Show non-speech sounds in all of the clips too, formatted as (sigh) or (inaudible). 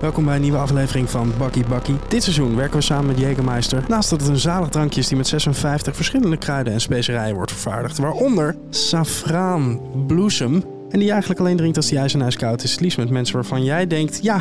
Welkom bij een nieuwe aflevering van Bakkie Bakkie. Dit seizoen werken we samen met Jägermeister. Naast dat het een zalig drankje is die met 56 verschillende kruiden en specerijen wordt vervaardigd. Waaronder safraan bloesem. En die eigenlijk alleen drinkt als die ijs en ijskoud is. Liefst met mensen waarvan jij denkt, ja,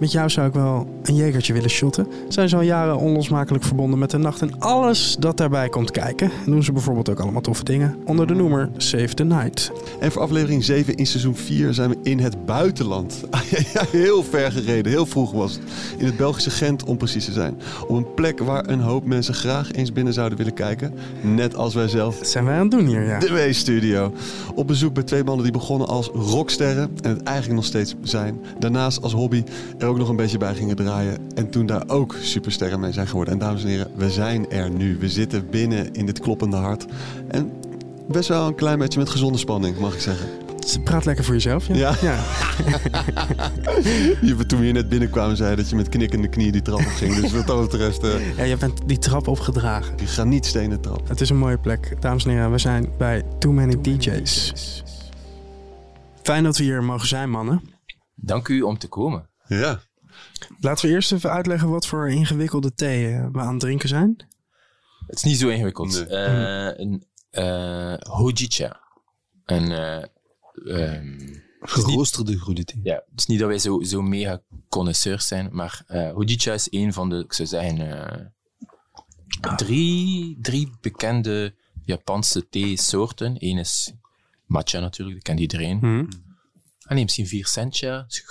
met jou zou ik wel een jegertje willen shotten. Zijn ze al jaren onlosmakelijk verbonden met de nacht en alles dat daarbij komt kijken. En doen ze bijvoorbeeld ook allemaal toffe dingen onder de noemer Save the Night. En voor aflevering 7 in seizoen 4 zijn we in het buitenland. (laughs) Heel ver gereden, heel vroeg was het. In het Belgische Gent om precies te zijn. Op een plek waar een hoop mensen graag eens binnen zouden willen kijken. Net als wij zelf. Dat zijn wij aan het doen hier, ja. De W-studio. Op bezoek bij twee mannen die begonnen als rocksterren en het eigenlijk nog steeds zijn. Daarnaast als hobby ook nog een beetje bij gingen draaien. En toen daar ook supersterren mee zijn geworden. En dames en heren, we zijn er nu. We zitten binnen in dit kloppende hart. En best wel een klein beetje met gezonde spanning, mag ik zeggen. Ze praat lekker voor jezelf, ja. Ja. ja. (laughs) Je, toen we hier net binnenkwamen, zei je dat je met knikkende knieën die trap op ging. Dus wat dat betreft, eh Ja, je bent die trap opgedragen. je gaat niet stenen trap. Het is een mooie plek. Dames en heren, we zijn bij Too Many DJs. Fijn dat we hier mogen zijn, mannen. Dank u om te komen. Ja. Laten we eerst even uitleggen wat voor ingewikkelde thee eh, we aan het drinken zijn. Het is niet zo ingewikkeld. Nee. Eh, een eh hojicha. Een, eh, ehm, Geroosterde groene thee. ja, het is niet dat wij zo, zo mega connoisseurs zijn, maar eh hojicha is een van de, ik zou zeggen, eh, drie, drie bekende Japanse theesoorten. Eén is matcha natuurlijk, dat kent iedereen. Hm. Ah nee, misschien vier sencha, is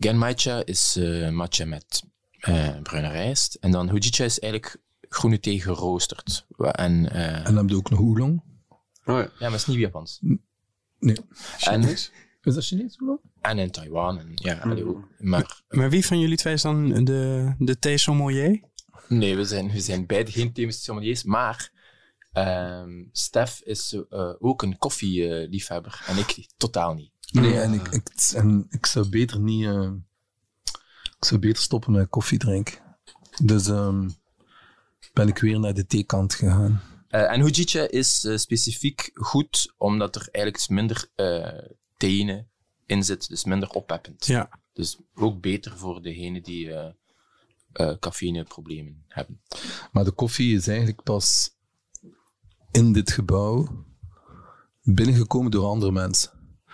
Genmaicha is eh, matcha met eh, bruine rijst. En dan hojicha is eigenlijk groene thee geroosterd. En, eh, En dan je ook nog oolong. Oh ja. ja, maar het is niet Japans. Nee. En, Is dat Chinees oolong? en in Taiwan. En, ja, allee, ook. maar Maar wie van jullie twee is dan de, de thee sommelier? nee, we zijn, we zijn beide geen thee-sommeliers. Maar ehm Stef is eh, ook een koffieliefhebber. en ik totaal niet. Nee, en ik, ik, en ik zou beter niet... eh, ik zou beter stoppen met koffie drinken. Dus ehm, ben ik weer naar de theekant gegaan. Eh, en hojicha is eh, specifiek goed, omdat er eigenlijk dus minder eh theïne in zit. Dus minder oppeppend. Ja. Dus ook beter voor degenen die eh eh cafeïneproblemen hebben. Maar de koffie is eigenlijk pas in dit gebouw binnengekomen door andere mensen.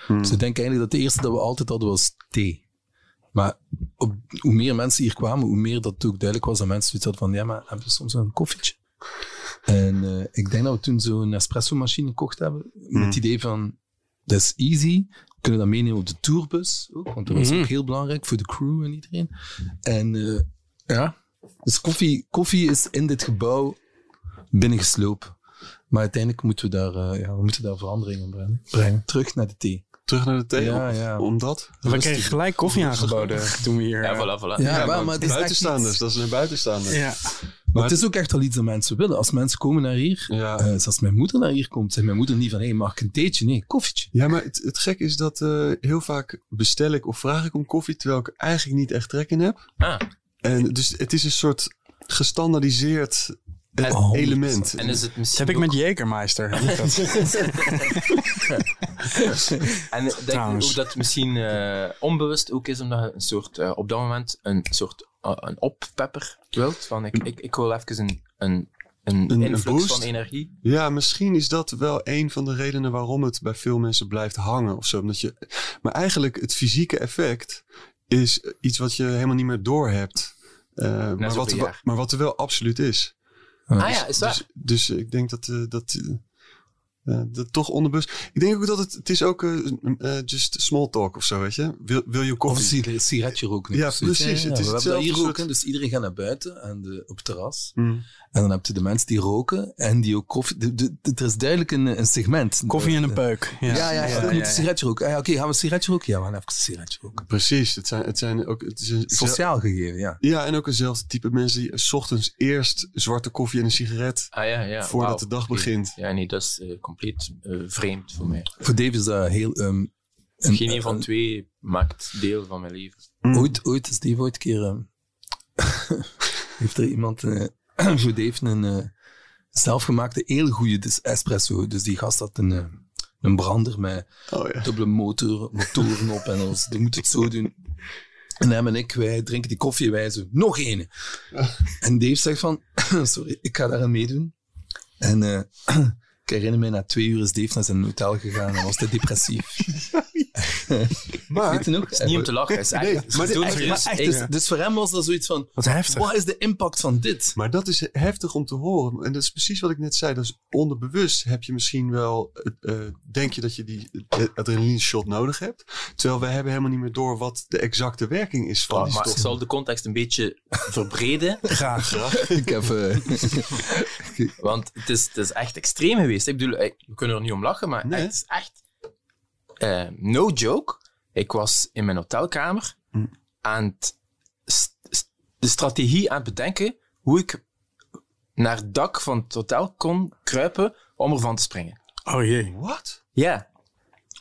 Dus ik denk eigenlijk dat de eerste dat we altijd hadden was thee. Maar op, hoe meer mensen hier kwamen, hoe meer dat ook duidelijk was dat mensen zoiets hadden van, ja, maar hebben we soms een koffietje? En eh, ik denk dat we toen zo'n espresso-machine gekocht hebben, met het idee van, dat is easy, we kunnen dat meenemen op de tourbus ook, want dat was Mhm. ook heel belangrijk voor de crew en iedereen. En eh, ja, dus koffie, koffie is in dit gebouw binnengeslopen. Maar uiteindelijk moeten we daar, eh, ja, we moeten daar veranderingen brengen. brengen. Terug naar de thee. Terug naar de thee. Ja, om- ja. Omdat? We kregen gelijk koffie (laughs) aangeboden toen we hier... Ja, eh, voilà, voilà. Ja, maar, maar maar het is buitenstaanders, iets- dat is een buitenstaander. ja. Maar het is ook echt al iets dat mensen willen. Als mensen komen naar hier, Ja. eh, zoals mijn moeder naar hier komt, zegt mijn moeder niet van, hé, hey, mag ik een theetje? Nee, koffietje. Ja, maar het, het gek is dat eh, heel vaak bestel ik of vraag ik om koffie, terwijl ik eigenlijk niet echt trek in heb. Ah, En dus het is een soort gestandardiseerd eh, En- Oh, element. en is het Dat misschien heb ik met Jägermeister. (laughs) En denk Trouwens. ook dat het misschien eh, onbewust ook is, omdat je een soort, eh, op dat moment een soort eh, een oppepper wilt. Van ik, ik, ik wil even een, een, een, een influx boost? van energie. Ja, misschien is dat wel een van de redenen waarom het bij veel mensen blijft hangen of zo. Omdat je, maar eigenlijk het fysieke effect is iets wat je helemaal niet meer doorhebt. Eh maar, wat er, maar wat er wel absoluut is. Ah ja, is dat? Dus, dus ik denk dat eh, dat, eh, dat toch onderbewust. Ik denk ook dat het, het is ook eh, eh, just small talk of zo, weet je. Wil, wil je Of koffie? een sigaretje roken. Ja, of precies. Het is we hebben dat hetzelfde hier soort- roken, dus iedereen gaat naar buiten en de, op het terras. Hmm. En dan heb je de mensen die roken en die ook koffie... de- de- de- er is duidelijk een, een segment. Koffie en een peuk. Ja, Ja, ja, ja. Een sigaretje roken. Ah, ja, Oké, gaan we een sigaretje roken? Ja, we gaan even een sigaretje roken. Precies. Het zijn, het zijn ook. Het is een, Sociaal gegeven, ja. Ja, en ook eenzelfde type mensen die 's ochtends eerst zwarte koffie en een sigaret. Ah ja, ja. Voordat de dag begint. Ja, nee, dat is compleet eh, vreemd voor mij. Voor Dave is dat heel... ehm, een- Geen een van een- twee maakt deel van mijn leven. Mm. Ooit, ooit is Dave ooit een keer... ehm, (laughs) heeft er iemand... eh, (clears throat) voor Dave een, eh, zelfgemaakte, heel goede dus espresso. Dus die gast had een, een brander met Oh ja. dubbele motor, motoren op en alles. Die moet het zo doen. En hem en ik, wij drinken die koffie en wij zo, nog één. En Dave zegt van, (clears throat) sorry, ik ga daar aan meedoen. En eh, (clears throat) ik herinner me, na twee uur is Dave naar zijn hotel gegaan en was hij depressief. (laughs) (laughs) Maar? Het is niet om te lachen, het is echt, Nee, het is maar dit- dood echt- serieus. maar echt, Dus, Ja. dus voor hem was dat zoiets van, Wat heftig. wat is de impact van dit? maar dat is heftig om te horen. En dat is precies wat ik net zei. Dus onderbewust heb je misschien wel, eh, eh, denk je dat je die eh, adrenaline shot nodig hebt. Terwijl we hebben helemaal niet meer door wat de exacte werking is van Ah, die maar ik zal de context een beetje (laughs) verbreden. Graag. (laughs) Ik heb... eh, Want het is, het is echt extreem geweest. Ik bedoel, we kunnen er niet om lachen, maar Nee. het is echt... eh, no joke. Ik was in mijn hotelkamer Hm. aan het st- st- de strategie aan het bedenken hoe ik naar het dak van het hotel kon kruipen om ervan te springen. Oh jee. Wat? Ja.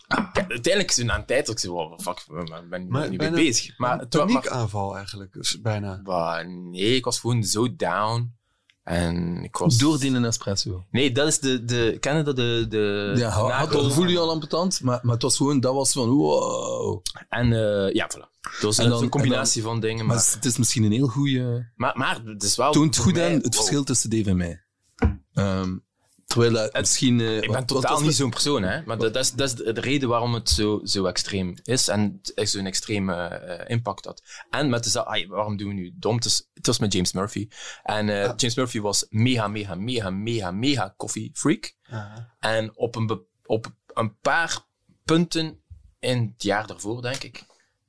Ja, uiteindelijk is na een tijd dat ik zei, wow, fuck, ik ben ben Maar niet mee bezig. Maar, Een het paniekaanval eigenlijk, dus bijna. maar nee, ik was gewoon zo down. En ik was... door die espresso. Nee, dat is de... de ken je dat? De, de Ja, had, voel je al ambetant, maar, maar het was gewoon, dat was van wow. En eh, ja, voilà. Dat was En een- dan- een combinatie van dingen. Maar Maar, het is misschien een heel goede... maar, maar het is wel... toont goed mij- aan het wow. verschil tussen Dave en mij. Ehm, terwijl dat misschien... eh, Ik ben totaal niet zo'n persoon, hè. Maar dat, dat, is, dat is de de reden waarom het zo, zo extreem is. En zo'n extreme eh, impact had. En met de... za- ai, waarom doen we nu dom? Het, is, het was met James Murphy. En eh, James Murphy was mega, mega, mega, mega, mega coffee freak. En op een, op een paar punten in het jaar daarvoor, denk ik,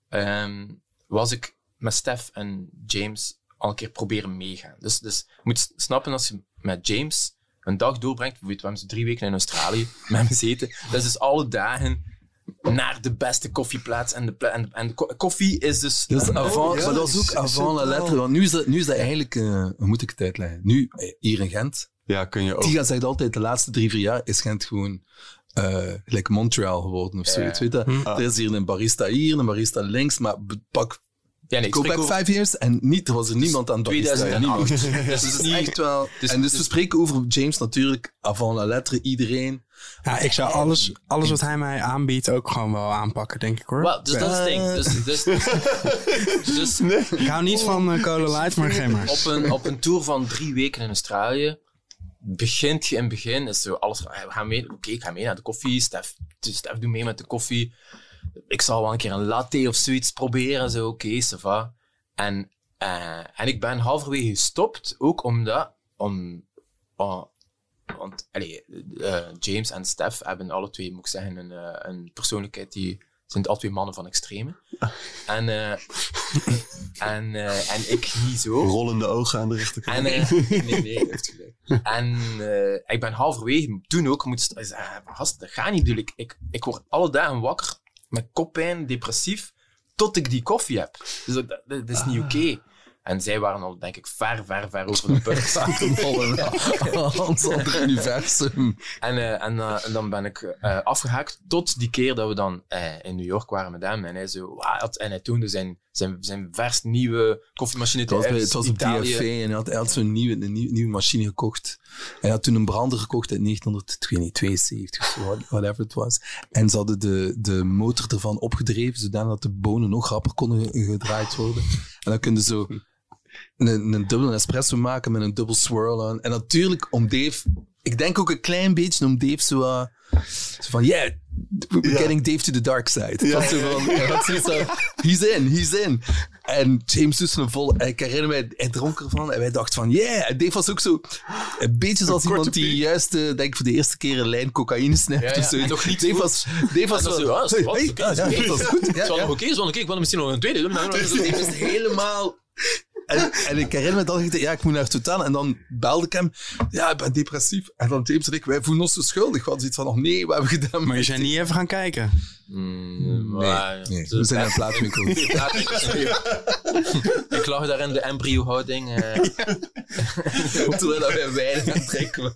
ehm, was ik met Stef en James al een keer proberen meegaan. Dus, dus je moet snappen, als je met James een dag doorbrengt, bijvoorbeeld, we hebben ze drie weken in Australië (laughs) met hem gezeten, dat is dus alle dagen naar de beste koffieplaats. En de, pla- en, en de ko- koffie is dus... Dus avant, ja, maar dat is ook is- is avant la lettre. Want nu is dat, nu is dat eigenlijk, eh, hoe moet ik het uitleggen? Nu, eh, hier in Gent, Ja, kun je ook. Tiga zegt altijd, de laatste drie, vier jaar is Gent gewoon eh gelijk Montreal geworden of zoiets. Weet je? Er is hier een barista hier, een barista links, maar pak ja, nee, go spreek back five years en niet, er was er niemand aan barista. 2008. Niemand. Dus (laughs) Dus het het is echt wel... dus- en dus dus- we spreken over James natuurlijk, avant la lettre, iedereen. Ja, ik zou alles, alles wat hij mij aanbiedt ook gewoon wel aanpakken, denk ik hoor. Wel, dus dat is het ding. Dus, dus, (laughs) dus Ik hou niet van uh, Cola Light, maar geen maar. op een, op een tour van drie weken in Australië begint je in het begin, is zo alles, we gaan mee, oké, ik ga mee naar de koffie, Stef, dus Stef doet mee met de koffie, ik zal wel een keer een latte of zoiets proberen, zo, oké, va. En, eh, en ik ben halverwege gestopt, ook omdat, om, oh, want eh, James en Stef hebben alle twee, moet ik zeggen, een, eh, een persoonlijkheid die zijn alle twee mannen van extreme. En, eh, (laughs) en, eh, en ik niet zo. Rollende ogen aan de rechterkant. En, nee, nee, je hebt gelijk. En ik ben halverwege toen ook moeten ah, gast, dat gaat niet. Ik, ik, ik word alle dagen wakker met koppijn, depressief, tot ik die koffie heb. Dus dat, dat, dat is niet oké. En zij waren al, denk ik, ver, ver, ver over de punt. Hans ander universum. En, eh, en, eh, en dan ben ik eh, afgehaakt tot die keer dat we dan in New York waren met hem. En hij zo, had- en hij toonde zijn, zijn, zijn vers nieuwe koffiemachine Het was, bij, het was op. DFV en hij had, hij had zo'n nieuwe, een nieuwe, nieuwe machine gekocht. Hij had toen een brander gekocht uit 1972 of zo, whatever het was. En ze hadden de, de motor ervan opgedreven, zodat de bonen nog rapper konden ge- gedraaid worden. En dan kun je zo een, een dubbele espresso maken met een dubbel swirl aan. En natuurlijk om Dave, ik denk ook een klein beetje om Dave zo, uh, zo van, yeah, we're Ja. getting Dave to the dark side. Ja, Dat zo van, (laughs) zoiets van, he's in, he's in. En James doet een vol, en ik herinner mij, hij dronk ervan en wij dachten van, yeah. En Dave was ook zo, een beetje zoals iemand die piek. juist, eh, denk ik, voor de eerste keer een lijn cocaïne Ja, of nog niet Dave goed. was, Dave was wel, zo, is hey, wat, hey, oké, is ja, oké. dat was goed. Ja, Het is ja. nog oké, zo oké, ik wil misschien nog een tweede doen. Die was helemaal... En, en ik herinner me dat ik dacht, ja, ik moet naar hotel. En dan belde ik hem, ja, ik ben depressief. En dan James en ik, wij voelen ons zo schuldig. We hadden zoiets van, oh nee, wat hebben we gedaan? Maar je zijn niet even gaan kijken. Mm, Nee, maar- nee, we zijn naar een plaatswinkel. (laughs) ik lag daar in de embryo-houding. eh. (laughs) (laughs) Terwijl dat wij wijn drinken.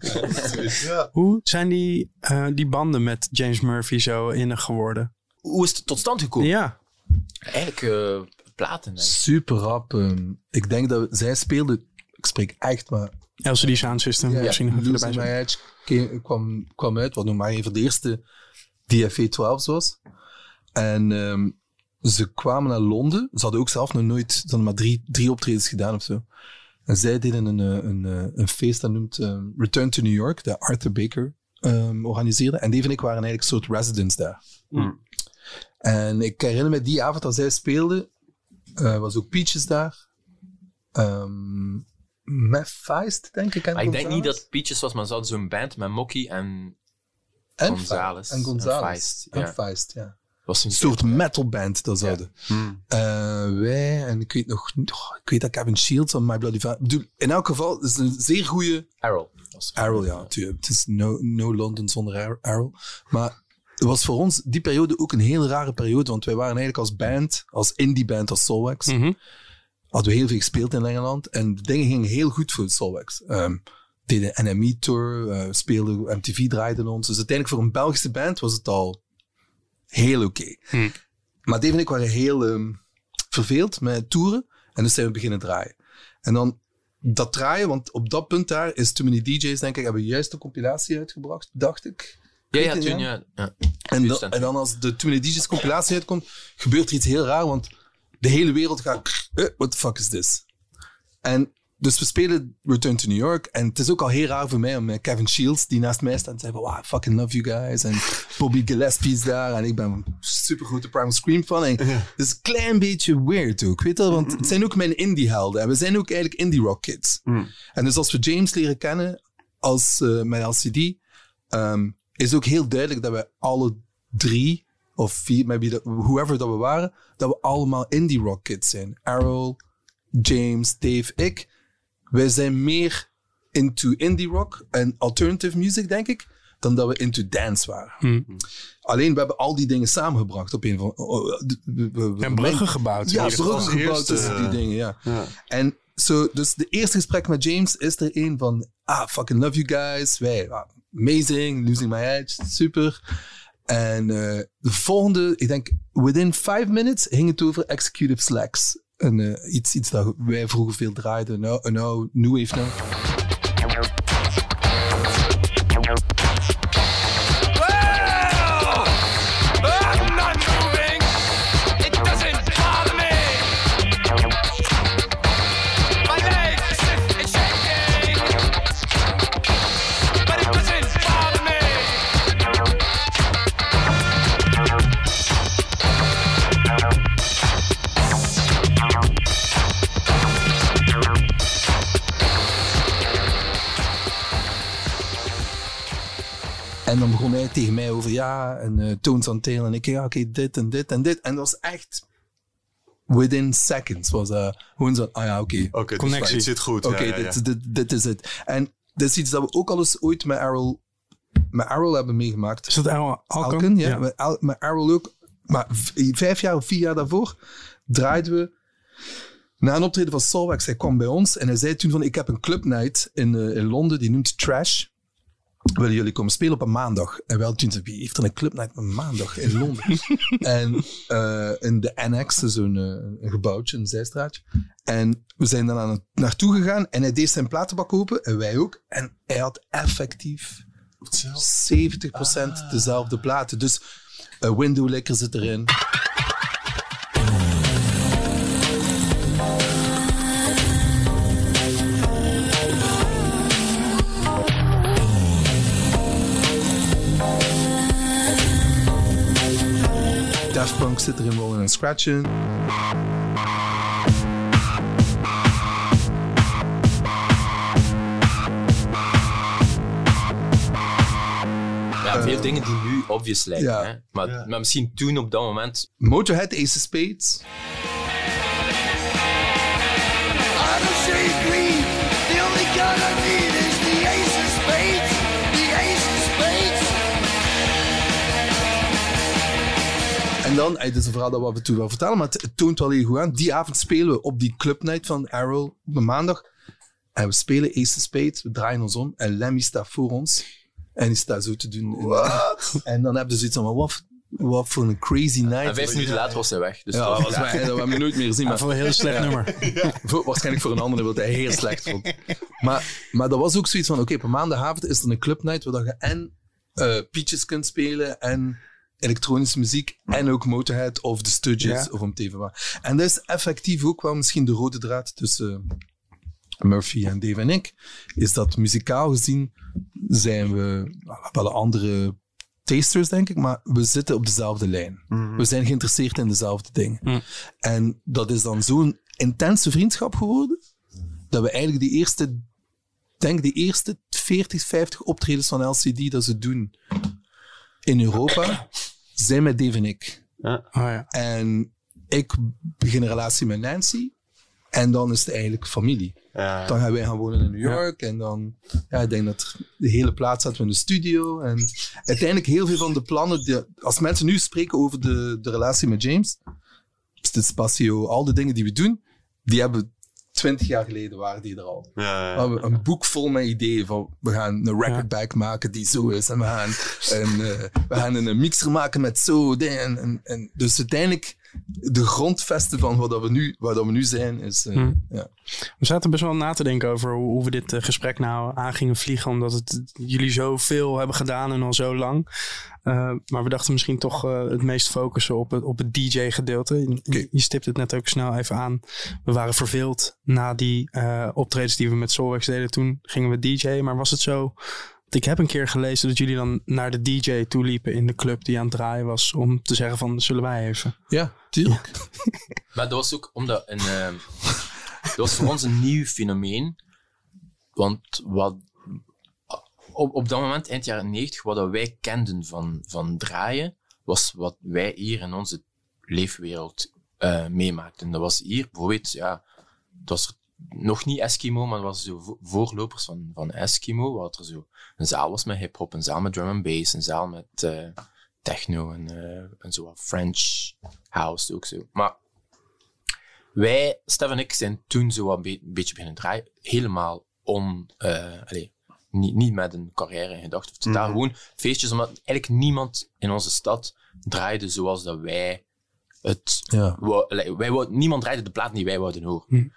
Hoe zijn die, eh, die banden met James Murphy zo innig geworden? Hoe is het tot stand gekomen? Ja. Eigenlijk eh, platen, denk ik. Super rap. ehm, ik denk dat zij speelde, ik spreek echt maar LCD Sound System. Ja, misschien nog even Losing My. Edge kwam, kwam uit, wat nog maar een van de eerste DFA 12's was. En ehm, ze kwamen naar Londen. Ze hadden ook zelf nog nooit, ze hadden maar drie, drie optredens gedaan of zo. En zij deden een, eh, een, een, een feest dat noemt ehm, Return to New York, dat Arthur Baker ehm, organiseerde. En Dave en ik waren eigenlijk een soort residents daar. En ik herinner me die avond dat zij speelden, eh, was ook Peaches daar. Ehm met Feist, denk ik. en Maar ik denk niet dat Peaches was, maar ze hadden zo'n band met Mocky en En Gonzalez. En Gonzalez. En Feist, En ja. Feist, ja. was een soort metalband dat ze hadden. Hmm. Eh, wij, en ik weet nog, oh, ik weet dat Kevin Shields van My Bloody Valentine. bedoel, In elk geval, het is een zeer goede Errol. was- Arrow, ja. natuurlijk. Het is no, no London zonder Arrow. Maar was voor ons die periode ook een heel rare periode, want wij waren eigenlijk als band, als indie band, als Soulwax, Mhm. hadden we heel veel gespeeld in Engeland en de dingen gingen heel goed voor Soulwax. Ehm deden NME Tour, eh, speelden, MTV draaide ons. Dus uiteindelijk voor een Belgische band was het al heel oké. Hm. Maar Dave en ik waren heel ehm, verveeld met toeren en dus zijn we beginnen draaien. En dan dat draaien, want op dat punt daar is Too Many DJ's, denk ik, hebben we juist een compilatie uitgebracht, dacht ik. Ja, ja, toen ja? ja. ja. En, dan, en dan als de Too DJ's compilatie uitkomt, gebeurt er iets heel raar, want de hele wereld gaat, eh, what the fuck is this? En dus we spelen Return to New York en het is ook al heel raar voor mij om met Kevin Shields, die naast mij staat, en zei van, wow, I fucking love you guys. En (laughs) Bobby Gillespie is daar en ik ben een super grote Primal Scream fan. En het is een klein beetje weird ook, weet je wel, want het zijn ook mijn indie helden en we zijn ook eigenlijk indie rock kids. En dus als we James leren kennen als eh, met LCD, ehm, is ook heel duidelijk dat we alle drie, of vier, maybe whoever dat we waren, dat we allemaal indie rock kids zijn. Errol, James, Dave, ik. Wij zijn meer into indie rock en alternative music, denk ik, dan dat we into dance waren. Hm. Alleen, we hebben al die dingen samengebracht op een van... oh, oh, En bruggen gebouwd. Ja, bruggen gebouwd eerste, tussen die eh, dingen, ja. Ja. En zo, dus de eerste gesprek met James is er een van, ah, fucking love you guys. Wij, ah, amazing, losing my edge, super. En eh, de volgende, ik denk, within five minutes ging het over executive slacks. En eh, iets, iets dat wij vroeger veel draaiden, nou, nou nu heeft nou. En dan begon hij tegen mij over, ja, en eh tones on tail. En ik, ja, oké, dit en dit en dit. En dat was echt, within seconds was dat gewoon zo, ah ja, oké. Oké, dus Connectie. het zit goed. Oké, ja, ja, ja. dit, dit, dit is het. En dat is iets dat we ook al eens ooit met Errol, met Errol hebben meegemaakt. Is dat Al Alkan? Alken, ja. Met, Al- met Errol ook. Maar vijf jaar of vier jaar daarvoor draaiden we na een optreden van Solwax. Hij kwam bij ons en hij zei toen van, ik heb een clubnight in, eh, in Londen, die noemt Trash. Willen jullie komen spelen op een maandag? En wel zei wie heeft er een clubnight op een maandag in Londen? (laughs) en eh, in de Annex, zo'n eh, een gebouwtje, een zijstraatje. En we zijn dan aan, naartoe gegaan en hij deed zijn platenbak open en wij ook. En hij had effectief 70% dezelfde platen. Dus uh, Window Licker zit erin. Punk zit erin, Rolling en Scratching. Ja, veel dingen die nu obvious lijken. Ja. Hè? Maar, maar misschien toen op dat moment. Motorhead, Ace of Spades. I don't see green. En dan, dit is een verhaal dat we af en toe wel vertellen, maar het, het toont wel heel goed aan. Die avond spelen we op die clubnight van Arrow op een maandag. En we spelen Ace of Spades, we draaien ons om en Lemmy staat voor ons. En die staat zo te doen. En (laughs) dan hebben ze zoiets van, wat, wat voor een crazy night. En vijf minuten later was hij weg. Dus ja, dat was- wij, dat hebben we nooit meer gezien. Maar voor een heel slecht nummer. voor- waarschijnlijk voor een ander wat hij heel slecht vond. Maar, maar dat was ook zoiets van, oké, op een maandagavond is er een clubnight waar je en eh Peaches kunt spelen en elektronische muziek en ook Motorhead of The Stooges Ja. of om te even wat. En dat is effectief ook wel misschien de rode draad tussen Murphy en Dave en ik, is dat muzikaal gezien zijn we wel andere tasters, denk ik, maar we zitten op dezelfde lijn. We zijn geïnteresseerd in dezelfde dingen. Mm. En dat is dan zo'n intense vriendschap geworden, dat we eigenlijk die eerste, denk die eerste 40, 50 optredens van LCD dat ze doen in Europa, zijn met Dave en ik. Oh, ja. En ik begin een relatie met Nancy. En dan is het eigenlijk familie. Ja. Dan gaan wij gaan wonen in New York. En dan, ja, ik denk dat de hele plaats zaten we in de studio. En uiteindelijk heel veel van de plannen, die, als mensen nu spreken over de, de relatie met James, het Spatio, al de dingen die we doen, die hebben twintig jaar geleden waren die er al. Ja, We ja. hebben een boek vol met ideeën van we gaan een recordback maken die zo is en we gaan een, eh, we gaan een mixer maken met zo en, en, en dus uiteindelijk de grondvesten van wat dat we nu, waar dat we nu zijn is eh, Hmm. ja. We zaten best wel na te denken over hoe, hoe we dit eh, gesprek nou aan gingen vliegen. Omdat het, jullie zoveel hebben gedaan en al zo lang. Eh, maar we dachten misschien toch het meest focussen op het, op het DJ-gedeelte. Je, stipt het net ook snel even aan. We waren verveeld na die optredens die we met Solwex deden. Toen gingen we DJ. Maar was het zo... Ik heb een keer gelezen dat jullie dan naar de DJ toeliepen in de club die aan het draaien was. Om te zeggen van, zullen wij even? ja, tuurlijk. (laughs) Maar dat was ook omdat een, ehm, dat was voor ons een nieuw fenomeen. Want wat, op, op dat moment, eind jaren 90, wat dat wij kenden van, van draaien, was wat wij hier in onze leefwereld eh, meemaakten. Dat was hier bijvoorbeeld, ja, het was nog niet Eskimo, maar was zo vo- voorlopers van, van Eskimo, wat er zo een zaal was met hip-hop, een zaal met drum and bass, een zaal met eh, techno en, eh, en zo French house ook zo. Maar wij, Stef en ik, zijn toen zo een be- beetje beginnen draaien. Helemaal on, eh, allee, niet, niet met een carrière in gedachten. Of totaal gewoon feestjes, omdat eigenlijk niemand in onze stad draaide zoals dat wij het Ja. wou- wij wou, niemand draaide de plaat die wij wouden horen.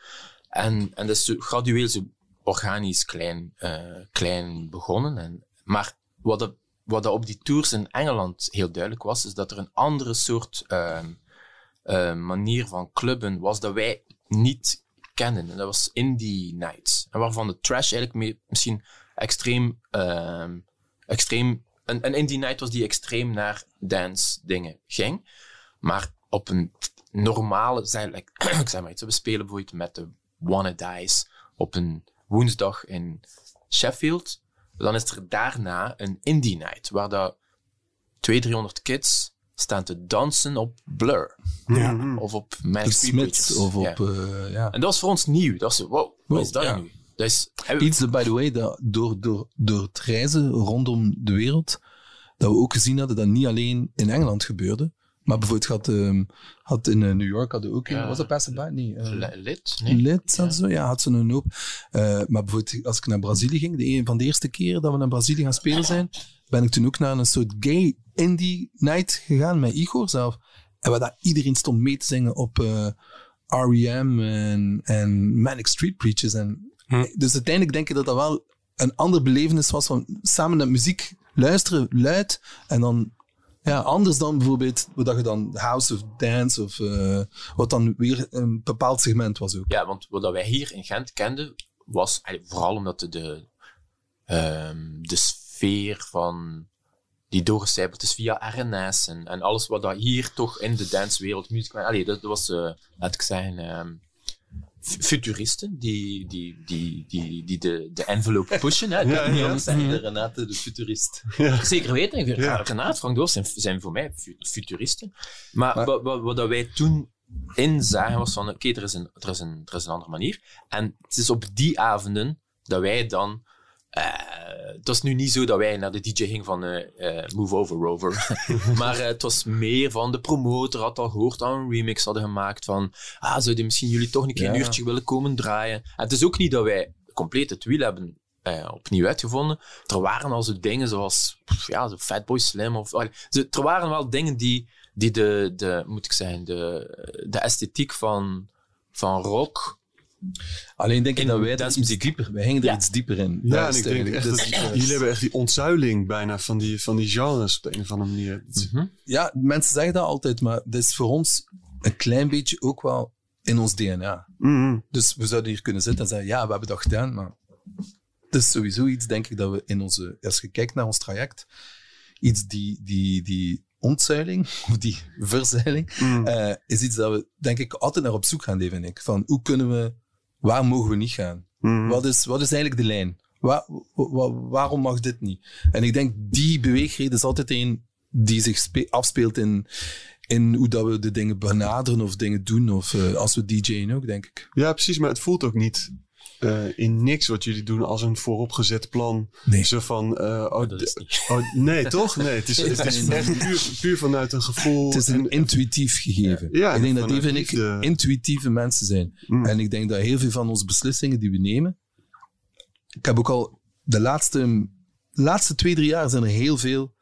En, en dat is gradueel zo organisch klein, eh, klein begonnen. En, maar wat, wat dat op die tours in Engeland heel duidelijk was, is dat er een andere soort ehm, eh, manier van clubben was dat wij niet kennen. En dat was indie nights. En waarvan de trash eigenlijk misschien extreem, ehm, extreem een, indie night was die extreem naar dance dingen ging. Maar op een normale, like, (clears throat) ik zeg maar iets, we spelen bijvoorbeeld met de Wanna Dies op een woensdag in Sheffield. Dan is er daarna een indie night, waar dat 200, 300 kids staan te dansen op Blur. Ja. Of op Manic Preachers. of op, Ja. eh, ja. En dat was voor ons nieuw. Dat was, wow, wat Wow, is dat ja. nu? Dat is, Iets, by the way, dat door, door, door het reizen rondom de wereld, dat we ook gezien hadden dat niet alleen in Engeland gebeurde, maar bijvoorbeeld had, ehm, had in eh, New York hadden ook, Ja. was dat Passerby? Nee. eh, li- lid? Nee? Lid en zo, ja, had ze een hoop. Eh, maar bijvoorbeeld als ik naar Brazilië ging, de een van de eerste keren dat we naar Brazilië gaan spelen zijn, ben ik toen ook naar een soort gay indie night gegaan met Igor zelf. En waar daar iedereen stond mee te zingen op eh, R.E.M. en, en Manic Street Preachers. En, Hm. Dus uiteindelijk denk ik dat dat wel een ander belevenis was van samen naar muziek luisteren, luid, en dan ja, anders dan bijvoorbeeld wat je dan House of Dance of eh, wat dan weer een bepaald segment was ook. Ja, want wat wij hier in Gent kenden, was vooral omdat de, de, ehm, de sfeer van die doorgecijpeld is via RNS en, en alles wat dat hier toch in de dancewereld, muziek, allee, dat, dat was, eh, laat ik zeggen, ehm, futuristen die, die, die, die, die de, de envelope pushen. Hè. Ik Ja, kan het niet ja. anders zeggen, de Renate, de futurist. Zeker weten. Ik Ja. Renate, Frank Doors zijn, zijn voor mij fu- futuristen. Maar, Maar- wat, wat, wat dat wij toen inzagen was van, oké, er, is een- er, is een- er is een andere manier. En het is op die avonden dat wij dan... eh, het was nu niet zo dat wij naar de DJ gingen van eh, eh, Move Over Rover. (laughs) maar het was meer van de promotor had al gehoord dat we een remix hadden gemaakt van ah, zouden misschien jullie toch een keer een Ja. uurtje willen komen draaien? En het is ook niet dat wij compleet het wiel hebben opnieuw uitgevonden. Er waren al zo dingen zoals ja, zo Fatboy Slim. Of, allee, er waren wel dingen die, die de, de, moet ik zeggen, de, de esthetiek van, van rock. Alleen denk ik dat wij daar iets dieper, wij gingen er Ja. iets dieper in. Ja, en ik denk echt dat jullie hebben echt die ontzuiling bijna van die, van die genres op de een of andere manier. Het is- Ja, mensen zeggen dat altijd, maar dat is voor ons een klein beetje ook wel in ons DNA. Mhm. Dus we zouden hier kunnen zitten en zeggen, ja, we hebben dat gedaan, maar het is sowieso iets, denk ik, dat we in onze, als je kijkt naar ons traject, iets die, die, die ontzuiling, (laughs) of die verzeiling, Mhm. eh, is iets dat we, denk ik, altijd naar op zoek gaan, Dave en ik. Van, hoe kunnen we, waar mogen we niet gaan? Mhm. Wat, is, wat is eigenlijk de lijn? Waar, wa- wa- waarom mag dit niet? En ik denk, die beweegreden is altijd een die zich spe- afspeelt in, in hoe dat we de dingen benaderen of dingen doen. Of eh, als we DJ'en ook, denk ik. Ja, precies, maar het voelt ook niet eh, in niks wat jullie doen als een vooropgezet plan. Nee. Zo van, eh, oh, Dat is niet. oh, nee, toch? Nee, het is, (laughs) het is echt puur, puur vanuit een gevoel. Het is een en- intuïtief gegeven. Ja, ik denk dat Dave en ik intuïtieve mensen zijn. Mm. En ik denk dat heel veel van onze beslissingen die we nemen. Ik heb ook al de laatste, laatste twee, drie jaar zijn er heel veel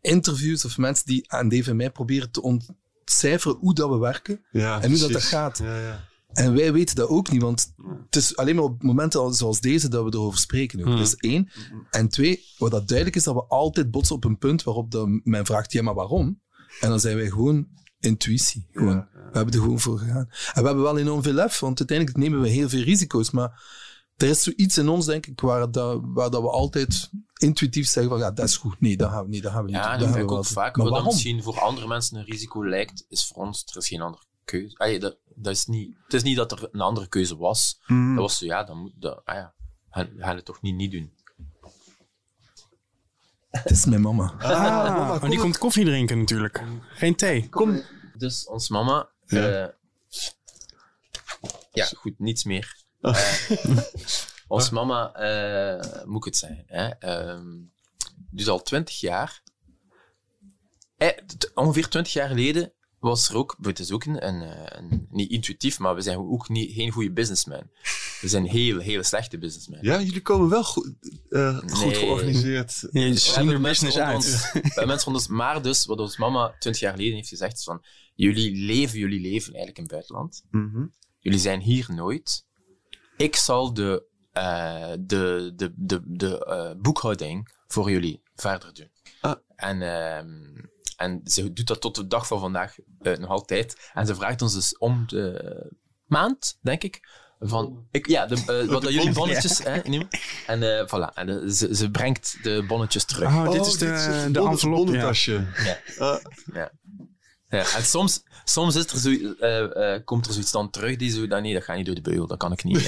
interviews of mensen die aan Dave en mij proberen te ontcijferen hoe dat we werken. ja, en hoe dat dat gaat. Ja, ja. En wij weten dat ook niet, want het is alleen maar op momenten als- zoals deze dat we erover spreken. Ook. Hmm. Dat is één. En twee, wat dat duidelijk is, dat we altijd botsen op een punt waarop men vraagt, ja, maar waarom? En dan zijn wij gewoon intuïtie. Gewoon. We hebben er gewoon voor gegaan. En we hebben wel enorm veel lef, want uiteindelijk nemen we heel veel risico's. Maar er is zoiets in ons, denk ik, waar, dat, waar dat we altijd intuïtief zeggen van, ja, dat is goed. Nee, dat gaan we niet. Dat gaan we niet. Ja, en Dat ik ook vaak, wat Maar waarom? misschien voor andere mensen een risico lijkt, is voor ons, er is geen andere keuze. Allee, dat, dat is niet, het is niet dat er een andere keuze was. Mhm. Dat was zo, ja, dan moet dat, ah ja, we gaan het toch niet, niet doen. Het is mijn mama. Ah, maar die komt koffie drinken natuurlijk. Geen thee. Kom. Dus ons mama, Ja. eh, ja, goed, niets meer. Eh, (laughs) ons mama, eh, moet ik het zeggen, hè, ehm, dus al twintig jaar, eh, ongeveer twintig jaar geleden was er ook, het is ook een, een, eh, een- niet intuïtief, maar we zijn ook niet, geen goede businessman. We zijn heel, hele slechte businessmen. Ja, jullie komen wel goed, eh, goed Nee. georganiseerd. Je We zien hebben er mensen business rond uit. ons- (laughs) we hebben mensen rond ons, maar dus, wat ons mama twintig jaar geleden heeft gezegd, is van, jullie leven, jullie leven eigenlijk in het buitenland. Mhm. Jullie zijn hier nooit. Ik zal de, eh, de, de, de, de boekhouding voor jullie verder doen. Ah. En, ehm, en ze doet dat tot de dag van vandaag eh, nog altijd. En ze vraagt ons dus om de maand, denk ik. Van, ik, ja, de, eh, wat (laughs) dat jullie bonnetjes hè, nemen. En eh, voilà. En ze, ze brengt de bonnetjes terug. Oh, dit is de, de envelop. Ja. Ah, Ja. Ja, en soms, soms is er zo, eh, eh, komt er zoiets dan terug die zo, dan, nee, dat gaat niet door de beugel, dat kan ik niet. (laughs)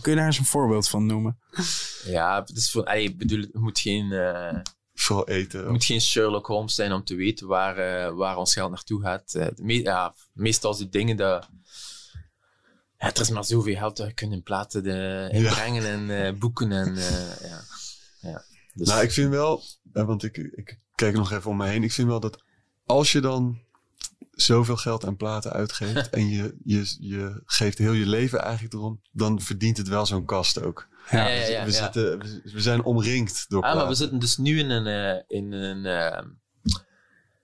Kun je daar eens een voorbeeld van noemen? ja, het is voor, allee, ik bedoel, het moet geen, eh, vooral eten. het moet geen Sherlock Holmes zijn om te weten waar, eh, waar ons geld naartoe gaat. Eh, de me- ja, meestal die dingen dat... Ja, er is maar zoveel geld dat je kunt in platen de, inbrengen en eh, boeken en... eh, ja. Ja. Dus, Nou, ik vind wel, eh, want ik, ik kijk nog even om me heen. Ik vind wel dat als je dan zoveel geld aan platen uitgeeft (laughs) en je, je, je geeft heel je leven eigenlijk erom, dan verdient het wel zo'n kast ook. Ja, ja, ja, we, ja. Zitten, we, zijn omringd door Ah, maar we zitten dus nu in een... eh, in een eh,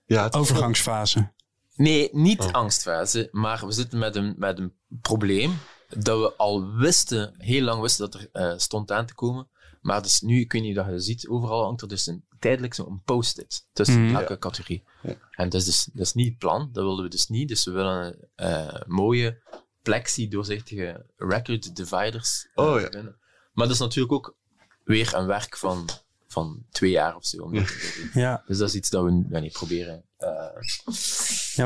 ja, het, Overgangsfase. Nee, niet Oh. angstfase, maar we zitten met een, met een probleem dat we al wisten, heel lang wisten dat er eh, stond aan te komen. Maar dus nu, ik weet niet of je dat ziet, overal hangt er dus een, tijdelijk zo'n post-it tussen Mhm. elke categorie. Ja. En dat is, dus, dat is niet het plan, dat wilden we dus niet. Dus we willen eh, mooie, plexi-doorzichtige record dividers. Oh, ja. vinden. Maar dat is natuurlijk ook weer een werk van, van twee jaar of zo. om dat te doen. Ja. Dus dat is iets dat we ja, niet proberen. eh, ja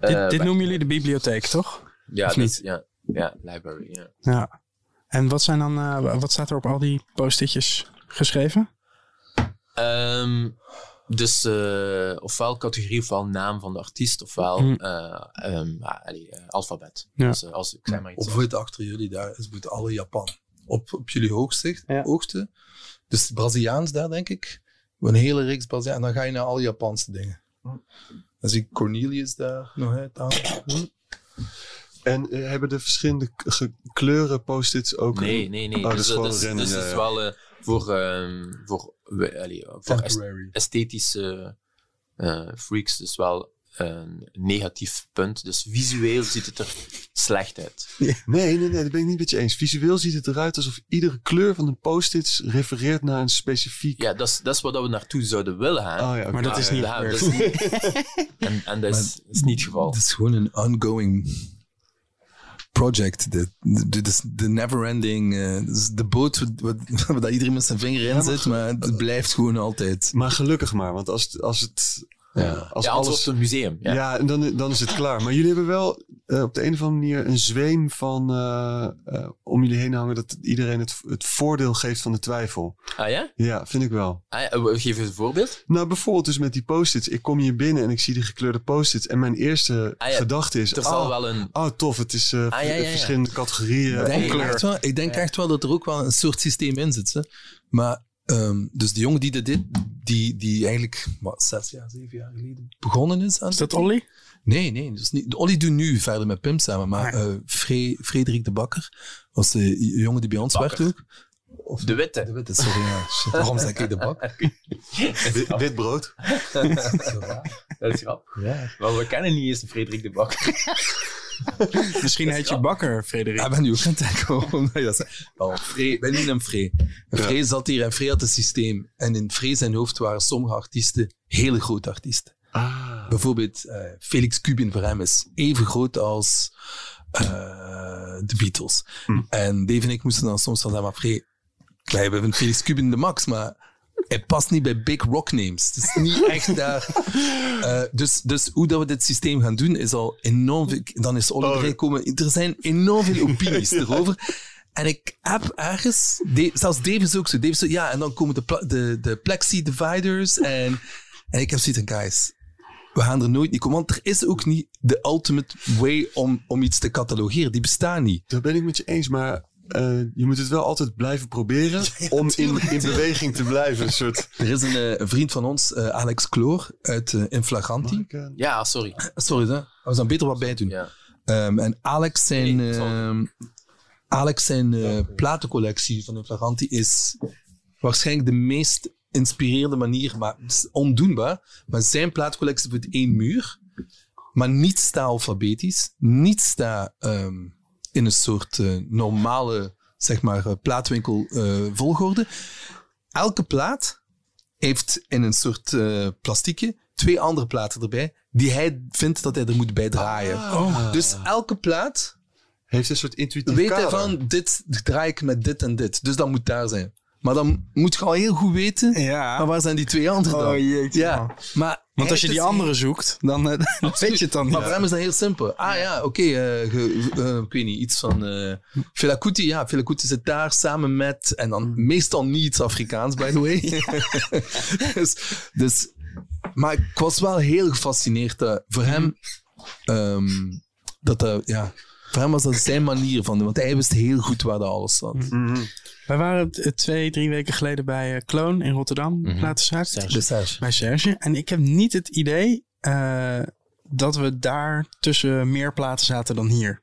eh, dit, weg- noemen jullie de bibliotheek, toch? ja, Of niet? ja, ja, library. Ja. Ja. En wat, zijn dan, eh, wat staat er op al die post-itjes geschreven? Ehm, dus eh, ofwel categorie, ofwel naam van de artiest, ofwel Hmm. eh, ehm, allee, eh, alfabet. Ja. Dus eh, als ik zeg maar iets. Of achter jullie daar is bijvoorbeeld alle Japan. Op, op jullie hoogste, Ja. hoogte. Dus Braziliaans daar, denk ik. Een hele reeks Braziliaans. En dan ga je naar alle Japanse dingen. Dan zie ik Cornelius daar nog uit aan. En eh, hebben de verschillende kleuren post-its ook? Nee, nee, nee. Oh, dat is dus dus, rennen, dus ja, het is wel eh, voor, ehm, voor, we- allee, voor esthetische eh, freaks dus wel een negatief punt. Dus visueel ziet het er slecht uit. Nee, nee, nee, dat ben ik niet met je eens. Visueel ziet het eruit alsof iedere kleur van de post-its refereert naar een specifiek... Ja, dat is, dat is wat we naartoe zouden willen gaan. Oh ja. Maar dat is niet Ja, dat gebeurd. is niet, (laughs) en, en dat is, is niet het geval. Het is gewoon een ongoing project. De, de, de, de never-ending... eh, de boot wat, wat, (laughs) waar dat iedereen met zijn vinger in zit, maar het blijft gewoon altijd. Maar gelukkig maar, want als, als het... Ja. Als ja, alles, een museum. Ja. ja, en dan, dan is het klaar. Maar jullie hebben wel eh, op de een of andere manier een zweem van eh, eh, om jullie heen hangen dat iedereen het, het voordeel geeft van de twijfel. Ah ja? Ja, vind ik wel. Ah, ja? Geef eens een voorbeeld. Nou, bijvoorbeeld dus met die post-its. Ik kom hier binnen en ik zie die gekleurde post-its. En mijn eerste Ah ja, gedachte is... Er oh, wel een... oh, tof. Het is eh, Ah, ja, ja, ja. verschillende categorieën. Ik denk, kleur. echt wel, ik denk echt wel dat er ook wel een soort systeem in zit. Hè. Maar, ehm, dus de jongen die dat dit, die, die eigenlijk wat, zes jaar, zeven jaar geleden begonnen is. Aan Is dat Olly? Nee, nee. Dus niet, de Olly doet nu verder met Pim samen. Maar Ah. eh Fre- Frederik de Bakker was de jongen die bij ons Bakker. werkte ook. Of De witte. De witte, sorry. Ja, (laughs) shit, waarom zeg ik de bak? (laughs) Wit, wit brood. (laughs) Dat is grappig. Ja. Want we kennen niet eens een Frederik de Bakker. (laughs) Misschien heet je bakker, Frederik. Ik ben nu ook aan het denken je dat zegt. Oh, Free, wij noemen hem Free. Free zat hier en Free had een systeem. En in Free zijn hoofd waren sommige artiesten hele grote artiesten. Ah. Bijvoorbeeld eh, Felix Cubin voor hem is even groot als eh, de Beatles. Hm. En Dave en ik moesten dan soms van zeggen, maar Free, wij hebben Felix Cubin de max, maar hij past niet bij big rock names. Het is niet echt daar. (laughs) Eh, dus, dus hoe dat we dit systeem gaan doen, is al enorm veel... Dan is Oliver Oh. gekomen. Er zijn enorm veel opinies (laughs) erover. En ik heb ergens... De- zelfs Dave is ook zo. Dave is zo, ja, en dan komen de, de, de plexi-dividers. En, en ik heb zoiets van, guys... We gaan er nooit niet komen. Want er is ook niet de ultimate way om, om iets te catalogeren. Die bestaan niet. Dat ben ik met je eens, maar eh, je moet het wel altijd blijven proberen (laughs) om in, in beweging te blijven. Een soort... (laughs) Er is een, eh, vriend van ons, eh, Alex Kloor, uit eh Inflaganti. Ik, Ja, sorry. Sorry, hè. we zijn beter wat bij doen. Ja. Ehm, en Alex zijn, Nee, ehm, Alex zijn eh, platencollectie van Inflaganti is waarschijnlijk de meest inspirerende manier, maar ondoenbaar. Maar zijn platencollectie wordt één muur, maar niet staat alfabetisch, niet staat ehm, in een soort eh, normale, zeg maar, eh, plaatwinkel eh, volgorde. Elke plaat heeft in een soort eh plastiekje twee andere platen erbij, die hij vindt dat hij er moet bij draaien. Ah. Dus elke plaat Heeft een soort intuïtief weet hij van, dit draai ik met dit en dit. Dus dat moet daar zijn. Maar dan moet je al heel goed weten, Ja. maar waar zijn die twee anderen dan? Oh, jeetje, Ja, man. maar Want als je die andere zoekt, dan eh, (laughs) dan weet je het dan niet. Maar voor hem is dat heel simpel. Ah ja, oké, eh, ge- eh, ik weet niet, iets van uh. Ja, Fela Kuti zit daar samen met, en dan meestal niet iets Afrikaans, by the way. (laughs) (laughs) dus, dus, maar ik was wel heel gefascineerd voor hem, ehm, dat dat, ja, voor hem was dat zijn manier van doen, want hij wist heel goed waar dat alles zat. Mhm. Wij waren eh, twee, drie weken geleden bij eh, Kloon in Rotterdam. Serge. De Serge. Bij Serge. En ik heb niet het idee eh, dat we daar tussen meer platen zaten dan hier.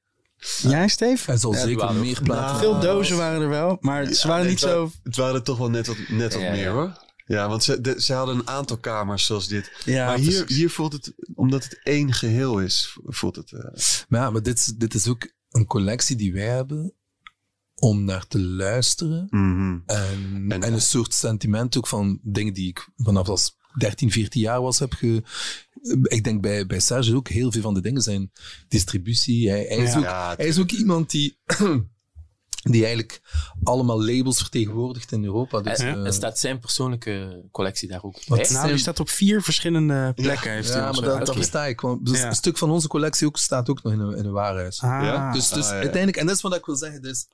Jij, Steve? Hij zal Ja, zeker waren meer platen. Nou, Veel dozen waren er wel, maar ze waren nee, niet zo... Het waren er toch wel net wat, net wat Ja, meer ja. hoor. Ja, want ze, de- ze hadden een aantal kamers zoals dit. Ja, maar hier, precies. hier voelt het, omdat het één geheel is, voelt het... eh, Maar ja, maar dit, is- dit is ook een collectie die wij hebben om naar te luisteren. mhm. En, En- en, een soort sentiment ook van dingen die ik vanaf als 13, 14 jaar was heb ge... Ik denk bij, bij Serge ook heel veel van de dingen zijn distributie. Hij, hij, is, Ja. ook, Ja, hij is ook iemand die, (clears throat) die eigenlijk allemaal labels vertegenwoordigt in Europa. Dus, En, eh, en staat zijn persoonlijke collectie daar ook bij? Nou, die staat op vier verschillende plekken. heeft ja, maar dat, gezegd. dat Oké. versta ik. Want dus Ja. Een stuk van onze collectie ook staat ook nog in een, in een warenhuis. Ah, Ja? Dus, dus Ah, ja. uiteindelijk, en dat is wat ik wil zeggen, dus,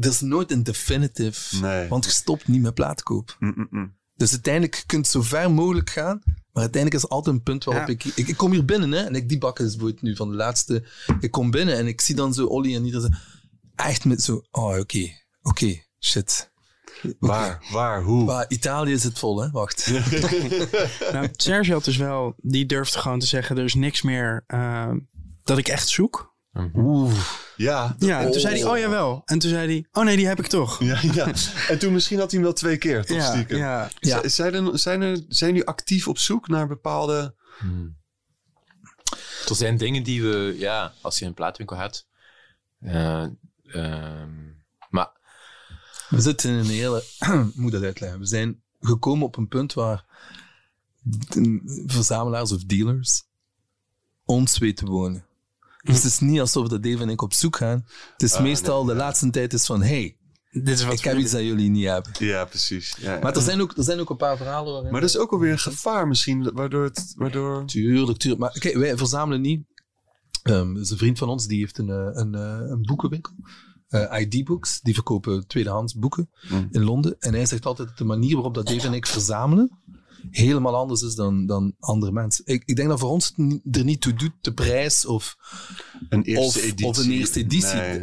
er is nooit een definitive, Nee. want je stopt niet met kopen. Mm, mm, mm. Dus uiteindelijk je kunt zo ver mogelijk gaan, maar uiteindelijk is er altijd een punt waarop Ja. ik, ik... Ik kom hier binnen, hè, en ik, die bakken is nu van de laatste. Ik kom binnen en ik zie dan zo Olly en iedereen echt met zo, oh oké, oké, shit. Oké. Waar, waar, hoe? Maar Italië zit vol, hè? Wacht. (laughs) Nou, Serge had dus wel, die durfde gewoon te zeggen, er is niks meer eh, dat ik echt zoek. Oeh. Ja. Ja, en toen zei hij, oh jawel. En toen zei hij, oh nee, die heb ik toch. Ja, ja. En toen misschien had hij hem wel twee keer, toch Ja, stiekem? ja. Ja. Zijn, er, zijn, er, zijn jullie actief op zoek naar bepaalde... Er zijn dingen die we, ja, als je een plaatwinkel hebt. eh, ehm, maar We zitten in een hele... Ik moet dat uitleggen. We zijn gekomen op een punt waar verzamelaars of dealers ons weten wonen. Dus het is niet alsof dat Dave en ik op zoek gaan. Het is meestal de laatste tijd is van, hey, Dit is wat ik heb iets dat jullie niet hebben. Ja, precies. Ja, ja. Maar er zijn ook, er zijn ook een paar verhalen waarin... Maar dat is ook alweer een gevaar misschien, waardoor het... Waardoor... Tuurlijk, tuurlijk. Maar kijk, wij verzamelen niet. Er is een vriend van ons die heeft een, eh, een, eh, een boekenwinkel. eh, ID-books. Die verkopen tweedehands boeken Mm. in Londen. En hij zegt altijd de manier waarop dat Dave en ik verzamelen helemaal anders is dan, dan andere mensen. Ik, ik denk dat voor ons het er niet toe doet, de prijs of, Een eerste of, editie. of een eerste editie. Nee,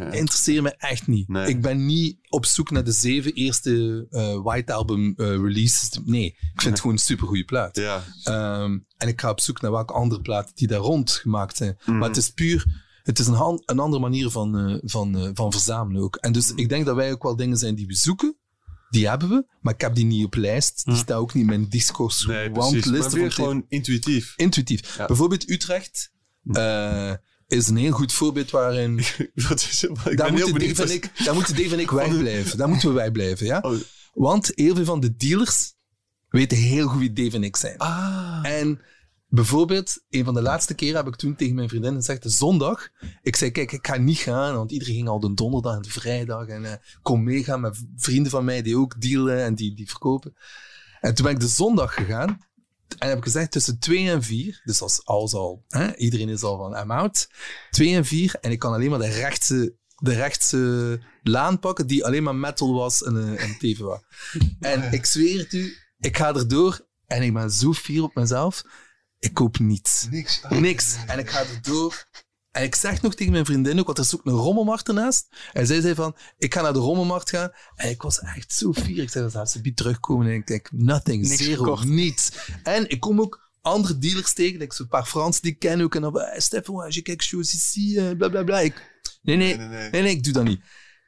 ja. me echt niet. Nee. Ik ben niet op zoek naar de zeven eerste eh, White Album eh, releases. Nee, ik vind het gewoon een supergoeie plaat. Ja. Ehm, en ik ga op zoek naar welke andere platen die daar rond gemaakt zijn. Mhm. Maar het is puur, het is een, han- een andere manier van, eh, van, van verzamelen ook. En dus ik denk dat wij ook wel dingen zijn die we zoeken. Die hebben we, maar ik heb die niet op lijst. Die staan ook niet in mijn disco's. Nee, want weer gewoon intuïtief. intuïtief. Ja. Bijvoorbeeld Utrecht eh, is een heel goed voorbeeld waarin... (laughs) Wat is het? Ik daar, ben heel moeten benieuwd. Dave en ik, daar moeten Dave en ik wegblijven. (laughs) Daar moeten we wegblijven, ja. Oh. Want heel veel van de dealers weten heel goed wie Dave en ik zijn. Ah. En bijvoorbeeld, een van de laatste keren heb ik toen tegen mijn vriendin gezegd, de zondag, ik zei, kijk, ik ga niet gaan, want iedereen ging al de donderdag en de vrijdag en eh, kom meegaan met vrienden van mij die ook dealen en die, die verkopen. En toen ben ik de zondag gegaan en heb ik gezegd tussen 2 en 4, dus als alles al, hè, iedereen is al van I'm out, 2 en 4 en ik kan alleen maar de rechtse, de rechtse laan pakken die alleen maar metal was en, eh, en was. En ik zweer het u, ik ga erdoor en ik ben zo fier op mezelf. Ik koop niets. Niks. Niks. En ik ga erdoor. En ik zeg nog tegen mijn vriendin ook, want er is ook een rommelmarkt ernaast. En zij zei van, ik ga naar de rommelmarkt gaan. En ik was echt zo fier. Ik zei, dat ze biedt terugkomen. En ik denk, nothing, Niks zero, gekocht. niets. En ik kom ook andere dealers tegen. Ik zo'n paar Fransen die ik ken ook. En dan, hey, Stefan, als je quelque chose ici, eh, bla bla bla. Ik, nee, nee, Nee, nee, nee, nee. nee, ik doe dat niet.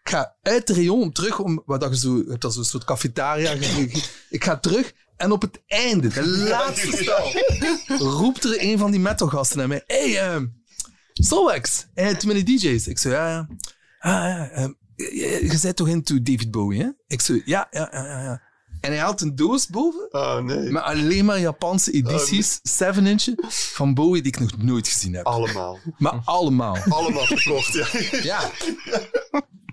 Ik ga uit de rayon om terug, om, wat dat je zo, je hebt dat zo'n soort cafetaria. (clears throat) ik ga terug en op het einde, de laatste stal, roept er een van die metalgasten naar mij. Hey, ehm Solwax, hey, too many DJ's. Ik zei, ja, ja. Ah, ja, ehm, je, je- bent toch into David Bowie, hè? Ik zei, ja, ja, ja, ja, ja. En hij haalt een doos boven Oh nee. met alleen maar Japanse edities, 7 inch, van Bowie die ik nog nooit gezien heb. Allemaal. Maar allemaal. Allemaal gekocht, ja. Ja. (laughs)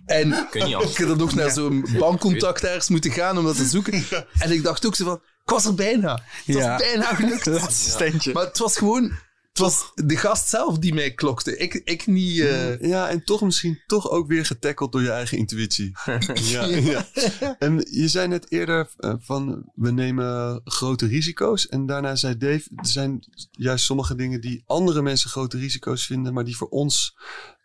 En ik had er nog naar zo'n bankcontact ergens moeten gaan om dat te zoeken. En ik dacht ook zo van, ik was er bijna. Het Ja. was bijna gelukt. (laughs) Laatste standje. Maar het was gewoon, het was de gast zelf die mij klokte. Ik, ik niet... eh, Ja, en toch misschien toch ook weer getackeld door je eigen intuïtie. (laughs) ja, ja. En je zei net eerder eh, van we nemen grote risico's. En daarna zei Dave, er zijn juist sommige dingen die andere mensen grote risico's vinden, maar die voor ons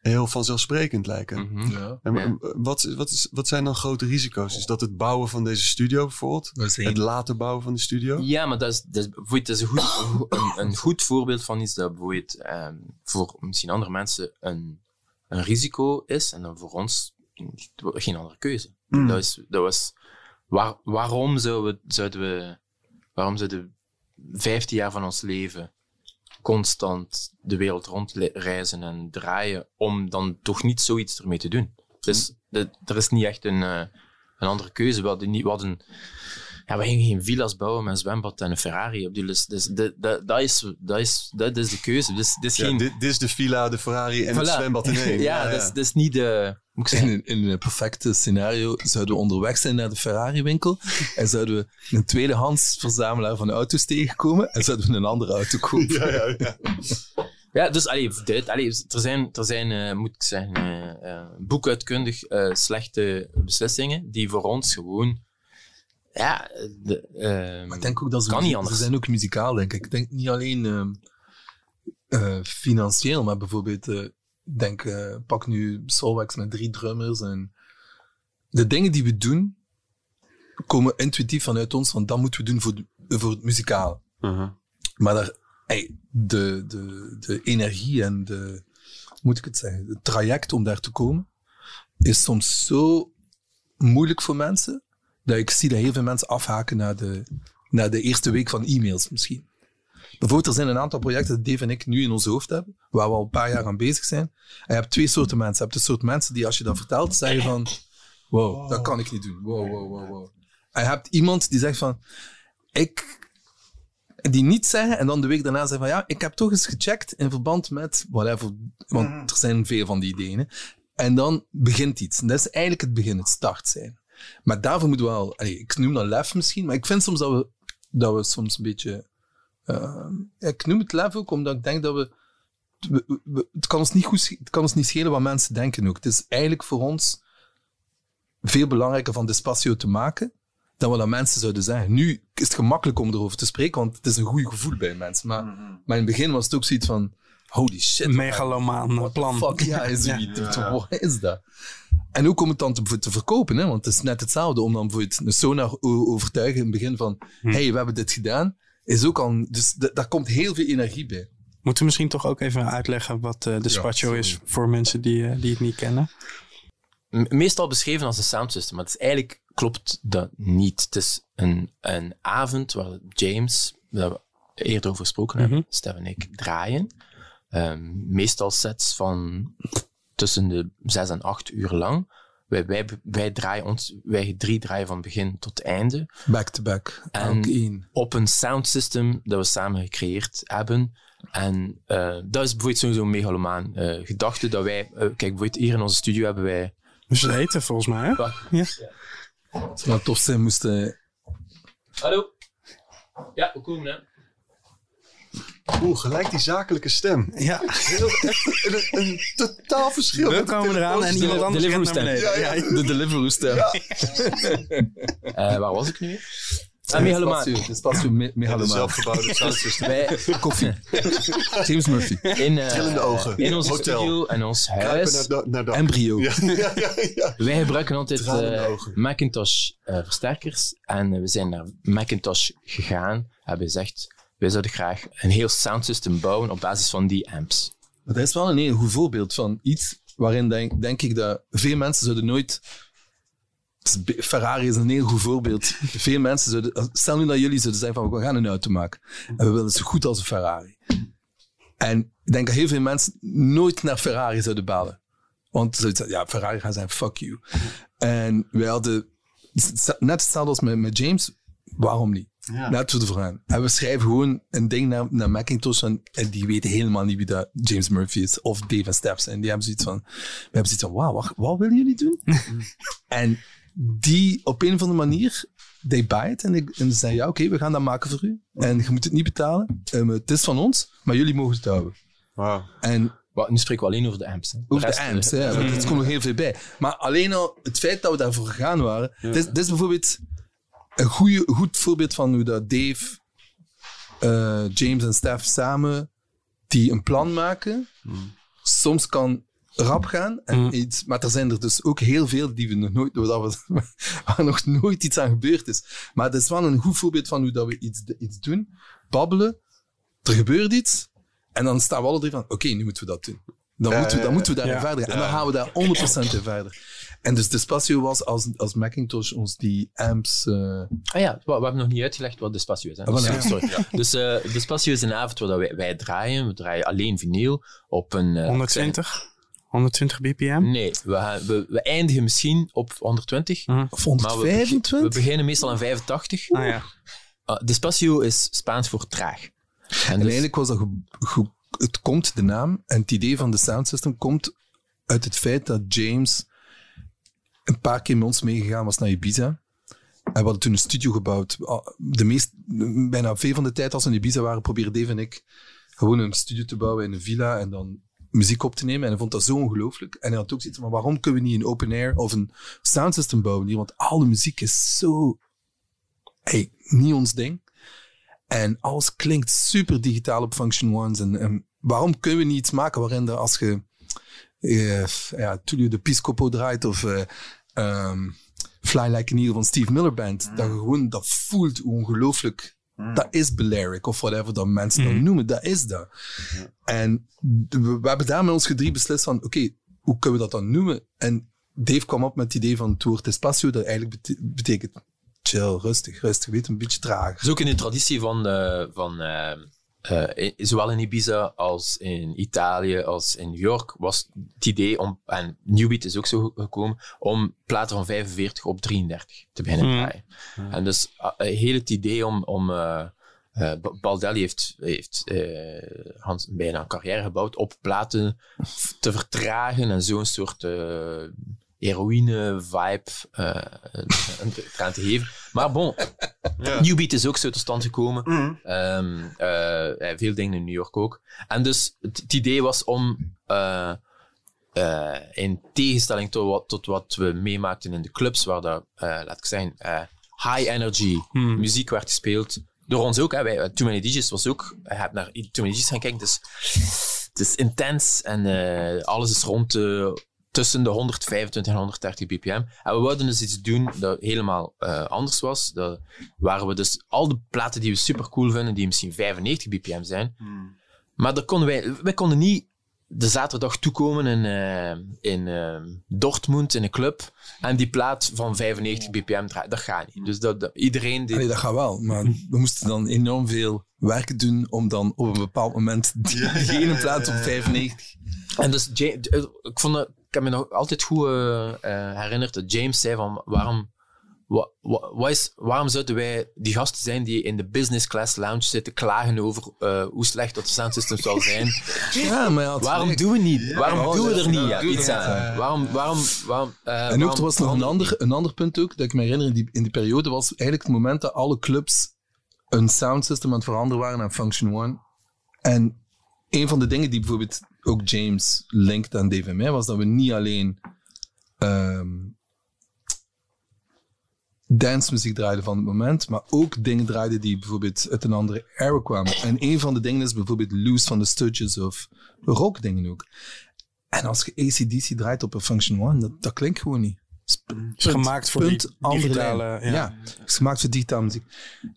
heel vanzelfsprekend lijken. Mhm. ja. En Ja. eh, wat, wat, is, wat zijn dan grote risico's? Is dat het bouwen van deze studio bijvoorbeeld? Het later bouwen van de studio? Ja, maar dat is, dat is, bijvoorbeeld, dat is een, goed, een, een goed voorbeeld van iets dat bijvoorbeeld ehm, voor misschien andere mensen een, een risico is en dan voor ons geen andere keuze. Mm. Dat, is, dat was, waar, waarom zouden we, zouden we, waarom zouden we 15 jaar van ons leven constant de wereld rondreizen en draaien om dan toch niet zoiets ermee te doen? Dus de- er is niet echt een, eh, een andere keuze. We hadden, niet, we hadden ja, we gingen geen villa's bouwen met een zwembad en een Ferrari. Dus, dus de- dat, is, dat, is, dat is de keuze. Dus, dus Ja, geen, dit, dit is de villa, de Ferrari en het zwembad in één. (laughs) ja, dat, is, dat is niet de... Moet ik In een, in een perfecte scenario zouden we onderweg zijn naar de Ferrari-winkel (laughs) en zouden we een tweedehands verzamelaar van auto's tegenkomen en zouden we een andere auto (laughs) kopen. Ja, ja, ja. Ja, dus allee, allee, er zijn, er zijn eh, moet ik zeggen, eh, eh, boekuitkundig eh, slechte beslissingen die voor ons gewoon... Ja, de, eh, Maar ik denk ook dat ze, Kan niet ze anders. zijn ook muzikaal, denk ik. Ik denk niet alleen ehm, eh, financieel, maar bijvoorbeeld, eh, denk, eh, pak nu Solwax met drie drummers en de dingen die we doen komen intuïtief vanuit ons, van dat moeten we doen voor, de- voor het muzikale. Uh-huh. Maar daar, hey, de, de, de energie en de, moet ik het zeggen, het traject om daar te komen, is soms zo moeilijk voor mensen, dat ik zie dat heel veel mensen afhaken na de, na de eerste week van e-mails misschien. Bijvoorbeeld, er zijn een aantal projecten dat Dave en ik nu in ons hoofd hebben, waar we al een paar jaar aan bezig zijn. En je hebt twee soorten mensen. Je hebt de soort mensen die als je dat vertelt, zeggen van, wow, dat kan ik niet doen. Wow, wow, wow, wow. En je hebt iemand die zegt van, ik die niet zeggen en dan de week daarna zeggen van ja, ik heb toch eens gecheckt in verband met whatever, want er zijn veel van die ideeën. hè. En dan begint iets. En dat is eigenlijk het begin, het start zijn. Maar daarvoor moeten we wel, ik noem dat lef misschien, maar ik vind soms dat we, dat we soms een beetje, eh, ik noem het lef ook omdat ik denk dat we, we- we- het, kan ons niet goed, het kan ons niet schelen wat mensen denken ook. Het is eigenlijk voor ons veel belangrijker van Despacio te maken dan wat dat mensen zouden zeggen. Nu is het gemakkelijk om erover te spreken, want het is een goed gevoel bij mensen. Maar, maar in het begin was het ook zoiets van, holy shit. Megalomaan the plan. fuck, ja, is zoiets. Wat is dat? En ook om het dan te, te verkopen, hè? want het is net hetzelfde om dan bijvoorbeeld een sonar o- overtuigen in het begin van, hey, we hebben dit gedaan, is ook al, dus daar komt heel veel energie bij. Moeten we misschien toch ook even uitleggen wat eh, de Spatio is voor mensen die, eh, die het niet kennen? Meestal beschreven als een soundsystem, maar het is eigenlijk klopt dat niet. Het is een, een avond waar James, waar we eerder over gesproken hebben, Stef en ik, draaien. Ehm, meestal sets van tussen de zes en acht uur lang. Wij, wij, wij, draaien ons, wij drie draaien van begin tot einde Back to back. En- op een soundsystem dat we samen gecreëerd hebben. En eh, dat is bijvoorbeeld sowieso een megalomaan eh, gedachte dat wij... eh, kijk, bijvoorbeeld hier in onze studio hebben wij... Dus eten volgens mij, hè? Wat? Ja. Het zou tof zijn moesten... Hallo? Ja, we komen hè. Oeh, gelijk die zakelijke stem. Ja, Heel, echt een, een totaal verschil. we komen eraan en iemand anders Deliveroo beneden. Ja, De Deliveroo stem. (laughs) Eh, waar was ik nu weer? Ah, megalomaan. Ja, de megalomaan. zelfgebouwde. (laughs) Wij, Koffie. (laughs) James Murphy. in, eh, Trillende ogen. in ons Hotel. studio en ons huis, naar. Embryo. Ja, ja, ja, ja. wij gebruiken altijd eh. Macintosh eh, versterkers. En we zijn naar Macintosh gegaan. Hebben gezegd, wij zouden graag een heel soundsystem bouwen op basis van die amps. Dat is wel een heel goed voorbeeld van iets waarin denk, denk ik dat veel mensen zouden nooit... Ferrari is een heel goed voorbeeld. Veel mensen zouden... Stel nu dat jullie zouden zeggen van we gaan een auto maken. En we willen zo goed als een Ferrari. En ik denk dat heel veel mensen nooit naar Ferrari zouden balen. Want ze ja, Ferrari gaan zijn, fuck you. En wij hadden... Net hetzelfde als met, met James. Waarom niet? Voor de vraag. En we schrijven gewoon een ding naar, naar Macintosh en, en die weten helemaal niet wie dat James Murphy is of Dave en Steph zijn. Die hebben zoiets van, we hebben zoiets van, wauw, wat, wat willen jullie doen? (laughs) en die op een of andere manier, they buy it en, ik, en ze zeggen, ja oké, we gaan dat maken voor u. En je moet het niet betalen. Ehm, het is van ons, maar jullie mogen het houden. Wauw. En nu spreken we alleen over de amps. Hè. over de eh, amps, hè, want er komt nog heel veel bij. Maar alleen al het feit dat we daarvoor gegaan waren. Dit is bijvoorbeeld een goed voorbeeld van hoe dat Dave, eh, James en Steph samen die een plan maken. Soms kan rap gaan. En iets, maar er zijn er dus ook heel veel die we nog nooit, waar, we, (laughs) waar nog nooit iets aan gebeurd is. Maar het is wel een goed voorbeeld van hoe dat we iets, iets doen. Babbelen. Er gebeurt iets. En dan staan we alle drie van, oké, nu moeten we dat doen. Dan, Ja, moeten, we, dan ja, moeten we daarin ja. verder gaan. En dan gaan we daar 100% in verder. En dus Despacio was als, als Macintosh ons die amps... eh, Ah ja, we, we hebben nog niet uitgelegd wat Despacio is. Hè? Ah, Dus, voilà. sorry. Dus eh Despacio is een avond waar dat wij, wij draaien. We draaien alleen vinyl op een... eh, 120? 120 bpm? Nee, we, gaan- we, we eindigen misschien op 120. Mhm. of Maar we, begi- 125? we beginnen meestal aan 85. Ah ja. Ah, Despacio is Spaans voor traag. En En dus- eigenlijk was dat... ge- ge- het komt, de naam, en het idee van de sound system komt uit het feit dat James een paar keer met ons meegegaan was naar Ibiza. En we hadden toen een studio gebouwd. Ah, De meest, bijna veel van de tijd als we in Ibiza waren, probeerden Dave en ik gewoon een studio te bouwen in een villa en dan muziek op te nemen. En hij vond dat zo ongelooflijk. En hij had ook zoiets van, waarom kunnen we niet een open air of een sound system bouwen hier? Want alle muziek is zo... Niet ons ding. En alles klinkt super digitaal op Function Ones. En, en waarom kunnen we niet iets maken waarin er als je ja, Tullio de Piscopo draait of eh, ehm, Fly Like an Eagle van Steve Miller Band, dat je gewoon dat voelt ongelooflijk Dat is Balearic of whatever dat mensen Mhm. dat noemen. Dat is dat. En we, we hebben daar met ons gedrie beslist van, oké, hoe kunnen we dat dan noemen? En Dave kwam op met het idee van het woord espacio, dat eigenlijk bete- betekent chill, rustig, rustig, weet, een beetje trager. Dat is ook in de traditie van, eh, van eh, eh, in- zowel in Ibiza als in Italië als in New York was het idee om, en New Beat is ook zo gekomen, om platen van 45 op 33 te beginnen Mm. draaien. En dus uh, heel het idee om, om eh, eh, Ba- Baldelli heeft, heeft eh, Hans bijna een carrière gebouwd op platen te vertragen en zo'n soort eh heroïne-vibe eh, eraan te geven. Maar bon, New Beat is ook zo tot stand gekomen. Ehm, eh, eh, veel dingen in New York ook. En dus het, het idee was om, eh, eh, in tegenstelling tot wat, tot wat we meemaakten in de clubs, waar dat, eh, laat ik zeggen, eh, high energy Hmm. muziek werd gespeeld. Door ons ook. Hè. Wij, eh, Too Many DJs was ook... Je hebt naar Too Many DJs gaan kijken. Het is, het is intens en eh, alles is rond de, tussen de 125 en 130 bpm. En we wilden dus iets doen dat helemaal eh, anders was. Dat, waar we dus al de platen die we super cool vinden, die misschien 95 bpm zijn. Maar dat konden wij, wij konden niet de zaterdag toekomen in, eh, in eh, Dortmund in een club en die plaat van 95 bpm draaien. Dat gaat niet. Dus dat, dat- iedereen die, Allee, dat gaat wel, maar we moesten dan enorm veel werk doen om dan op een bepaald moment (laughs) die, diegene plaat op 95. En dus ik, vond dat, ik heb me nog altijd goed eh, eh, herinnerd dat James zei van waarom, wa, wa- wat is, waarom zouden wij die gasten zijn die in de business class lounge zitten klagen over eh, hoe slecht dat de soundsystem zal zijn? (laughs) Ja, maar ja, waarom doen we niet? Waarom Ja, doen we er niet ja, iets aan? Waarom, waarom, waarom, eh, En ook, er was nog een ander, een ander punt ook, dat ik me herinner in die, in die periode, was eigenlijk het moment dat alle clubs een soundsystem aan het veranderen waren naar Function One. En een van de dingen die bijvoorbeeld ook James linkte aan Dave en mij, was dat we niet alleen ehm dancemuziek draaiden van het moment, maar ook dingen draaiden die bijvoorbeeld uit een andere era kwamen. En een van de dingen is bijvoorbeeld Loose van de Stooges of rock dingen ook. En als je ACDC draait op een Function One, dat, dat klinkt gewoon niet. Punt- Is gemaakt voor punt, digitale... Ja. Ja, is gemaakt voor digitale muziek.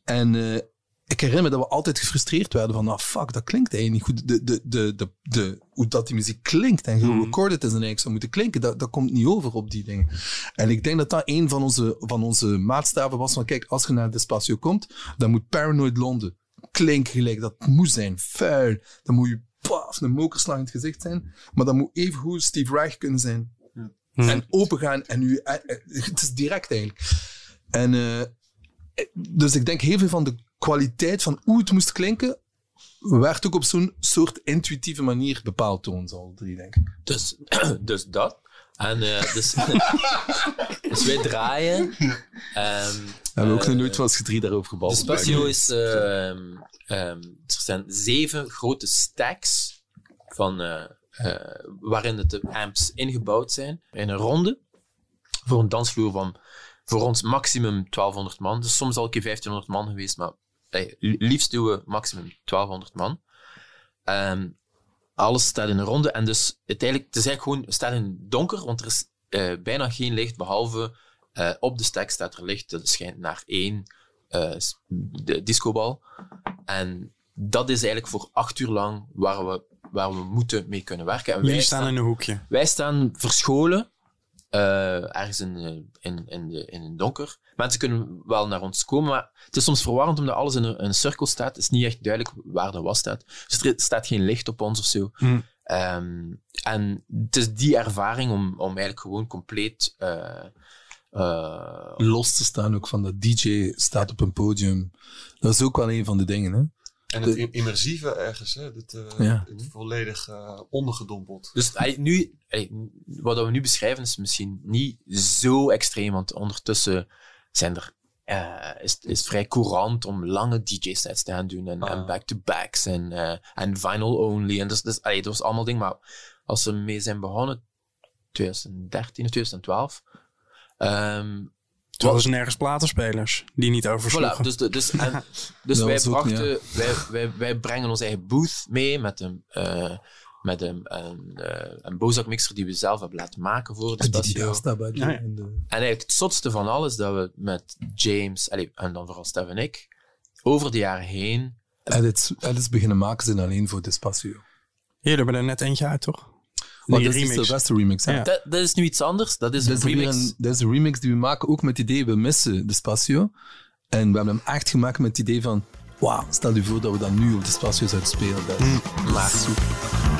En eh, ik herinner me dat we altijd gefrustreerd werden van, ah fuck, dat klinkt eigenlijk niet goed. De, de, de, de, de, hoe dat die muziek klinkt en gerecorded is en eigenlijk zou moeten klinken, dat, dat komt niet over op die dingen. En ik denk dat dat een van onze, van onze maatstaven was van, kijk, als je naar Despacio komt, dan moet Paranoid Londen klinken gelijk. Dat moet zijn vuil. Dan moet je paf, een mokerslag in het gezicht zijn. Maar dat moet even goed Steve Reich kunnen zijn. En open gaan en u, eh, eh, het is direct eigenlijk. En eh, dus ik denk heel veel van de kwaliteit van hoe het moest klinken, werd ook op zo'n soort intuïtieve manier bepaald door ons al drie, denk ik. Dus, (clears throat) dus dat. En eh, dus, (laughs) dus wij draaien. ehm, We hebben ook eh, nog nooit van ons drie daarover De gebabbeld. Spacio is... ehm, ehm, er zijn zeven grote stacks van, eh, eh, waarin de amps ingebouwd zijn. In een ronde. Voor een dansvloer van voor ons maximum 1200 man. Dus soms al een keer 1500 man geweest, maar eh, liefst doen we maximum 1200 man. Ehm, alles staat in een ronde en dus uiteindelijk, het is eigenlijk gewoon, staat in donker, want er is eh, bijna geen licht, behalve eh, op de stack staat er licht, dat schijnt naar één de discobal. En dat is eigenlijk voor acht uur lang waar we, waar we moeten mee kunnen werken. En wij staan in een hoekje. wij staan verscholen, ergens in, in, in, de, in het donker. Mensen kunnen wel naar ons komen, maar het is soms verwarrend omdat alles in een, cirkel staat. Het is niet echt duidelijk waar de was staat. Dus er staat geen licht op ons of zo. Hm. Ehm, en het is die ervaring om, om eigenlijk gewoon compleet... eh, eh, Los te staan ook van dat DJ staat op een podium. Dat is ook wel een van de dingen, hè? En het im- immersieve ergens, hè? Dat, eh, Ja. het volledig ondergedompeld. Dus nu, wat we nu beschrijven is misschien niet zo extreem, want ondertussen zijn er, eh, is is vrij courant om lange DJ-sets te gaan doen en, Ah. en back-to-backs en, eh, en vinyl only. En dus, dus, dat was allemaal dingen, maar als ze mee zijn begonnen, 2013 of 2012, ehm, Toen hadden ze nergens platenspelers die niet oversloegen. Voilà, dus, dus, (laughs) en, dus wij, was ook, brachten, wij, wij, wij brengen ons eigen booth mee met een, eh, met een, een, eh, een Bozak mixer die we zelf hebben laten maken voor de daar Ja, ja. in de- En eigenlijk het zotste van alles dat we met James, allee, en dan vooral Stef en ik, over de jaren heen. Edits, edits beginnen maken zijn alleen voor Despacio. Jullie hebben er net eentje uit, toch? Dat is de. Sylvester remix. hè? Ja. Dat, dat is nu iets anders. Dat is Dat een is, remix. een, dat is een remix die we maken, ook met het idee, we missen Despacio. En we hebben hem echt gemaakt met het idee van, wauw, stel je voor dat we dat nu op Despacio zouden spelen. Dat is Maar super.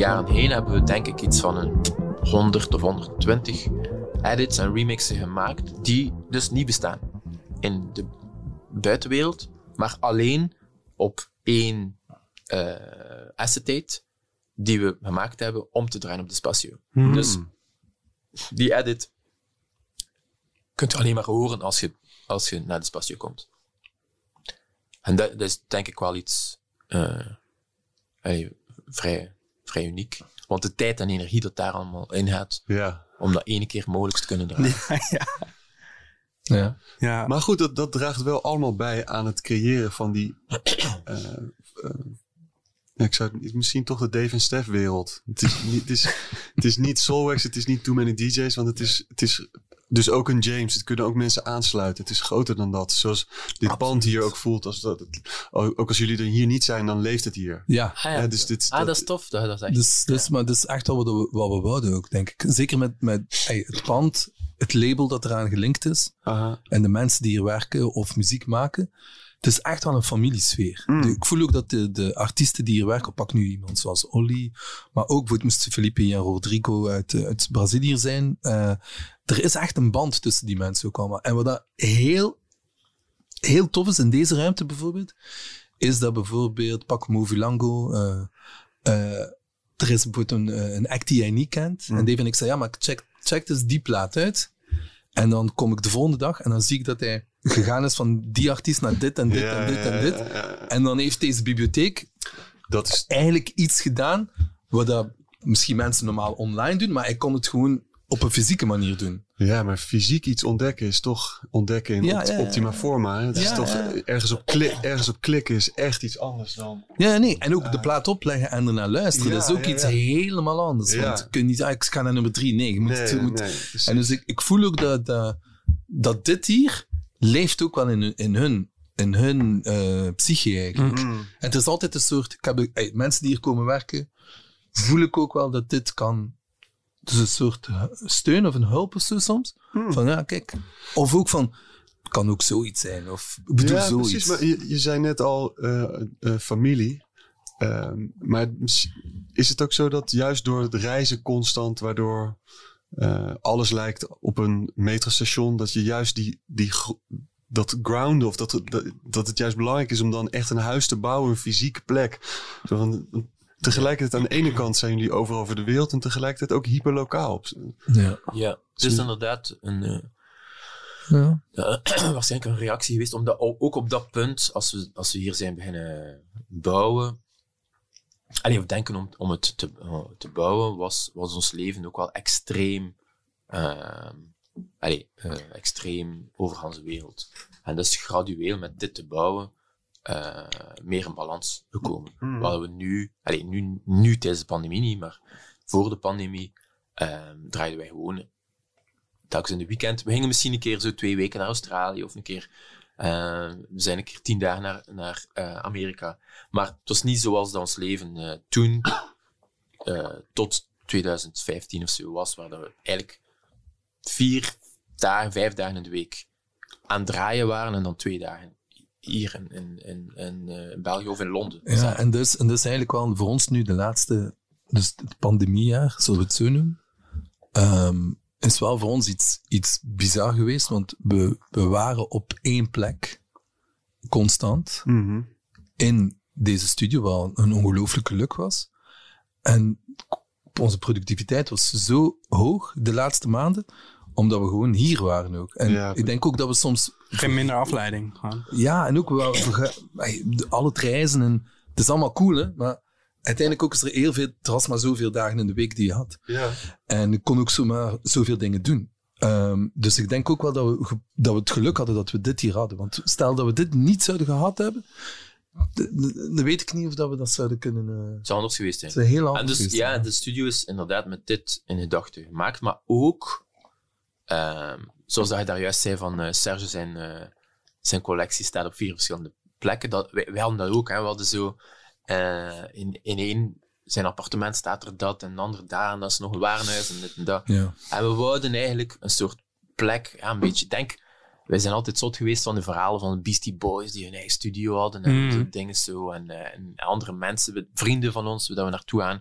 Jaren heen hebben we denk ik iets van een 100 of 120 edits en remixen gemaakt die dus niet bestaan in de buitenwereld, maar alleen op één eh acetate die we gemaakt hebben om te draaien op de Spatio. Dus die edit kunt je alleen maar horen als je, als je naar de Spatio komt. En dat, dat is denk ik wel iets eh, vrij, vrij uniek. Want de tijd en energie dat daar allemaal in gaat, Ja. om dat ene keer mogelijk te kunnen draaien. (laughs) Ja. Ja, Maar goed, dat, dat draagt wel allemaal bij aan het creëren van die. (clears throat) eh, eh, ja, ik zou het- misschien toch de Dave en Stef wereld. Het is niet, het is, het is niet Soulwax, het is niet Too Many DJ's, want het is, het is dus ook een James. Het kunnen ook mensen aansluiten. Het is groter dan dat. Zoals dit pand hier ook voelt. Als dat, ook als jullie er hier niet zijn, dan leeft het hier. ja. Ah, ja. Ja, dus dit, ah, dat is tof. Dat, dat is echt, Dus, dus, maar dat is echt wat we, wat we wouden ook, denk ik. Zeker met, met hey, het pand, het label dat eraan gelinkt is, Aha. en de mensen die hier werken of muziek maken. Het is echt wel een familiesfeer. Mm. Ik voel ook dat de, de artiesten die hier werken, pak nu iemand zoals Olly, maar ook bijvoorbeeld Felipe en Rodrigo uit, eh, uit Brazilië zijn. Eh, er is echt een band tussen die mensen ook allemaal. En wat dat heel, heel tof is in deze ruimte bijvoorbeeld, is dat bijvoorbeeld, pak Movilango, eh, er is bijvoorbeeld een, een act die jij niet kent. En Dave en ik zei, ja, maar check, check dus die plaat uit. En dan kom ik de volgende dag en dan zie ik dat hij gegaan is van die artiest naar dit en dit Ja, en dit en dit. ja. En dan heeft deze bibliotheek Dat is eigenlijk iets gedaan wat dat misschien mensen normaal online doen, maar hij kon het gewoon op een fysieke manier doen. Ja, maar fysiek iets ontdekken is toch ontdekken in Ja, opt- ja, ja. optima forma. hè? Het is toch ergens op, klik, ergens op klikken is echt iets anders dan. Ja, nee. En ook de plaat opleggen en ernaar luisteren. Dat is ook iets helemaal anders. Want je kunt niet zeggen, ik ga naar nummer drie. Nee, je moet, Nee, je moet- nee. En dus ik, ik voel ook dat, dat, dat dit hier leeft ook wel in, hun- in hun, in hun eh, psyche eigenlijk. Mm. En het is altijd een soort... Ik heb, mensen die hier komen werken, voel ik ook wel dat dit kan... Is een soort hu- steun of een hulp of zo soms. Hmm. Van ja, kijk. Of ook van... Het kan ook zoiets zijn. Of ik bedoel ja, zoiets. precies. Maar je, je zei net al eh, eh, familie. Ehm, maar is het ook zo dat juist door het reizen constant, waardoor eh, alles lijkt op een metrostation, dat je juist die, die dat ground of dat, het- dat, dat het juist belangrijk is om dan echt een huis te bouwen, een fysieke plek. Zo van, tegelijkertijd aan de ene kant zijn jullie overal over de wereld en tegelijkertijd ook hyperlokaal. Ja. Ja, het is inderdaad een, eh, Ja. Waarschijnlijk (clears throat) een reactie geweest, omdat ook op dat punt, als we, als we hier zijn beginnen bouwen, alleen we denken om, om het te, eh, te bouwen, was, was ons leven ook wel extreem, uh, allee, eh, extreem over de wereld. En is gradueel met dit te bouwen eh, meer in balans gekomen. Waar we nu, allee, nu, nu tijdens de pandemie niet, maar voor de pandemie eh, draaiden wij gewoon telkens in de weekend. We gingen misschien een keer zo twee weken naar Australië of een keer. Eh, we zijn een keer tien dagen naar, naar eh, Amerika. Maar het was niet zoals dat ons leven eh, toen, tot 2015 of zo was, waar we eigenlijk vier dagen, vijf dagen in de week aan het draaien waren en dan twee dagen hier in, in, in, in, in België of in Londen. Ja, en dus, en dus eigenlijk wel voor ons nu de laatste, dus het pandemiejaar, zullen we het zo noemen, ehm, is wel voor ons iets, iets bizar geweest, want we, we waren op één plek, constant, Mhm. in deze studio, wat een ongelooflijk geluk was. En onze productiviteit was zo hoog de laatste maanden, omdat we gewoon hier waren ook. En Ja, ik denk ook dat we soms geen minder afleiding. Gewoon. ja, en ook wel al het reizen en het is allemaal cool, hè, maar uiteindelijk ook is er heel veel, er was maar zoveel dagen in de week die je had. Ja. En ik kon ook zomaar zoveel dingen doen. Ehm, dus ik denk ook wel dat we, dat we het geluk hadden dat we dit hier hadden. Want stel dat we dit niet zouden gehad hebben, dan weet ik niet of dat we dat zouden kunnen... eh Het zou anders geweest zijn. het is heel En anders dus, geweest, ja, de studio is inderdaad met dit in gedachten gemaakt, maar ook, ehm, zoals dat je daar juist zei, van eh, Serge zijn, eh, zijn collectie staat op vier verschillende plekken. Dat, wij, wij hadden dat ook, hè. we hadden zo, eh, in, in één, zijn appartement staat er dat, en een ander daar, en dat is nog een warenhuis, en dit en dat. Ja. En we wouden eigenlijk een soort plek, ja, een beetje, denk, wij zijn altijd zot geweest van de verhalen van de Beastie Boys die hun eigen studio hadden en Mm. dingen zo. En, eh, en andere mensen, vrienden van ons, waar we naartoe gaan.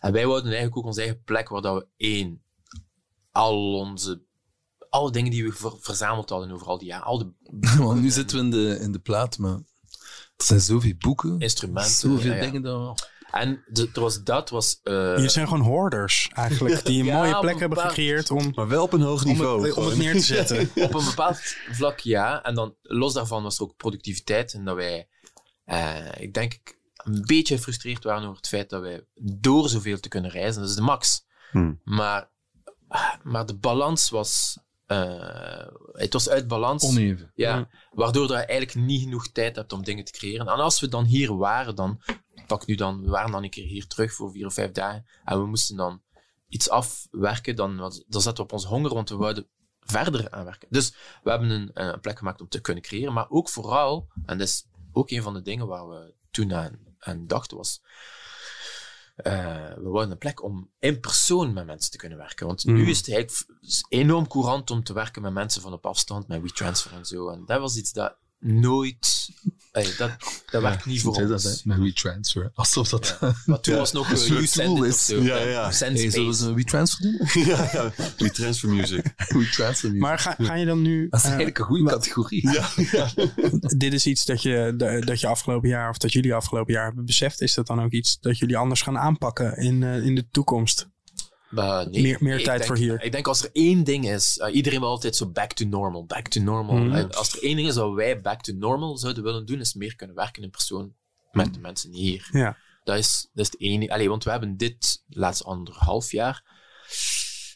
En wij wouden eigenlijk ook onze eigen plek waar dat we één, al onze, alle dingen die we ver- verzameld hadden over al die jaren, al de (laughs) Want nu zitten we in de, in de plaat, maar er zijn zoveel boeken, instrumenten. zoveel ja, ja. dingen. Dat... En de, er was dat, was... eh, Jullie zijn gewoon hoorders eigenlijk, die een Ja, mooie plek een hebben bepaald- gecreëerd om, Maar wel op een hoog om, niveau. het, om het neer te zetten. (laughs) op een bepaald vlak ja. En dan los daarvan was er ook productiviteit. En dat wij, eh, ik denk, een beetje gefrustreerd waren over het feit dat wij door zoveel te kunnen reizen, dat is de max. Hmm. Maar, maar de balans was, eh, het was uit balans. Oneven. Ja, waardoor je eigenlijk niet genoeg tijd hebt om dingen te creëren. En als we dan hier waren, dan pak nu dan, we waren dan een keer hier terug voor vier of vijf dagen en we moesten dan iets afwerken, dan, dan zaten we op onze honger, want we wouden verder aan werken. Dus we hebben een, eh, een plek gemaakt om te kunnen creëren, maar ook vooral, en dat is ook een van de dingen waar we toen aan, aan dachten, was eh, we wouden een plek om in persoon met mensen te kunnen werken. Want Mm. nu is het eigenlijk enorm courant om te werken met mensen van op afstand, met WeTransfer en zo. En dat was iets dat nooit... ey, dat, dat werkt niet voor dat, met WeTransfer. Alsof dat... Maar toen was nog Een You Send tool is. zo. Ja, ja. Hey, zullen we WeTransfer doen? (laughs) ja, ja. Die transfer music. (laughs) WeTransfer. Maar ga, ga je dan nu... dat is eh, eigenlijk een goede categorie. Ja, ja. (laughs) dit is iets dat je, da- dat je afgelopen jaar, of dat jullie afgelopen jaar hebben beseft. Is dat dan ook iets dat jullie anders gaan aanpakken in, eh, in de toekomst? Nee, Meer- meer ik tijd denk- voor hier. Ik denk als er één ding is, eh, iedereen wil altijd zo back to normal, back to normal. Mhm. Als er één ding is wat wij back to normal zouden willen doen, is meer kunnen werken in persoon met de mensen hier. Ja. Dat is, dat is het enige. Allee, want we hebben dit laatste anderhalf jaar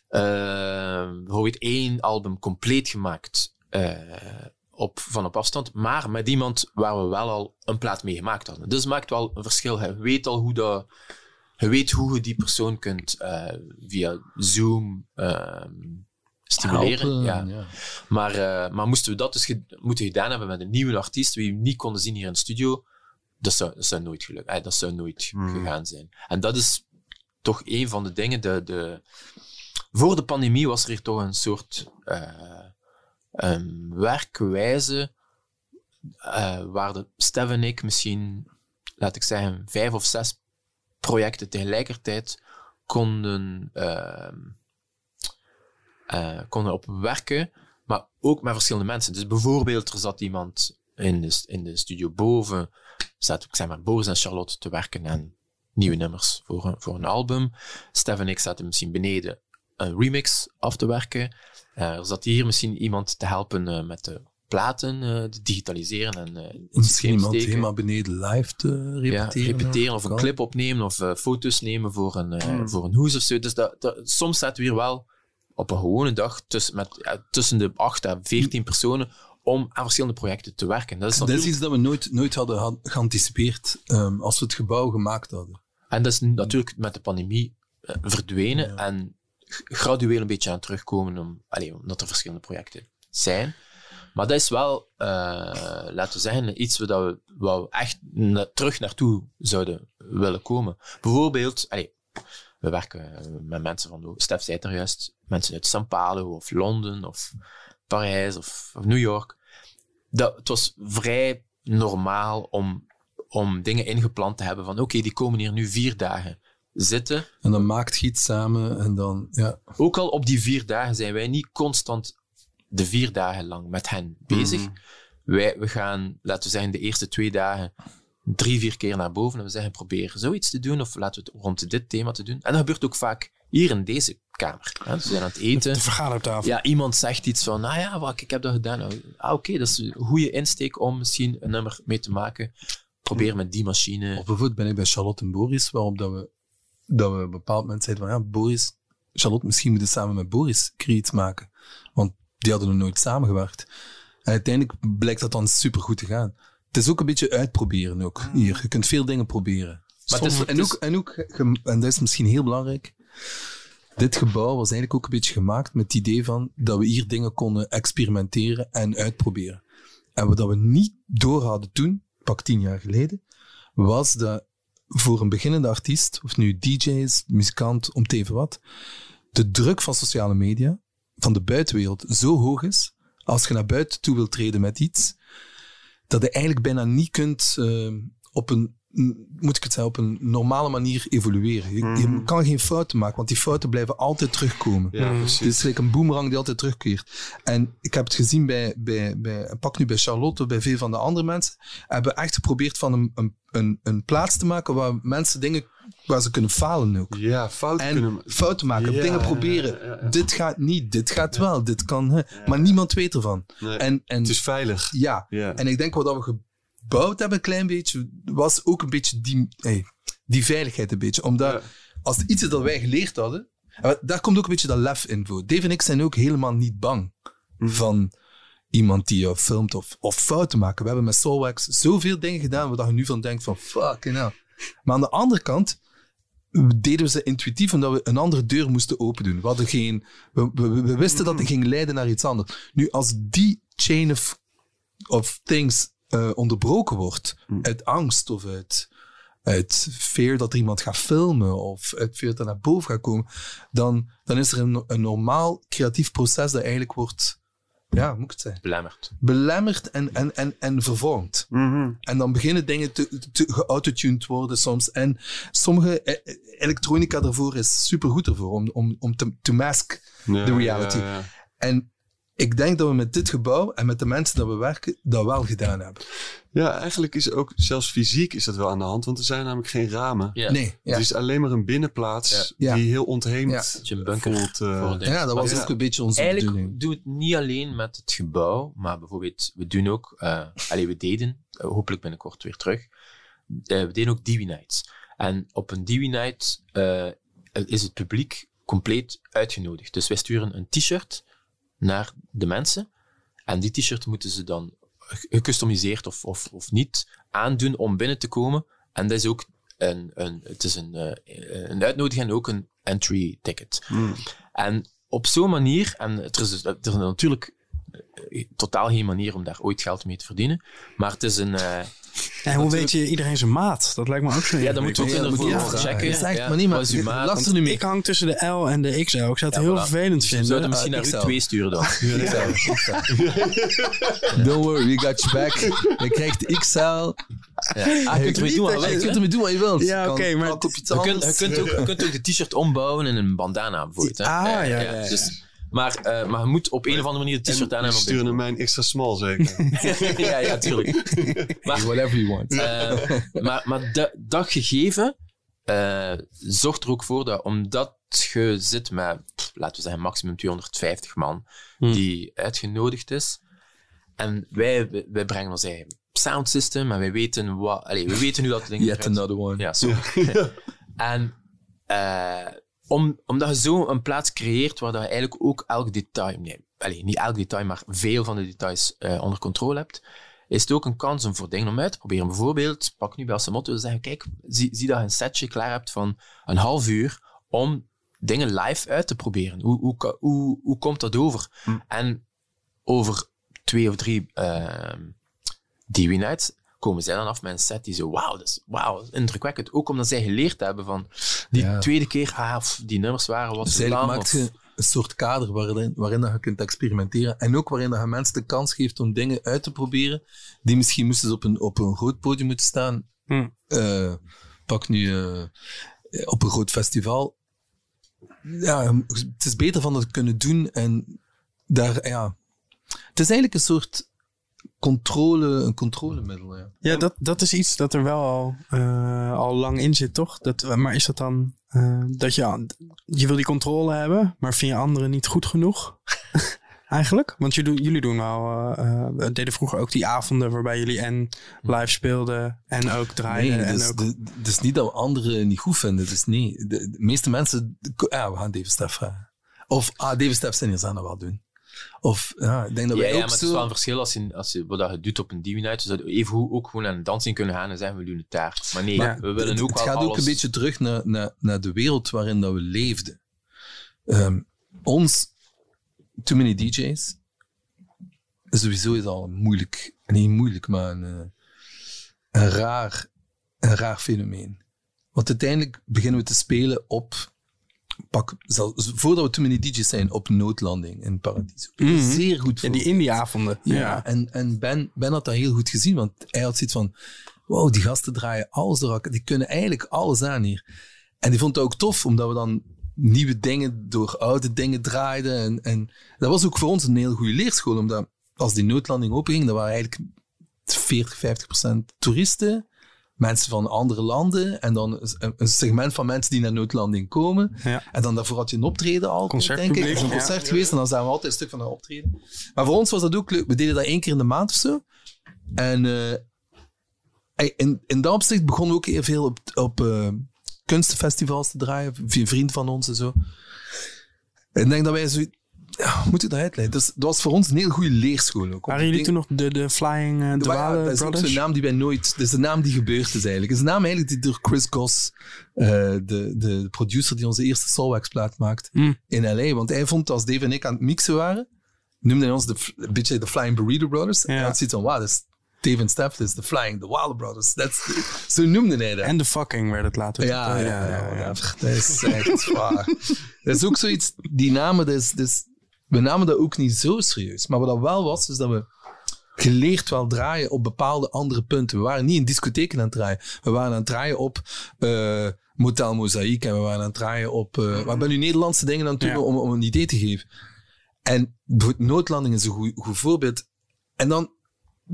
eh bijvoorbeeld één album compleet gemaakt eh, op, van op afstand, maar met iemand waar we wel al een plaat mee gemaakt hadden. Dus het maakt wel een verschil. Je weet al hoe dat... Je weet hoe je die persoon kunt eh, via Zoom ehm, stimuleren. Helpen, ja. ja. Maar, eh, maar moesten we dat dus ge- moeten gedaan hebben met een nieuwe artiest, die we niet konden zien hier in de studio, dat zou, dat zou nooit gelukt. eh, dat zou nooit Hmm. gegaan zijn. En dat is toch een van de dingen. De, de, voor de pandemie was er hier toch een soort werkwijze waar de Stef en ik misschien, laat ik zeggen, vijf of zes projecten tegelijkertijd konden, ehm, eh, konden op werken, maar ook met verschillende mensen. Dus bijvoorbeeld, er zat iemand in de, in de studio boven, zat, ik zeg maar, Boris en Charlotte te werken aan nieuwe nummers voor een, voor een album. Stef en ik zaten misschien beneden een remix af te werken. Eh, er zat hier misschien iemand te helpen eh, met de platen eh, te digitaliseren en eh, in Misschien iemand steken. helemaal beneden live te Ja, repeteren. repeteren of een Kan. clip opnemen of eh, foto's nemen voor een, eh, Hmm. voor een hoes of zo. Dus dat, dat, soms zaten we hier wel op een gewone dag tussen, met, ja, tussen de 8 en 14 personen om aan verschillende projecten te werken. Dat is Dat is iets dat we nooit, nooit hadden ha- geanticipeerd ehm, als we het gebouw gemaakt hadden. En dat is natuurlijk met de pandemie verdwenen Ja. en gradueel een beetje aan het terugkomen, om, allee, omdat er verschillende projecten zijn. Maar dat is wel, eh, laten we zeggen, iets waar we, waar we echt na- terug naartoe zouden willen komen. Bijvoorbeeld, we werken met mensen van, Stef zei het er juist, mensen uit São Paulo of Londen of Parijs of, of New York. Dat, het was vrij normaal om, om dingen ingepland te hebben van oké, die komen hier nu vier dagen zitten. En dan maakt je iets samen en dan, ja. Ook al op die vier dagen zijn wij niet constant de vier dagen lang met hen bezig. Mhm. Wij, we gaan, laten we zeggen, de eerste twee dagen drie, vier keer naar boven en we zeggen proberen zoiets te doen of laten we het rond dit thema te doen. En dat gebeurt ook vaak hier in deze kamer. Hè. We zijn aan het eten. De vergadertafel. Ja, iemand zegt iets van, nou ja, wat, ik heb dat gedaan. Nou, Ah, oké, dat is een goede insteek om misschien een nummer mee te maken. Probeer met die machine. Of bijvoorbeeld ben ik bij Charlotte en Boris, waarop dat we, dat we op een bepaald moment zeiden van ja, Boris, Charlotte, misschien moeten we samen met Boris iets maken. Want die hadden nog nooit samengewerkt. En uiteindelijk blijkt dat dan supergoed te gaan. Het is ook een beetje uitproberen ook hier. Je kunt veel dingen proberen. Maar het is- en, ook, en ook, en dat is misschien heel belangrijk, dit gebouw was eigenlijk ook een beetje gemaakt met het idee van dat we hier dingen konden experimenteren en uitproberen. En wat dat we niet door hadden toen, pak tien jaar geleden, was dat voor een beginnende artiest, of nu DJ is, muzikant, om te even wat, de druk van sociale media, van de buitenwereld, zo hoog is, als je naar buiten toe wilt treden met iets, dat je eigenlijk bijna niet kunt eh, op een, moet ik het zeggen, op een normale manier evolueren. Je, je kan geen fouten maken, want die fouten blijven altijd terugkomen. Ja, precies. Het is gelijk een boemerang die altijd terugkeert. En ik heb het gezien bij, bij, bij pak nu bij Charlotte, bij veel van de andere mensen, hebben echt geprobeerd van een, een, een, een plaats te maken waar mensen dingen, waar ze kunnen falen ook. Ja, fout En kunnen... fouten maken, Ja, dingen proberen. ja, ja, ja. Dit gaat niet, dit gaat wel, dit kan. Hè. Maar niemand weet ervan. Nee, En, en het is veilig. ja, en ik denk wat we gebouwd hebben, een klein beetje, was ook een beetje die, hey, die veiligheid een beetje. Omdat als iets is dat wij geleerd hadden, en daar komt ook een beetje dat lef in voor. Dave en ik zijn ook helemaal niet bang van iemand die jou filmt of, of fouten maken. We hebben met Soulwax zoveel dingen gedaan waar je nu van denkt van fuck, nou. Maar aan de andere kant deden we ze intuïtief omdat we een andere deur moesten open doen. We, hadden geen, we, we, we wisten dat het ging leiden naar iets anders. Nu, als die chain of, of things eh, onderbroken wordt uit angst of uit, uit fear dat er iemand gaat filmen of uit fear dat er naar boven gaat komen, dan, dan is er een, een normaal creatief proces dat eigenlijk wordt, ja, hoe moet ik het zeggen, belemmerd. belemmerd en, en, en, en vervormd. En dan beginnen dingen te, te geautotuned worden soms. En sommige eh, elektronica daarvoor is supergoed ervoor, om, om, om te to mask Ja, the reality. ja, ja. En ik denk dat we met dit gebouw en met de mensen dat we werken, dat wel gedaan hebben. Ja, eigenlijk is ook, zelfs fysiek is dat wel aan de hand, want er zijn namelijk geen ramen. Ja. Nee, ja. Het is alleen maar een binnenplaats Ja. die heel ontheemd Ja. Dat je een bunker voelt. eh, voor dingen. ja, dat was Ja. ook een beetje onze Eigenlijk bedoeling. doen we het niet alleen met het gebouw, maar bijvoorbeeld, we doen ook, eh allee, we deden, eh, hopelijk binnenkort weer terug, we deden ook Dewey Nights. En op een Dewey Night eh, is het publiek compleet uitgenodigd. Dus wij sturen een t-shirt naar de mensen en die t-shirt moeten ze dan gecustomiseerd of, of, of niet aandoen om binnen te komen. En dat is ook een, een, het is een, eh, een uitnodiging en ook een entry ticket. En op zo'n manier, en er is, dus- er is natuurlijk eh, totaal geen manier om daar ooit geld mee te verdienen, maar het is een... En hoe weet je iedereen zijn maat? Dat lijkt me ook zo ja, dat moeten we ook Ja, in vragen. checken. Dat is ja, maar niet, maar wat is uw maat? last Want er nu mee. Ik hang tussen de L en de XL. Ik zou het Ja, heel voilà. vervelend vinden. zouden misschien naar u XL. twee sturen dan. (laughs) Don't worry, we got your back. Je krijgt XL. Ja. Ah, je kunt ermee doen wat je Je wilt, kunt hè. ermee doen wat je wilt. Ja, oké, maar Je kunt, je, anders. kunt ook, je kunt ook de t-shirt ombouwen in een bandana bijvoorbeeld. Hè. Ah, ja, ja, ja. Dus, maar, eh, maar je moet op een of andere manier de t-shirt aan en hebben. we sturen mijn extra small zeker. (laughs) ja, ja, tuurlijk. (laughs) Maar, Whatever you want. eh, maar, maar da- dat gegeven eh, zorgt er ook voor dat, omdat je zit met, laten we zeggen, maximum 250 man die uitgenodigd is, en wij, wij- brengen ons eigen sound system en wij weten wat, allee, we weten nu dat het ding Yet eruit- another one. Ja, zo. (laughs) en eh, om, omdat je zo een plaats creëert waar dat je eigenlijk ook elk detail, nee, allee, niet elk detail, maar veel van de details eh, onder controle hebt, is het ook een kans om voor dingen om uit te proberen. Bijvoorbeeld, pak nu bij Motto, zeggen, kijk, zie, zie dat je een setje klaar hebt van een half uur om dingen live uit te proberen. Hoe, hoe, hoe, hoe komt dat over? En over twee of drie uh, DW Nights komen zij dan af met een set die zo, wauw, dat is wauw, indrukwekkend. Ook omdat zij geleerd hebben van die Ja. tweede keer, ah, die nummers waren wat Dus maakt je een soort kader waarin, waarin dat je kunt experimenteren. En ook waarin dat je mensen de kans geeft om dingen uit te proberen. Die misschien moesten op een, op een groot podium moeten staan. Hm. Eh, pak nu eh, op een groot festival. Ja, het is beter van dat kunnen doen. En daar, ja. Het is eigenlijk een soort controle, een controlemiddel. Ja. Ja, dat, dat is iets dat er wel al, eh, al lang in zit, toch? Dat, maar is dat dan dat je, je wil die controle hebben, maar vind je anderen niet goed genoeg? (laughs) eigenlijk? Want jullie, jullie doen wel, eh, eh, deden vroeger ook die avonden waarbij jullie en live speelden en ook draaiden. Nee, en dus, ook... de- het is niet dat we anderen niet goed vinden. Dus nee, de, de meeste mensen... Ja, we gaan Dave Stef vragen. Of, ah, Dave Stef zijn hier zijn dat wel doen. Of, ja, ik denk dat Ja, wij ja, ook maar het is wel een verschil als je, als je wat je doet op een DV-night. Dus dat we even goed ook gewoon aan de dansing kunnen gaan en zeggen we doen het daar. Maar nee, Maar we willen het, ook het wel gaat alles... ook een beetje terug naar, naar, naar de wereld waarin dat we leefden. Ehm, ons, Too Many DJ's, sowieso is al een moeilijk, niet moeilijk, maar een, eh, een, raar, een raar fenomeen. Want uiteindelijk beginnen we te spelen op, pak, zelfs voordat we Too Many DJ's zijn, op noodlanding in Paradiso. Mhm. Zeer goed Ja, die voor. indie-avonden. Ja, Ja. En, en ben, ben had dat heel goed gezien, want hij had zoiets van, wow, die gasten draaien alles door elkaar. Die kunnen eigenlijk alles aan hier. En die vond het ook tof, omdat we dan nieuwe dingen door oude dingen draaiden. En, en dat was ook voor ons een heel goede leerschool, omdat als die noodlanding openging, dan waren eigenlijk 40, 50 procent toeristen, mensen van andere landen en dan een, een segment van mensen die naar noodlanding komen. Ja. En dan daarvoor had je een optreden al, denk ik. Is een ja. concert geweest en dan zijn we altijd een stuk van een optreden. Maar voor ons was dat ook leuk. We deden dat één keer in de maand of zo. En eh, in, in dat opzicht begonnen we ook heel veel op, op eh, kunstenfestivals te draaien. Via vrienden van ons en zo. Ik denk dat wij zo... Ja, moet ik dat uitleggen? Dus dat was voor ons een heel goede leerschool ook. Waren jullie toen nog de, de Flying uh, Ja, Dwalen dat is ook Brothers? zo'n naam die wij nooit... Dat is de naam die gebeurd is eigenlijk. Het is een naam eigenlijk die door Chris Goss, eh, de, de producer die onze eerste Soulwax plaat maakt, Mm. in L.A. Want hij vond als Dave en ik aan het mixen waren, noemde hij ons de, een beetje de Flying Burrito Brothers. En Ja. hij had zoiets van, wow, dat is Dave en Steph, is de Flying, the Wilder Brothers. That's the- zo noemde hij dat. En de fucking werd het later. Ja, ja, ja, whatever. Dat is echt waar. Dat is ook zoiets, die namen, dat is- we namen dat ook niet zo serieus. Maar wat dat wel was, is dat we geleerd wel draaien op bepaalde andere punten. We waren niet in discotheken aan het draaien. We waren aan het draaien op eh, Motel Mozaïek en we waren aan het draaien op... eh maar ik ben nu Nederlandse dingen aan het doen Ja. om, om een idee te geven. En Noodlanding is een goed, goed voorbeeld. En dan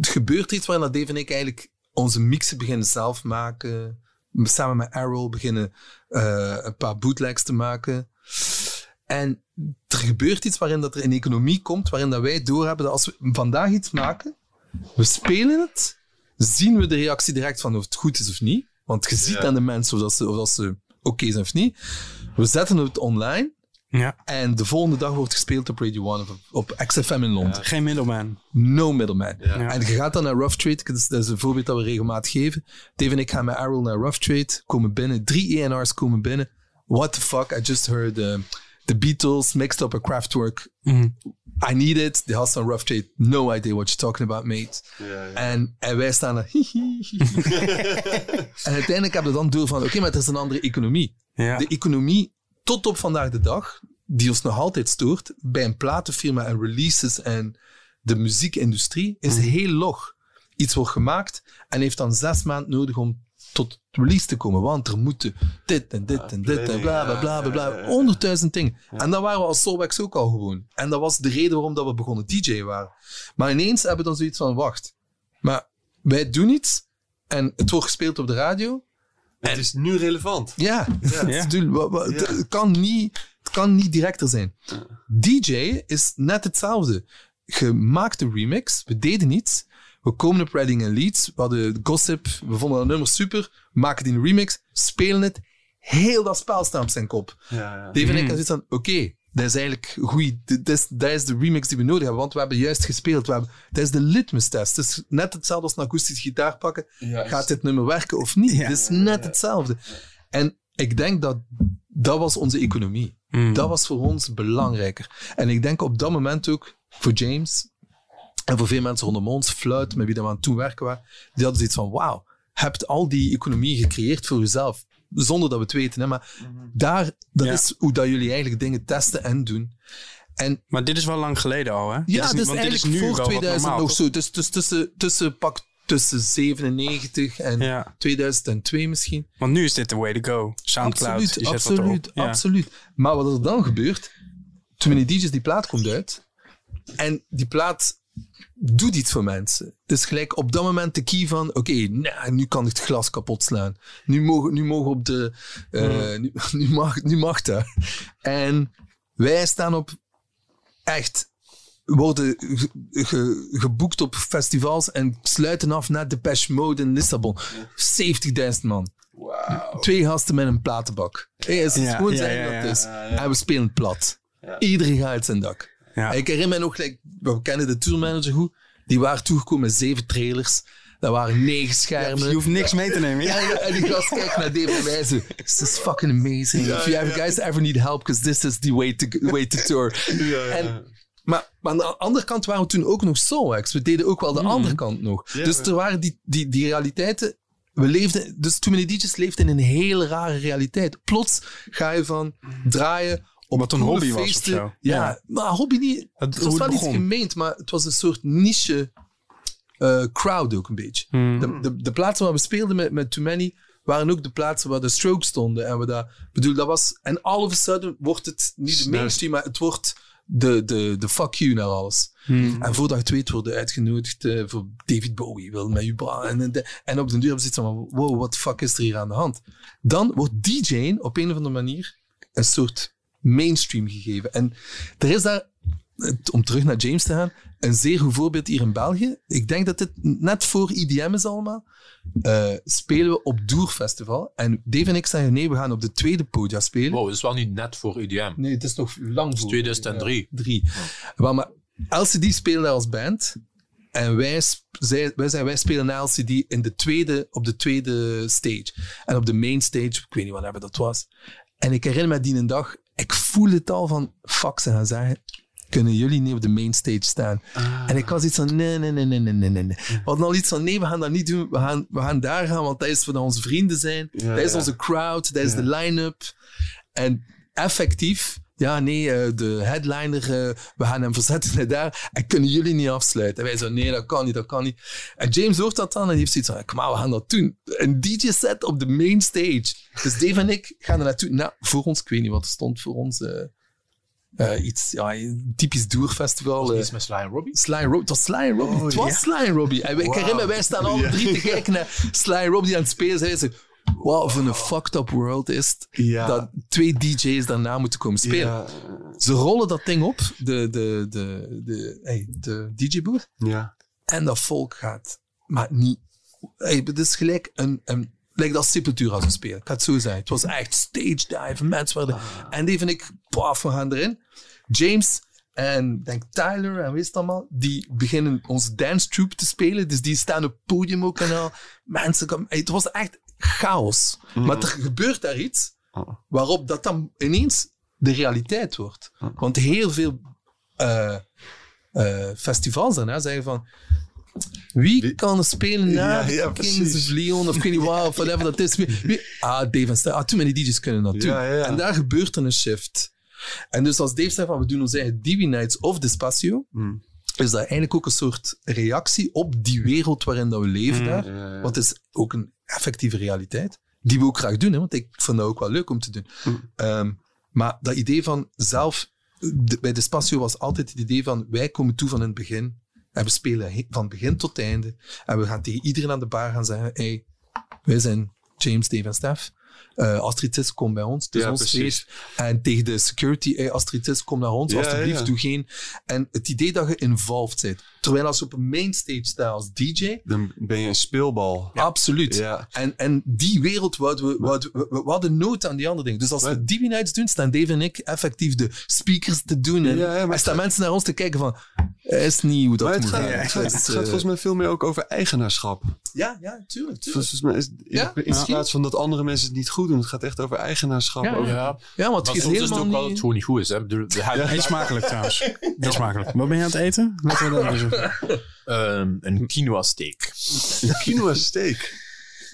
gebeurt iets waarin dat Dave en ik eigenlijk onze mixen beginnen zelf maken. Samen met Arrow beginnen eh, een paar bootlegs te maken. En er gebeurt iets waarin dat er een economie komt, waarin dat wij doorhebben dat als we vandaag iets maken, we spelen het, zien we de reactie direct van of het goed is of niet. Want je ziet aan de mensen of dat ze, of dat ze oké zijn of niet. We zetten het online Ja. en de volgende dag wordt gespeeld op Radio 1 of op, op XFM in Londen. Geen middelman. No middleman. Ja. En je gaat dan naar Rough Trade. Dat is, dat is een voorbeeld dat we regelmatig geven. Dave en ik gaan met Errol naar Rough Trade. Komen binnen. Drie ENR's komen binnen. What the fuck? I just heard uh, the Beatles mixed up a Kraftwerk. Mhm. I need it. The house on Rough Trade. No idea what you're talking about, mate. En, en wij staan er. (laughs) en uiteindelijk hebben we dan door van... Oké, maar er is een andere economie de economie tot op vandaag de dag, die ons nog altijd stoort, bij een platenfirma en releases en de muziekindustrie, is heel log. Iets wordt gemaakt en heeft dan zes maanden nodig om tot release te komen. Want er moeten dit en dit en dit en bla bla bla bla bla. Honderdduizend dingen. En dat waren we als Soulwax ook al gewoon. En dat was de reden waarom dat we begonnen DJ waren. Maar ineens hebben we dan zoiets van, wacht. Maar wij doen iets en het wordt gespeeld op de radio. Het is nu relevant. Ja, (laughs) Ja. Het, kan niet, het kan niet directer zijn. DJ is net hetzelfde. Gemaakte remix, we deden niets. We komen op Reading en Leeds, we hadden Gossip, we vonden dat nummer super, we maken die een remix, spelen het, heel dat spel staat op zijn kop. Ja, ja. Dave en ik hadden zoiets van, oké, dat is eigenlijk goed. Dat is, dat is de remix die we nodig hebben, want we hebben juist gespeeld. We hebben, dat is de litmus test. Het is net hetzelfde als een akoestische gitaar pakken. Gaat dit nummer werken of niet? Ja. Het is net hetzelfde. En ik denk dat dat was onze economie. Mm. Dat was voor ons belangrijker. En ik denk op dat moment ook voor James en voor veel mensen rondom ons, Fluit, met wie dat we aan het toen werken waren, die hadden zoiets van, wauw, hebt al die economie gecreëerd voor jezelf. Zonder dat we het weten. Hè? Maar daar, dat Ja. is hoe dat jullie eigenlijk dingen testen en doen. En Maar dit is wel lang geleden al, hè? Dit ja, is, dat is want dit is eigenlijk nu voor wel wat 2000 normaal, nog zo. Dus, dus tussen, tussen, pak, tussen 97 en Ja. 2002 misschien. Want nu is dit the way to go. Soundcloud. Absoluut, je zet wat absoluut. Ja. absoluut. Maar wat er dan gebeurt, toen Many DJ's die plaat komt uit, en die plaat doet iets voor mensen. Dus gelijk op dat moment de key van, oké, nou, nu kan ik het glas kapot slaan. Nu mogen, nu mogen op de, eh, nu, (laughs) nu, mag, nu mag dat. En wij staan op echt worden ge- ge- geboekt op festivals en sluiten af naar Depeche Mode in Lissabon. 70.000 man. Twee gasten met een platenbak. Hey, het is Ja, gewoon ja, ja, dat is. En we spelen plat. Iedereen gaat uit zijn dak. Ja. Ik herinner me nog, like, we kennen de tourmanager goed. Die waren toegekomen met zeven trailers. Dat waren negen schermen. Je hoeft niks mee te nemen. Ja, Ja. en die gast kijkt naar Dave en wij zo, This is fucking amazing. If you have guys ever need help, because this is the way to, way to tour. En, maar, maar aan de andere kant waren we toen ook nog Soulwax. We deden ook wel de andere kant nog. dus er waren die, die, die realiteiten... We leefden, dus Too Many DJ's leefden in een hele rare realiteit. Plots ga je van draaien op Wat een hobby was of feesten. zo. Ja, maar hobby niet. Het- Het, was het wel iets gemeend, maar het was een soort niche eh, crowd ook een beetje. Hmm. De, de, de plaatsen waar we speelden met, met Too Many waren ook de plaatsen waar de Strokes stonden. En we daar, bedoel, dat was, en all of a sudden wordt het niet de mainstream, maar het wordt de, de, de fuck you naar alles. Hmm. En voordat je het weet worden uitgenodigd eh, voor David Bowie, wil met je. En, en, en op de deur zit van, wow, what the fuck is er hier aan de hand? Dan wordt DJ'en op een of andere manier een soort mainstream gegeven. En er is daar, om terug naar James te gaan, een zeer goed voorbeeld hier in België. Ik denk dat het net voor IDM is allemaal. eh, spelen we op Doer Festival. En Dave en ik zeggen, nee, we gaan op de tweede podia spelen. Wow, dat is wel niet net voor UDM. Nee, het is nog lang voor. 2003. Ja, drie. Wel, maar LCD speelde als band. En wij, zij, wij, zijn, wij spelen na LCD in de tweede, op de tweede stage. En op de main stage, ik weet niet wanneer dat was. En ik herinner me die een dag, ik voel het al van, fuck, ze gaan zeggen, kunnen jullie niet op de main stage staan? En ik was iets van, nee, nee, nee, nee, nee, nee, nee. We hadden al iets van, nee, we gaan dat niet doen. We gaan, we gaan daar gaan, want dat is waar onze vrienden zijn. Ja, dat is ja. onze crowd, dat is de line-up. En effectief, ja, nee, eh, de headliner, eh, we gaan hem verzetten naar daar. En kunnen jullie niet afsluiten? En wij zo, nee, dat kan niet, dat kan niet. En James hoort dat dan en die heeft zoiets van, kom maar, we gaan dat doen. Een DJ-set op de main stage. Dus Dave en ik gaan er naartoe. Nou, voor ons, ik weet niet wat er stond voor ons. eh, iets, ja, typisch doerfestival. eh, Iets met Sly en Robbie. Sly and Robbie. Het was Sly Robbie. het was Sly and Robbie. En ik herinner me, wij staan alle drie te kijken naar Sly and Robbie aan het spelen. Ze, wat voor een fucked up world is het Ja. dat twee DJ's daarna moeten komen spelen. Ja. Ze rollen dat ding op, de, de, de, de, hey, de DJ-booth. Ja. En dat volk gaat, maar niet. Hey, het is gelijk een, een lijkt als Sepultura als een spelen. Ik ga het zo zeggen. Het was echt stage dive. Mensen werden. En die vind ik, paf, we gaan erin. James en denk Tyler en weet het allemaal, die beginnen onze dance troupe te spelen. Dus die staan op het podium ook en al. Mensen komen. hey, het was echt chaos. Maar er gebeurt daar iets waarop dat dan ineens de realiteit wordt. Want heel veel eh, eh, festivals daarna zeggen van. Wie, Wie- kan spelen na Ja, ja, Kings of Leon of ik weet niet of (laughs) whatever dat is. Wie, ah, Dave en Stef. Ah, too many DJ's kunnen dat doen. Ja. En daar gebeurt een shift. En dus als Dave zei van we doen onze eigen Divi Nights of Despacio, Hmm. is dat eigenlijk ook een soort reactie op die wereld waarin dat we leven daar. Ja, ja. Want het is ook een effectieve realiteit. Die we ook graag doen, hè, want ik vind dat ook wel leuk om te doen. Hmm. Ehm, maar dat idee van zelf, de- bij Despacio was altijd het idee van wij komen toe van het begin. En we spelen van begin tot einde. En we gaan tegen iedereen aan de bar gaan zeggen: hey, wij zijn James, Dave en Stef. Eh Astrid Tis, kom bij ons. Ja, ons precies. feest. En tegen de security, hey, Astrid Tis, kom naar ons. Ja, alsjeblieft, ja. doe geen. En het idee dat je involved bent. Terwijl als je op een mainstage staat als DJ, Dan ben je een speelbal. Absoluut. En, en die wereld wouden we, wouden we, we, we hadden nood aan die andere dingen. Dus als we Maar- Divi Nights doen, staan Dave en ik effectief de speakers te doen. En maar er staan mensen naar ons te kijken van, eh, is niet hoe dat het moet gaat, gaan. het gaat, Dus, het gaat eh, volgens mij veel meer ook over eigenaarschap. Ja, ja, tuurlijk. tuurlijk. Volgens mij is, in, in plaats van dat andere mensen het niet goed doen, het gaat echt over eigenaarschap. Ja, over- Ja, Ja, want het is soms is het helemaal ook wel het gewoon niet goed is. Hè. De- smakelijk trouwens. (laughs) Eet smakelijk. Wat ben je aan het eten? Laten we dat even zeggen. Ehm, een quinoa steak. Een quinoa steak.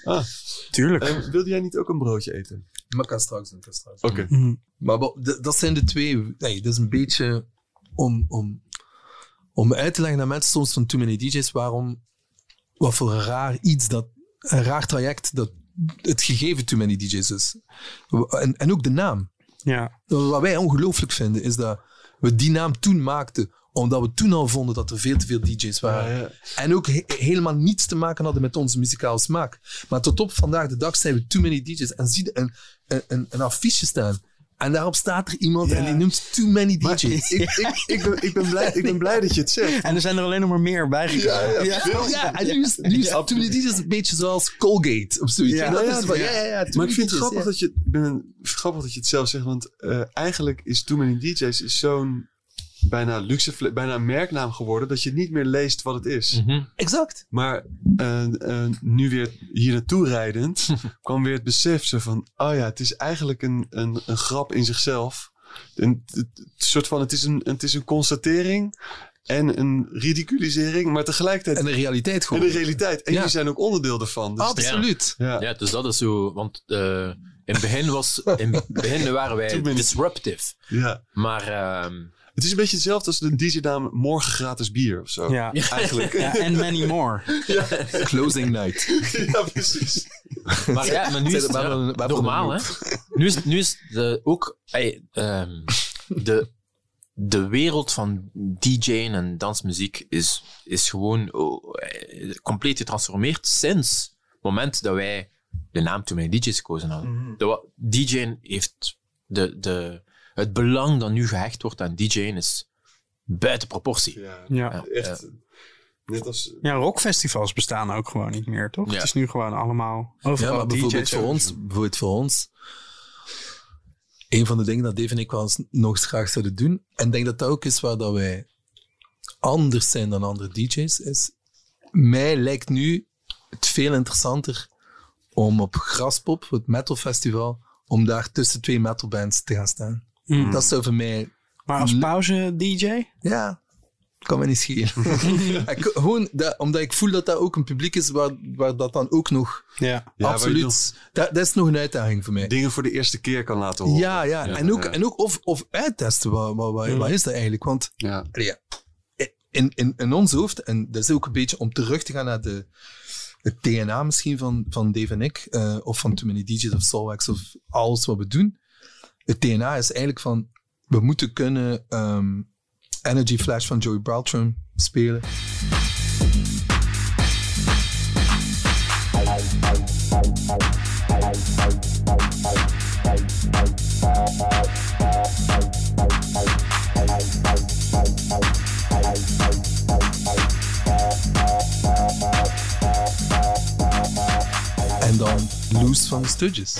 Ah, Tuurlijk. eh, wilde jij niet ook een broodje eten? Maar ik kan straks doen, ik kan straks Oké. doen. Maar dat zijn de twee... Nee, dat is een beetje om, om, om uit te leggen aan mensen soms van Too Many DJ's waarom... Wat voor een raar iets dat... Een raar traject dat het gegeven Too Many DJ's is. En, en ook de naam. Ja. Wat wij ongelooflijk vinden, is dat we die naam toen maakten omdat we toen al vonden dat er veel te veel DJ's waren. Ja, ja. En ook he- helemaal niets te maken hadden met onze muzikale smaak. Maar tot op vandaag de dag zijn we too many DJ's. En zie je een, een, een, een affiche staan En daarop staat er iemand en die noemt too many Maar DJ's. ik, ik, ik, ben, ik, ben blij, ik ben blij dat je het zegt. En er zijn er alleen nog maar meer bijgekomen. Ja, Ja, en nu is, nu is too many DJ's een beetje zoals Colgate of zoiets. Ja. Dat Ja, is ja. ja, ja, ja, Maar ik vind het grappig, ja. dat je, ik ben, grappig dat je het zelf zegt. Want eh, eigenlijk is Too Many DJ's is zo'n bijna luxe, bijna een merknaam geworden. Dat je niet meer leest wat het is. Mhm. Exact. Maar eh, eh, nu weer hier naartoe rijdend, (laughs) kwam weer het besef zo van, oh ja, het is eigenlijk een, een, een grap in zichzelf. Een, het, het soort van, het is een, het is een constatering en een ridiculisering, maar tegelijkertijd En de realiteit en gewoon. de realiteit. En Ja. jullie zijn ook onderdeel ervan. Dus Absoluut. ja. Ja, dus dat is zo. Want eh, in het begin, was, in het begin waren wij (laughs) disruptive. ja. Maar ehm, Het is een beetje hetzelfde als de DJ-naam morgen gratis bier of zo. Ja. Eigenlijk. Ja, en many more. Closing night. ja, precies. Maar ja, maar nu is het ja, normaal, hè. Nu is, nu is de, ook ey, ehm, de, de wereld van DJ'en en dansmuziek is, is gewoon oh, eh, compleet getransformeerd sinds het moment dat wij de naam Too Many DJ's gekozen hadden. De, wa- DJ'en heeft de, de, het belang dat nu gehecht wordt aan DJ'en is buiten proportie. Ja, Ja. echt. Net als... Ja, rockfestivals bestaan ook gewoon niet meer, toch? Ja. Het is nu gewoon allemaal Ja, overal maar bijvoorbeeld voor ons, bijvoorbeeld voor ons, een van de dingen dat Dave en ik wel eens nog eens graag zouden doen, en ik denk dat dat ook is waar dat wij anders zijn dan andere DJ's, is, mij lijkt nu het veel interessanter om op Graspop, het metal festival, om daar tussen twee metalbands te gaan staan. Mm. Dat zou voor mij, Maar als pauze-DJ? ja, kan me niet schelen. (laughs) Ik- gewoon dat, omdat ik voel dat dat ook een publiek is waar, waar dat dan ook nog Ja. Nog Absoluut. Dat, dat is nog een uitdaging voor mij. dingen voor de eerste keer kan laten horen. Ja, ja. En ook, ja. En ook of, of uittesten, wat, wat, wat, wat is dat eigenlijk? Want Ja. in, in, in ons hoofd, en dat is ook een beetje om terug te gaan naar de, het DNA misschien van, van Dave en ik, eh, of van Too Many DJ's of Soulwax of alles wat we doen. Het DNA is eigenlijk van, we moeten kunnen ehm, Energy Flash van Joey Beltram spelen. En dan Loose van de Stooges.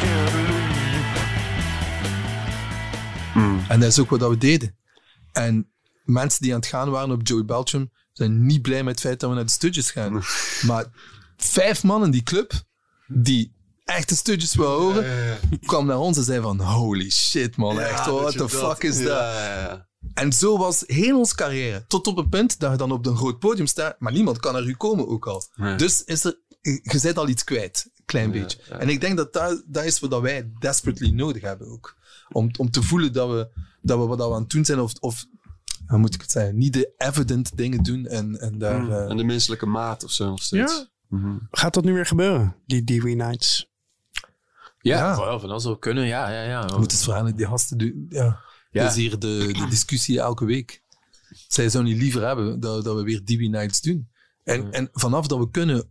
Loose. En dat is ook wat we deden. En mensen die aan het gaan waren op Joey Beltram zijn niet blij met het feit dat we naar de Stooges gaan. Maar vijf man in die club die echt de Stooges wil horen, kwam naar ons en zei van holy shit man, echt Ja, what the fuck is ja, dat? Ja, ja. En zo was heel onze carrière. Tot op het punt dat je dan op een groot podium staat, maar niemand kan naar u komen ook al. Dus is er, je bent al iets kwijt, een klein beetje. En ik denk dat dat, dat is wat wij desperately nodig hebben ook. Om, om te voelen dat we, dat we wat we aan het doen zijn, of, of hoe moet ik het zeggen, niet de evident dingen doen en, en daar... eh, En de menselijke maat of zo nog steeds. Ja. Gaat dat nu weer gebeuren, die Dewey Nights? Ja, Ja. Van, van dat zou kunnen, ja. ja, ja. Je moet het vragen aan die gasten doen. Ja. Ja. Dat is hier de, de discussie elke week. Zij zou niet liever hebben dat, dat we weer DB Nights doen. En, en vanaf dat we kunnen, 100%.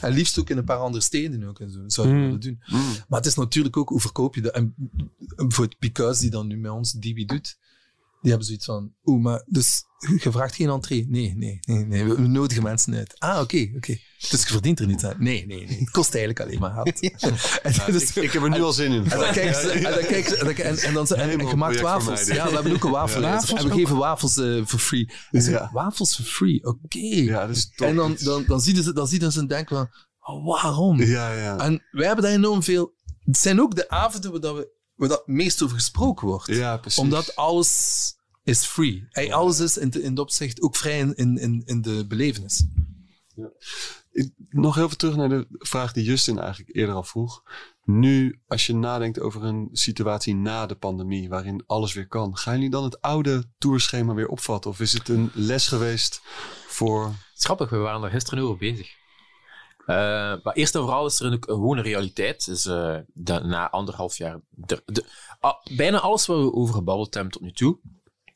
En liefst ook in een paar andere steden ook en zo, zouden we Mm. willen doen. Maar het is natuurlijk ook, hoe verkoop je dat? En bijvoorbeeld Picas, die dan nu met ons DB doet, die hebben zoiets van, oeh, maar dus je vraagt geen entree? Nee, nee, nee, nee we, nodigen mensen uit. Ah, oké, oké. Dus je verdient er niet aan? Nee, nee, nee. Het kost eigenlijk alleen maar geld. (laughs) Dus- Ik, ik heb er nu al zin in. en dan kijken ze, en dan kijken ze, en dan, en, en dan ze, en, en Helemaal gemaakt project voor wafels. Ja, we hebben ook een. Wafels en we ook? geven wafels eh voor free. Ja. Wafels voor free, oké. Ja, dat is top. en dan, dan, dan zien ze, dan zien ze en denken van, oh, waarom? Ja, ja. En wij hebben daar enorm veel... Het zijn ook de avonden waar, dat we, waar dat het meest over gesproken wordt. Ja, precies. Omdat alles is free. Hey, alles is in, de- in dat opzicht ook vrij in, in, in, de belevenis. Ik- nog heel veel terug naar de vraag die Justin eigenlijk eerder al vroeg. Nu, als je nadenkt over een situatie na de pandemie, waarin alles weer kan, gaan jullie dan het oude tourschema weer opvatten? Of is het een les geweest voor. Grappig, we waren er gisteren over bezig. Eh, maar eerst en vooral is er een, een gewone realiteit. Dus, eh, dat na anderhalf jaar... De, de, ah, bijna alles wat we over gebabbeld hebben tot nu toe,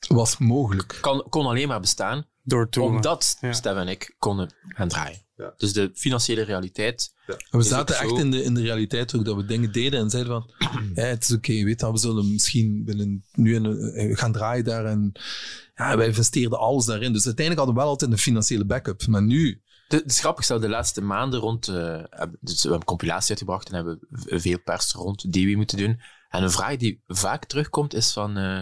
Was mogelijk. kan, kon alleen maar bestaan Door toen. omdat Ja. Stef en ik konden gaan draaien. Ja. Dus de financiële realiteit... En we zaten echt in de, in de realiteit ook dat we dingen deden en zeiden van, (clears throat) ja, het is oké, weet je, we zullen misschien binnen, nu eh, gaan draaien daar en ja, wij investeerden alles daarin. Dus uiteindelijk hadden we wel altijd een financiële backup. Maar nu, De, het is grappig de laatste maanden rond... eh, dus we hebben een compilatie uitgebracht en hebben veel pers rond DW moeten doen. En een vraag die vaak terugkomt is van... eh,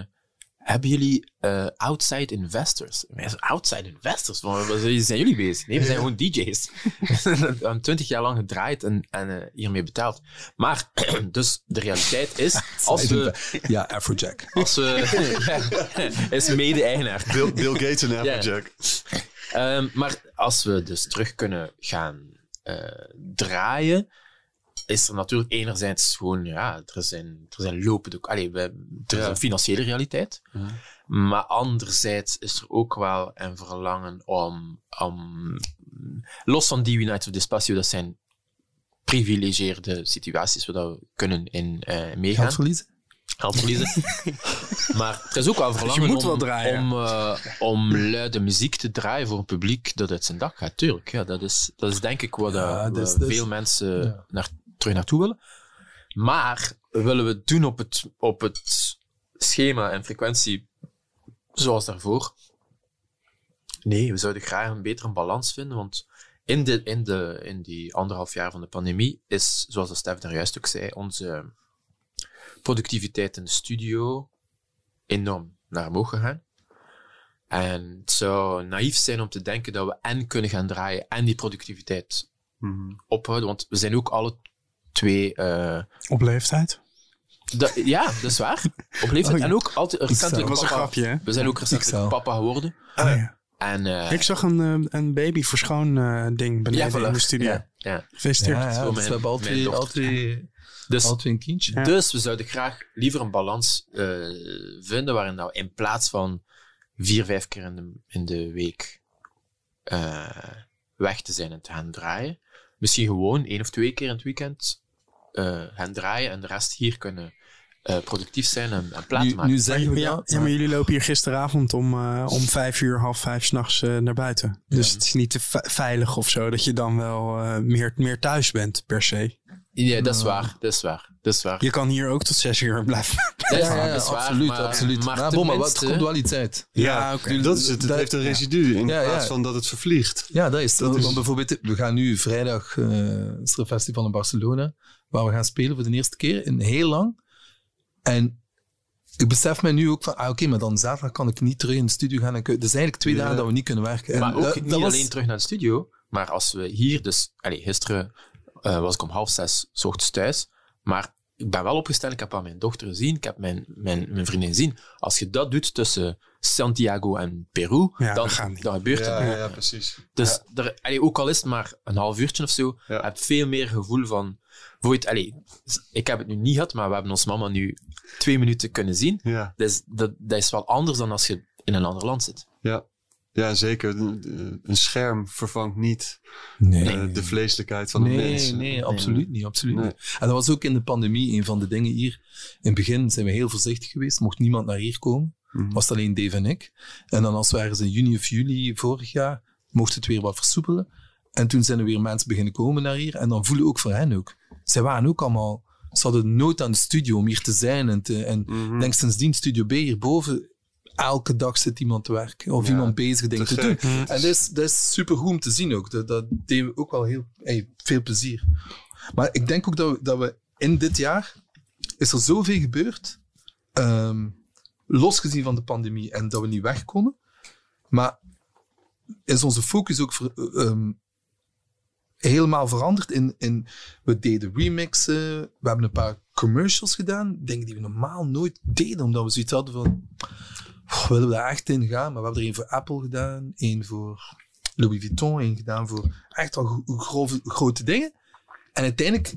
hebben jullie eh, outside investors? Outside investors? Wat wat zijn jullie bezig? Nee, we zijn (laughs) gewoon DJ's. (laughs) we hebben twintig jaar lang gedraaid en, en hiermee betaald. Maar, (clears throat) dus de realiteit is... (laughs) Als we... ja, Afrojack. Als we is mede-eigenaar. Bill, Bill Gates en Applejack. Ehm, maar als we dus terug kunnen gaan eh, draaien, is er natuurlijk enerzijds gewoon, ja, er zijn, er zijn lopende, allee, we, er is een financiële realiteit. Maar anderzijds is er ook wel een verlangen om, om los van die United of Despacio, dat zijn privilegieerde situaties waar we kunnen in eh, meegaan Geld verliezen? Geld verliezen. (laughs) maar er is ook wel verlangen om, om, eh, om luide muziek te draaien voor een publiek dat uit zijn dak gaat. Tuurlijk, ja, dat, is, dat is denk ik wat Ja, eh, is- veel mensen ja. naar, terug naartoe willen. Maar willen we het doen op het, op het schema en frequentie zoals daarvoor? Nee, we zouden graag een betere balans vinden, want in, de, in, de, in die anderhalf jaar van de pandemie is, zoals de Stef daar juist ook zei, onze productiviteit in de studio enorm naar omhoog gegaan. En het zou naïef zijn om te denken dat we en kunnen gaan draaien en die productiviteit Mhm. ophouden, want we zijn ook alle twee... eh, Op leeftijd. da- ja, dat is waar. Op leeftijd. Oh, ja. En ook altijd recentelijk Dat was een papa. grapje, hè? We zijn ook recentelijk papa geworden. Oh, ja. En, eh, Ik zag een, eh, een baby verschoon eh, ding beneden in de studio. Ja, ja. Gefeliciteerd. Ja, ja, voor dus we hebben al mijn Dus, al twee een kindje. Ja. dus we zouden graag liever een balans eh, vinden waarin nou in plaats van vier, vijf keer in de, in de week eh, weg te zijn en te gaan draaien, misschien gewoon één of twee keer in het weekend eh, gaan draaien en de rest hier kunnen eh, productief zijn en, en plaat Nu, maken. nu zeggen we ja, dat, ja, maar jullie lopen hier gisteravond om, eh, om vijf uur, half vijf s'nachts nachts naar buiten. Dus het is niet te ve- veilig of zo dat je dan wel eh, meer, meer thuis bent per se. Ja, dat is waar. Dat is waar. Dat is waar. Je kan hier ook tot zes uur (laughs) blijven. Ja, waar, ja, dat is waar, absoluut, maar- absoluut. maar Maar, bon, maar wat, tenminste- komt wel iets uit. Ja, oké. Dat is het. Het Dat- heeft een residu in Ja, ja. plaats van dat het vervliegt. Ja, dat is Dat is- Want bijvoorbeeld, we gaan nu vrijdag eh is er een festival in Barcelona, waar we gaan spelen voor de eerste keer in heel lang. En ik besef mij nu ook van, ah, oké, maar dan zaterdag kan ik niet terug in de studio gaan. En Het is eigenlijk twee Ja. dagen dat we niet kunnen werken. En Maar ook dat- niet dat was- alleen terug naar de studio, maar als we hier dus... Allee, gisteren eh, was ik om half zes 's ochtends thuis, maar ik ben wel opgestaan, ik heb al mijn dochter gezien, ik heb mijn, mijn, mijn vriendin gezien. Als je dat doet tussen Santiago en Peru, Ja, dan, gebeurt het. Ja, ja, precies. Dus er, allee, ook al is het maar een half uurtje of zo, Ja. heb je veel meer gevoel van... Bijvoorbeeld, allee, ik heb het nu niet gehad, maar we hebben ons mama nu twee minuten kunnen zien. Ja, Dus dat, dat is wel anders dan als je in een ander land zit. ja. ja zeker. Een een scherm vervangt niet Nee. eh, de vleeselijkheid van een Nee, mens. nee, absoluut niet. Absoluut Nee. niet. En dat was ook in de pandemie een van de dingen hier. In het begin zijn we heel voorzichtig geweest. Mocht niemand naar hier komen. Mhm. Was het alleen Dave en ik. En dan als we ergens in juni of juli vorig jaar, mocht het weer wat versoepelen. En toen zijn er weer mensen beginnen komen naar hier. En dan voelen ook voor hen ook. Zij waren ook allemaal... Ze hadden nood aan de studio om hier te zijn. En, te, en Mhm. denk sindsdien Studio B hierboven. Elke dag zit iemand te werken. Of Ja, iemand bezig dingen te te doen. gek. En dat is, dat is super goed om te zien ook. Dat, dat deed me ook wel heel hey, veel plezier. Maar ik denk ook dat we, dat we in dit jaar is er zoveel gebeurd. ehm losgezien van de pandemie en dat we niet weg konden. Maar is onze focus ook ver- helemaal veranderd. In, in, we deden remixen. We hebben een paar commercials gedaan. Dingen die we normaal nooit deden. Omdat we zoiets hadden van... "Pff, willen we daar echt in gaan? Maar we hebben er één voor Apple gedaan. één voor Louis Vuitton. één gedaan voor echt wel grote dingen. En uiteindelijk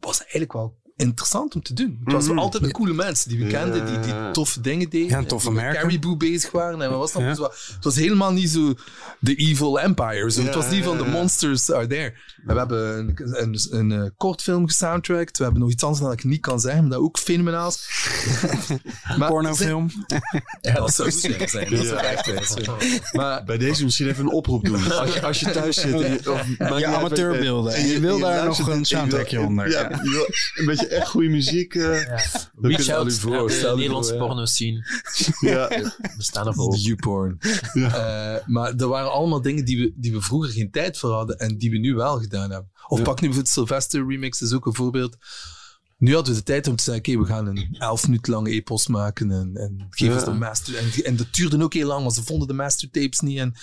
was het eigenlijk wel interessant om te doen. Het was Mhm. altijd met coole mensen die we kenden, die, die toffe dingen deden. Ja, toffe die merken. Caribou bezig waren. En wat was? Ja. Het, was, het was helemaal niet zo de evil empire. Zo. het was niet van ja, the ja. monsters are there. En we hebben een, een, een, eh, kortfilm gesoundtracked. We hebben nog iets anders dat ik niet kan zeggen, maar dat ook fenomenaal is. (laughs) Pornofilm. Ja, dat zou zijn. Dat zou echt zijn. Maar Bij deze misschien even een oproep doen. (laughs) Als je, als je thuis zit. En je, of, wat amateurbeelden. En je wil daar nog een je soundtrackje onder. Ja, je wil een beetje echt goede muziek. eh, dan Reach kun je- out u voor, naar stel de u Nederlandse voor, ja. porno scene. Ja, (laughs) We staan ervoor. YouPorn. Eh, maar er waren allemaal dingen die we, die we vroeger geen tijd voor hadden en die we nu wel gedaan hebben. Of pak nu bijvoorbeeld Sylvester Remix, is ook een voorbeeld. Nu hadden we de tijd om te zeggen, oké, we gaan een elf minuten lange epos maken en, en geef Ja. ons de master. En, en dat duurde ook heel lang, want ze vonden de mastertapes niet. En,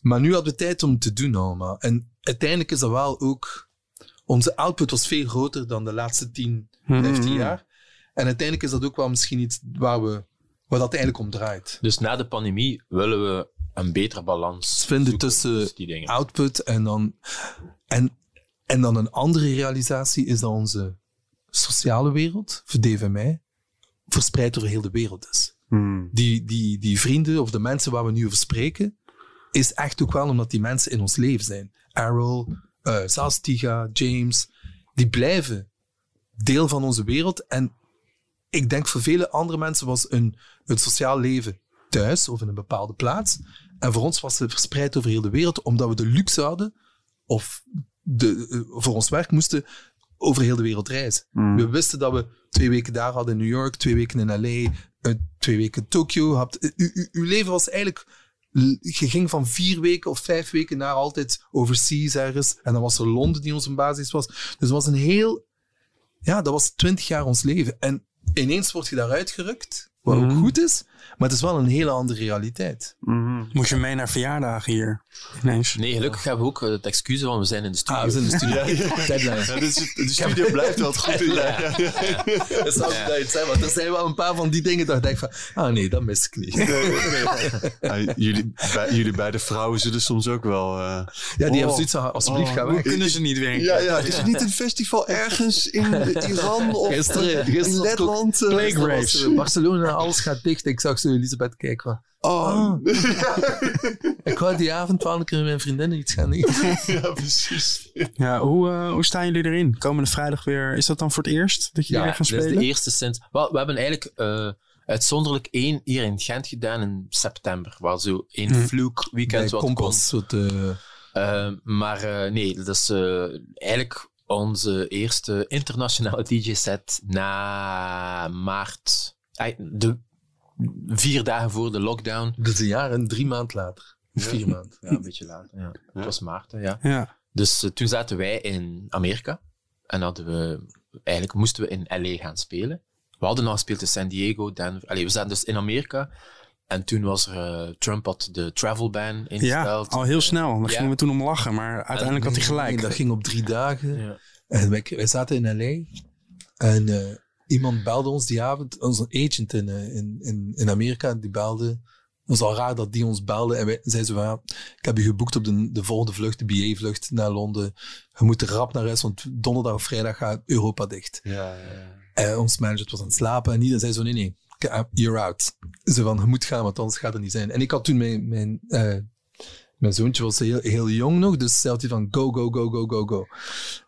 maar nu hadden we tijd om het te doen allemaal. En uiteindelijk is dat wel ook... Onze output was veel groter dan de laatste 10, 15 jaar. En uiteindelijk is dat ook wel misschien iets waar, we, waar dat eigenlijk om draait. Dus na de pandemie willen we een betere balans vinden tussen tussen die dingen. output en dan. En, en dan een andere realisatie is dat onze sociale wereld, voor Dave en mij, verspreid over heel de wereld is. Hmm. Die, die, die vrienden of de mensen waar we nu over spreken, is echt ook wel omdat die mensen in ons leven zijn. Errol, eh Tiga, James, die blijven deel van onze wereld. En ik denk voor vele andere mensen was een, een sociaal leven thuis of in een bepaalde plaats. En voor ons was het verspreid over heel de wereld, omdat we de luxe hadden, of de, eh, voor ons werk moesten, over heel de wereld reizen. We wisten dat we twee weken daar hadden in New York, twee weken in LA, eh, twee weken in Tokio. Had, u, uw leven was eigenlijk... Je ging van vier weken of vijf weken naar altijd overseas ergens. En dan was er Londen die onze basis was. Dus het was een heel... Ja, dat was twintig jaar ons leven. En ineens word je daaruit gerukt, wat ook goed is. Maar het is wel een hele andere realiteit. Moet je mee naar verjaardagen hier? Ineens. Nee, gelukkig hebben we ook het excuus van we zijn in de studio. Ah, we zijn in de studio. (laughs) Ja, ja. Deadline. Ja, dit is, de studio blijft wel het goed in. Ja. (laughs) Dat het zijn, want er zijn wel een paar van die dingen dat ik denk van, ah nee, dat mis ik niet. Ja, jullie, bij, jullie beide vrouwen zullen soms ook wel... eh, Ja, die Oh. hebben zoiets van, alsjeblieft, ga weg. Kunnen ze niet weer? ja, ja, is er niet een festival ergens in (laughs) Iran of Gisteren, in Letland? eh? Er Barcelona, alles gaat dicht. Ik zag zo Elisabeth kijken van, Oh, (laughs) ik wou die avond wel een keer met mijn vriendinnen iets gaan eten. (laughs) ja, precies. Ja, hoe, eh, hoe staan jullie erin? Komende vrijdag weer. Is dat dan voor het eerst dat jullie Ja, weer gaan dat is spelen? de eerste sinds... Wel, we hebben eigenlijk eh, uitzonderlijk één hier in Gent gedaan in september. Waar zo één vloek weekend Bij wat kon. Kompas. Soort, eh, Eh, maar eh, nee, dat is eh, eigenlijk onze eerste internationale (laughs) DJ-set na maart. De vier dagen voor de lockdown. dat is een jaar en drie maanden later. Vier maanden. Ja, een beetje later. Ja. Het was maart, hè, ja. Ja. Dus eh, toen zaten wij in Amerika. En hadden we, eigenlijk moesten we in LA gaan spelen. We hadden al gespeeld in San Diego, Denver. Allee, we zaten dus in Amerika. En toen was er, eh, Trump had de travel ban ja, ingesteld. al heel snel. Daar Ja. gingen we toen om lachen, maar uiteindelijk had hij gelijk. Nee, dat ging op drie dagen. Ja. En wij, wij zaten in L.A. En eh, iemand belde ons die avond, onze agent in, eh, in, in, in Amerika, die belde. Het was al raar dat die ons belde. En wij zeiden zo van, ja, ik heb je geboekt op de, de volgende vlucht, de BA-vlucht naar Londen. Je moet er rap naar huis, want donderdag of vrijdag gaat Europa dicht. Ja, ja. En ons manager was aan het slapen en die zei zo, nee, nee, k- you're out. Ze van, je moet gaan, want anders gaat het niet zijn. En ik had toen mijn, mijn, eh, mijn zoontje was heel, heel jong nog, dus zei hij van, go, go, go, go, go, go.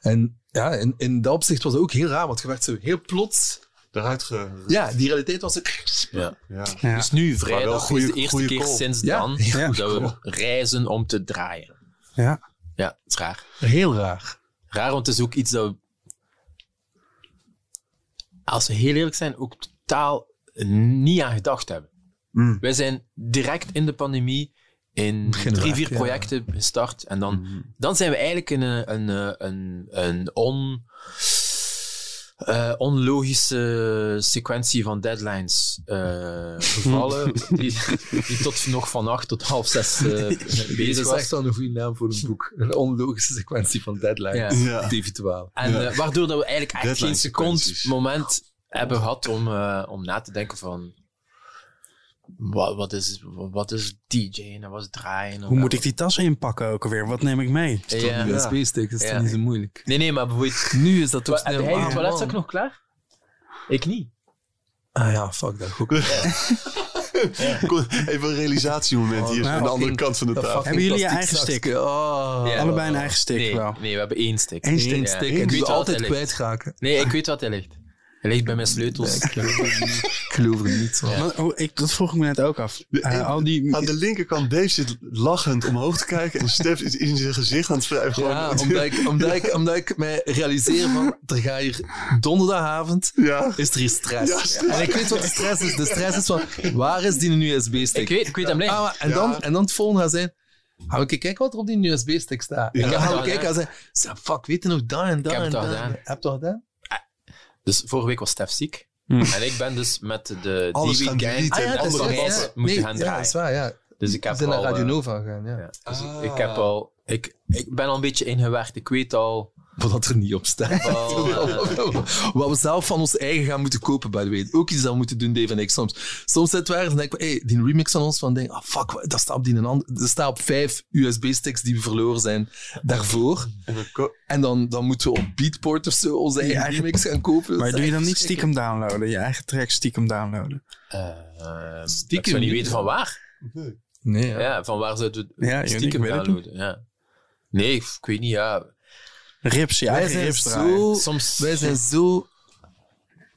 En ja, in, in dat opzicht was het ook heel raar, want je werd zo heel plots... Eruit ge... Ja, die realiteit was het... Ja. Ja. Ja. Dus nu wel vrijdag goeie- is de eerste goeie keer call. sinds Ja. dan Ja. dat we reizen om te draaien. Ja. Ja, het is raar. Heel raar. Raar, want het is ook iets dat als we heel eerlijk zijn, ook totaal niet aan gedacht hebben. Mm. Wij zijn direct in de pandemie in Beginnen drie, vier ja. projecten gestart. En dan, dan zijn we eigenlijk in een, een, een, een on, eh, onlogische sequentie van deadlines eh, gevallen. (laughs) die, die tot nog van acht tot half zes eh, Deze (laughs) bezig is was. echt wel een goede naam voor een boek. Een onlogische sequentie van deadline. Ja. Ja. David Waal. En Ja. waardoor dat we eigenlijk echt geen seconde moment hebben gehad om, eh, om na te denken van wat, wat, is, wat is DJ en wat is draaien? Hoe moet ik die tas inpakken ook alweer? Wat neem ik mee? Ja. Een USB-stick is Ja. toch niet zo moeilijk. Nee, nee, maar bijvoorbeeld... Nu is dat toch Heb snel. jij je Ah, toiletzak nog klaar? Ik niet. Ah ja, fuck dat. (laughs) Kom, Even een realisatiemoment hier nou, aan de andere kant van de dat tafel. Hebben jullie je eigen stick? Oh. Ja. Allebei een eigen stick nee, wel. Nee, we hebben één stick. Eén stick. Eén stick Ik en weet die we waar altijd kwijtraken. Nee, ik weet wat hij ligt. Hij ligt bij mijn sleutels. Ik (laughs) geloof er niet. Ik geloof er niet. man. Maar, oh, ik, dat vroeg ik me net ook af. Eh, al die, Aan de linkerkant, Dave zit lachend omhoog te kijken en Stef is in zijn gezicht aan het wrijven. Ja, Gewoon- omdat ik, omdat, ik, omdat ik mij realiseer van, er gaat hier donderdagavond, Ja. is er hier stress. Ja, stress. En ik weet wat de stress is. De stress is van, waar is die USB-stick? Ik weet, ik weet hem liggen. Ah, en, dan, en dan het volgende gaat zijn, ga ik kijken wat er op die USB-stick staat. Ja. En dan ga ik dat kijken en zeggen, "Zeg, fuck, weet je nog dat en dat heb en dat? Heb je al gedaan? Dus vorige week was Stef ziek. Hmm. En ik ben dus met de Alles die gaan weekend Ah ja, andere ja. moeten nee, gaan Ja, draaien. dat is waar, ja. Dus ik heb We zijn naar al, Radio eh, Nova gegaan, ja. ja, dus Ah. ik heb al... Ik, ik ben al een beetje ingewerkt. Ik weet al... Wat er niet op staat. eh, (laughs) Wat we zelf van ons eigen gaan moeten kopen, by the way. Ook iets dat we moeten doen, Dave en ik. Soms, soms zit waar en denk ik, hey, die remix van ons, van denk, ah fuck, dat staat op die een ander, dat staat op vijf USB-sticks die we verloren zijn daarvoor. En dan dan, dan moeten we op Beatport of zo onze eigen Ja, remix gaan kopen. Dat maar doe je dan niet stiekem downloaden? Je eigen track stiekem downloaden? eh, ik Stiekem zou niet niet, weten van waar. Nee, ja. Ja, van waar zouden we Ja, stiekem downloaden. Ja. Nee, ik weet niet, ja. Rips, je Wij eigen zijn, rips draaien. zo, Soms... wij zijn zo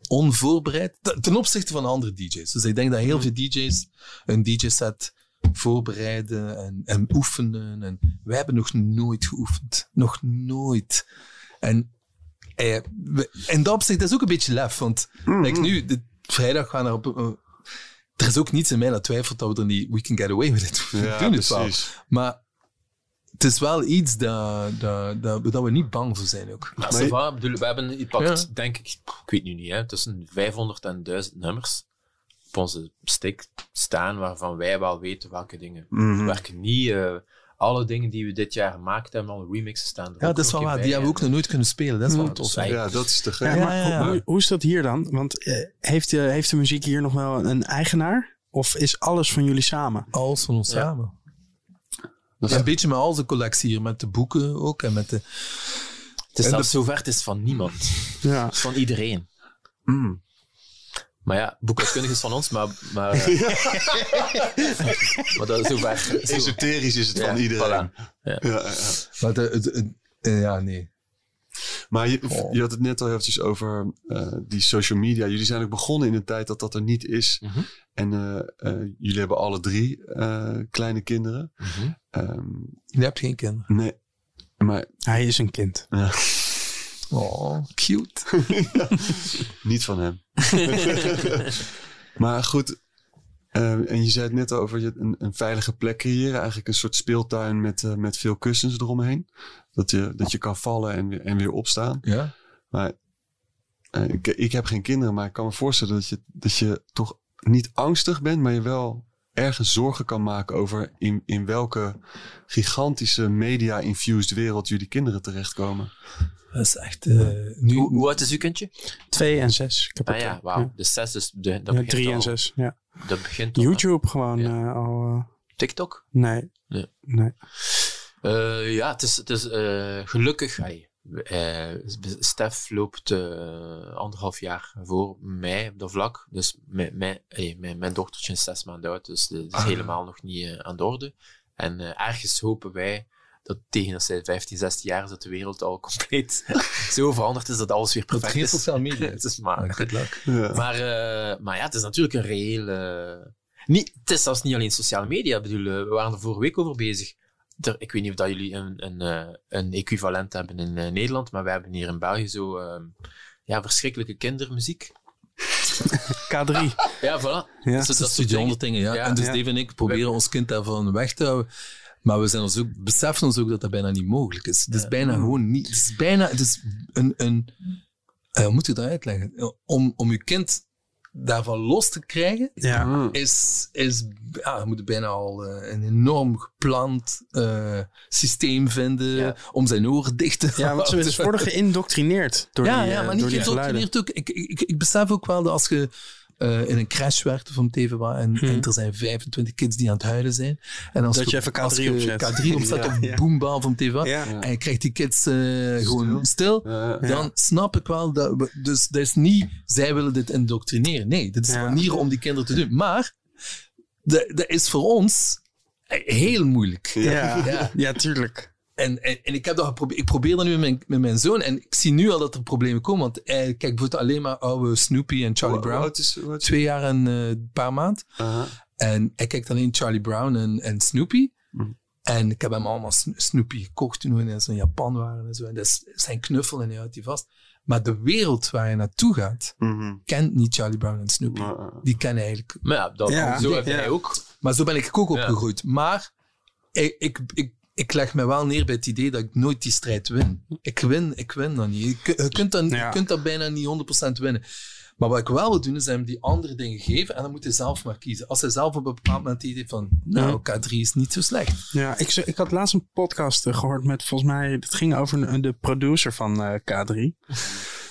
onvoorbereid ten- opzichte van andere DJ's. Dus ik denk dat heel veel DJ's een DJ-set voorbereiden en, en oefenen. En wij hebben nog nooit geoefend. Nog nooit. En eh, in dat opzicht is ook een beetje lef. Want like nu, de, vrijdag gaan we op... eh, er is ook niets in mij dat twijfelt dat we er niet... We can get away with it. (laughs) We Ja, doen het wel. precies. Maar het is wel iets dat, dat, dat, dat we niet bang voor zijn ook. Maar Maar ça je- va, bedoel, we hebben, je pakt, Ja. denk ik, ik weet nu niet, hè, tussen 500 en 1000 nummers op onze stick staan waarvan wij wel weten welke dingen Mhm. werken. Niet eh, alle dingen die we dit jaar gemaakt hebben, alle remixen staan er Ja, ook dat is wel waar. Die hebben we ook nog nooit kunnen spelen. Dat is wel Mm, tof. Ja, dat is te gek. Ja, Ja, maar ja, ja. Hoe, hoe is dat hier dan? Want eh, heeft, de, heeft de muziek hier nog wel een eigenaar? Of is alles van jullie samen? Alles van ons Ja. samen. Dat is- Een beetje met al zijn collectie hier, met de boeken ook. En met de... Het is En zelfs zover, het is van niemand. Ja. Het is van iedereen. Mm. Maar ja, boekhoudkundig is van ons, maar... Maar, (laughs) maar dat is zover. Zo, Esoterisch is het Ja, van iedereen. voilà. Ja, ja, ja. Maar de, eh, ja, nee. Maar je, Oh. je had het net al eventjes over eh, die social media. Jullie zijn ook begonnen in een tijd dat dat er niet is. Mhm. En eh, eh, jullie hebben alle drie eh, kleine kinderen. Ehm, Je hebt geen kinderen. nee, maar Hij is een kind. ja, (laughs) Oh, cute. (laughs) niet van hem. (laughs) maar goed, eh, en je zei het net al over je, een, een veilige plek creëren. Eigenlijk een soort speeltuin met, eh, met veel kussens eromheen. Dat je, dat je kan vallen en, weer- en weer opstaan. Ja. Maar eh, ik, ik heb geen kinderen, maar ik kan me voorstellen dat je, dat je toch niet angstig bent, maar je wel ergens zorgen kan maken over in, in welke gigantische media-infused wereld jullie kinderen terechtkomen. Dat is echt... eh, nu, Hoe, hoe oud is uw kindje? Twee en zes. Ik heb Ah ja, eh, wauw. ja. De zes is... De, dat Ja, begint drie en zes. Ja. Dat begint al, YouTube gewoon Ja. al. eh, TikTok? nee. Ja. nee. Eh, ja, het is, het is eh, gelukkig. allee, eh, Stef loopt eh, anderhalf jaar voor mij op dat vlak. Dus mijn, mijn, allee, mijn, mijn dochtertje is zes maanden oud, dus het is Ah. helemaal nog niet aan de orde. En eh, ergens hopen wij dat tegen dat zij 15, 16 jaar is, dat de wereld al compleet (laughs) zo veranderd is dat alles weer dat perfect geen is. sociale media. (laughs) Het is maar, good luck. Ja. maar, eh, maar ja, het is natuurlijk een reëel... eh, niet, het is zelfs niet alleen sociale media. Ik bedoel, we waren er vorige week over bezig. Er, ik weet niet of dat jullie een, een, eh, een equivalent hebben in eh, Nederland, maar wij hebben hier in België zo eh, ja, verschrikkelijke kindermuziek. (laughs) K3. Ja, voilà. Ja. Dus Dat soort andere dingen, ja. Ja. en dus Ja. Dave en ik proberen ons kind daarvan weg te houden. Maar we zijn ons ook, beseffen ons ook dat dat bijna niet mogelijk is. Het is bijna gewoon niet. Het is bijna, het is een, een eh, hoe moet ik dat uitleggen? Om, om je kind daarvan los te krijgen, Ja. Ah. is, is ja, je moet bijna al eh, een enorm gepland eh, systeem vinden Ja. om zijn oren dicht te Ja, want ze, worden geïndoctrineerd door ja, die, ja, eh, maar niet door die geluiden. geïndoctrineerd ook. Ik, ik, ik besef ook wel dat als je eh, in een crash het even wat, en, er zijn 25 kids die aan het huilen zijn. En als Dat je, je even als K3 je opzet. K3 (laughs) opzet Ja, of ja. Boomba of om TV, Ja. en je krijgt die kids eh, gewoon stil, Ja. dan snap ik wel dat we, dus dat is niet, zij willen dit indoctrineren. Nee, dit is Ja. een manier om die kinderen te doen. Maar, dat dat is voor ons heel moeilijk. Ja, Ja. ja. tuurlijk. En, en, en ik, heb dat geprobeerd, ik probeer dat nu met mijn, met mijn zoon en ik zie nu al dat er problemen komen. Want hij kijkt bijvoorbeeld alleen maar oude Snoopy en Charlie Brown. is- is- Twee jaar en eh, een paar maand. Aha. En hij kijkt alleen Charlie Brown en, en Snoopy. Mhm. En ik heb hem allemaal Sno- Snoopy gekocht toen we in zo'n Japan waren en zo. En dat is zijn knuffel en hij houdt die vast. Maar de wereld waar je naartoe gaat, Mhm. kent niet Charlie Brown en Snoopy. Ja, ja. Die kennen eigenlijk. Maar ja, dat, Ja, zo heb ja. jij ook. Maar zo ben ik ook opgegroeid. Maar ik, ik, ik, ik leg me wel neer bij het idee dat ik nooit die strijd win. Ik win, ik win dat niet. Je, kun- je kunt, dat, Ja. je kunt dat bijna niet 100% winnen. Maar wat ik wel wil doen, is hem die andere dingen geven en dan moet hij zelf maar kiezen. Als hij zelf op een bepaald moment het idee van, nou, K3 is niet zo slecht. Ja, ik, ik had laatst een podcast eh, gehoord met volgens mij, het ging over de producer van eh, K3.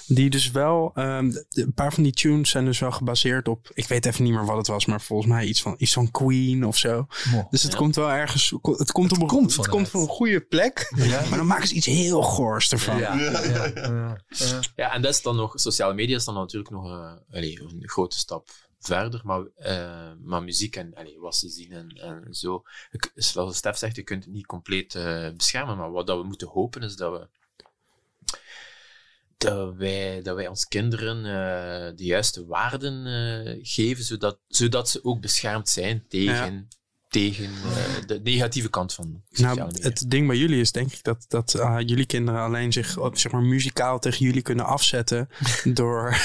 Die dus wel, ehm, de- een paar van die tunes zijn dus wel gebaseerd op, ik weet even niet meer wat het was, maar volgens mij iets van, iets van Queen of zo. Dus het komt wel ergens, het komt, op, een- komt het komt van een goede plek, (laughs) maar dan maken ze iets heel goors ervan. Ja, ja, ja, ja. Ja, en dat is dan nog, sociale media is dan natuurlijk nog eh, allee, een grote stap verder, maar, eh, maar muziek en allee, wat ze zien en, en zo. Ik, zoals Stef zegt, je kunt het niet compleet eh, beschermen, maar wat dat we moeten hopen is dat we dat wij, dat wij ons kinderen eh, de juiste waarden eh, geven, zodat, zodat ze ook beschermd zijn tegen, tegen eh, de negatieve kant van Nou, media. het ding bij jullie is denk ik dat, dat ah, jullie kinderen alleen zich op, zeg maar, muzikaal tegen jullie kunnen afzetten (laughs) door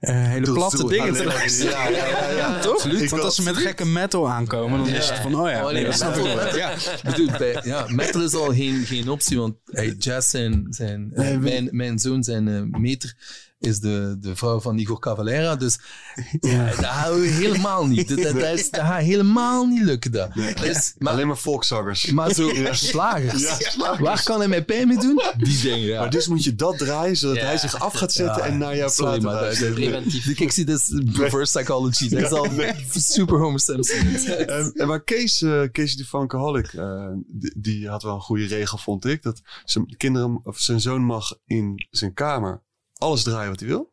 eh, hele platte dingen te luisteren. Ja, ja, ja, ja. (laughs) toch? Ik Want als ze met gekke metal aankomen, dan is het van, oh ja, Oh, nee, dat snap ik. Ja. Ik bedoel, bij, ja, metal is al geen, geen optie, want hey, Jazz zijn, zijn eh, mijn, mijn zoon, zijn eh, meter, is de, de vrouw van Igor Cavalera. Dus (laughs) ja. dat gaan we helemaal niet. Dat, dat, dat is, dat gaat helemaal niet lukken. Dat. Is, maar, Alleen maar volkszangers. maar zo slagers. Ja, slagers. Waar kan hij mij pijn mee doen? Die dingen, ja. Maar dus moet je dat draaien, zodat Ja. hij zich af gaat zetten Ja, en naar jouw sorry, platen maar dat-. Preventief. Die ik zie, dat is reverse psychology. Dat is al super Homer Simpson. En, en maar Kees, eh Kees de Funkaholic, eh, die, die had wel een goede regel, vond ik. Dat zijn, kinderen, of zijn zoon mag in zijn kamer alles draaien wat hij wil.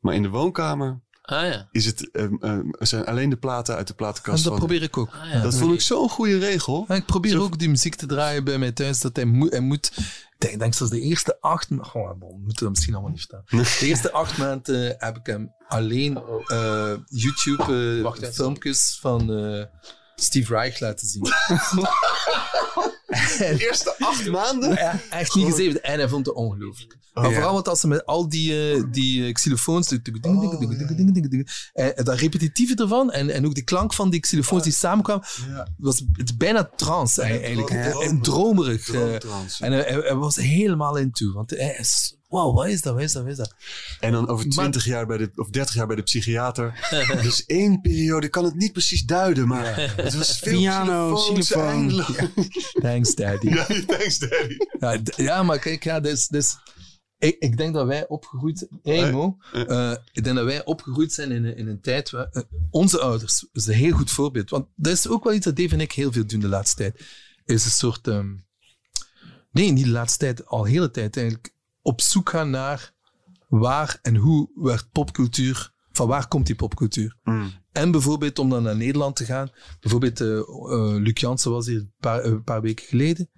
Maar in de woonkamer Ah ja. is het, ehm, ehm, zijn alleen de platen uit de En platenkast. dat van- probeer ik ook. Ah, ja. dat vond ik zo'n goede regel. En ik probeer Zo- ook die muziek te draaien bij mij thuis. Dat hij, moet, hij moet. Ik denk, denk zelfs de eerste acht. ma- Goh, bon, we moeten dat misschien allemaal niet verstaan. De eerste acht maanden heb ik hem alleen eh, YouTube eh, Wacht even. filmpjes van eh, Steve Reich laten zien. (laughs) De eerste acht maanden? Ja, echt niet gezeten. En hij vond het ongelooflijk. Maar vooral want als ze met al die, die xylofoons... dat repetitieve ervan en, en ook die klank van die xylofoons die samenkwam was het bijna trance eigenlijk. en dromerig. en hij, was helemaal in toe. Want hij wow, wat is dat, wat is dat, wat is dat? En dan over 20 jaar bij de, of 30 jaar bij de psychiater. dus één periode, kan het niet precies duiden, maar het was veel Piano, xylofoon. Thanks, daddy. Ja, thanks, daddy. Ja, maar kijk, ja, dus, dus ik, ik denk dat wij opgegroeid zijn. Hey, Mo, eh, ik denk dat wij opgegroeid zijn in, een- in een tijd waar. eh, onze ouders is een heel goed voorbeeld. Want dat is ook wel iets dat Dave en ik heel veel doen de laatste tijd. Is een soort. ehm, nee, niet de laatste tijd, al de hele tijd eigenlijk. Op zoek gaan naar waar en hoe werd popcultuur. Van waar komt die popcultuur? En bijvoorbeeld om dan naar Nederland te gaan. Bijvoorbeeld, eh, Luc Jansen was hier een paar, een paar weken geleden.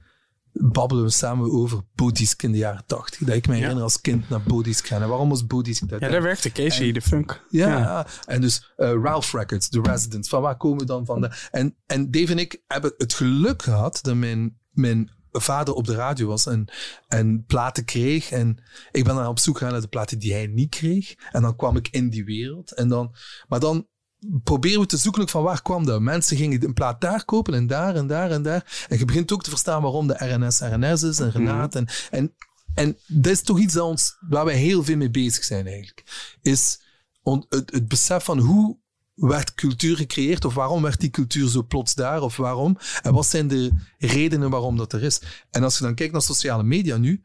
Babbelen we samen over Bodisk in de jaren tachtig. Dat ik me herinner als kind naar Bodisk gaan. En waarom was Bodisk dat? Ja, daar werkte Casey, de funk. Ja, ja. en dus eh, Ralph Records, The Residents, van waar komen we dan van? De, en, en Dave en ik hebben het geluk gehad dat mijn, mijn vader op de radio was en, en platen kreeg. En ik ben dan op zoek gegaan naar de platen die hij niet kreeg. En dan kwam ik in die wereld. En dan, maar dan proberen we te zoeken van waar kwam dat. Mensen gingen een plaat daar kopen en daar en daar en daar. En je begint ook te verstaan waarom de RNS RNS is en Renaat. En, en, en dat is toch iets dat ons, waar wij heel veel mee bezig zijn eigenlijk. Is on- het, het besef van hoe werd cultuur gecreëerd of waarom werd die cultuur zo plots daar of waarom en wat zijn de redenen waarom dat er is. En als je dan kijkt naar sociale media nu,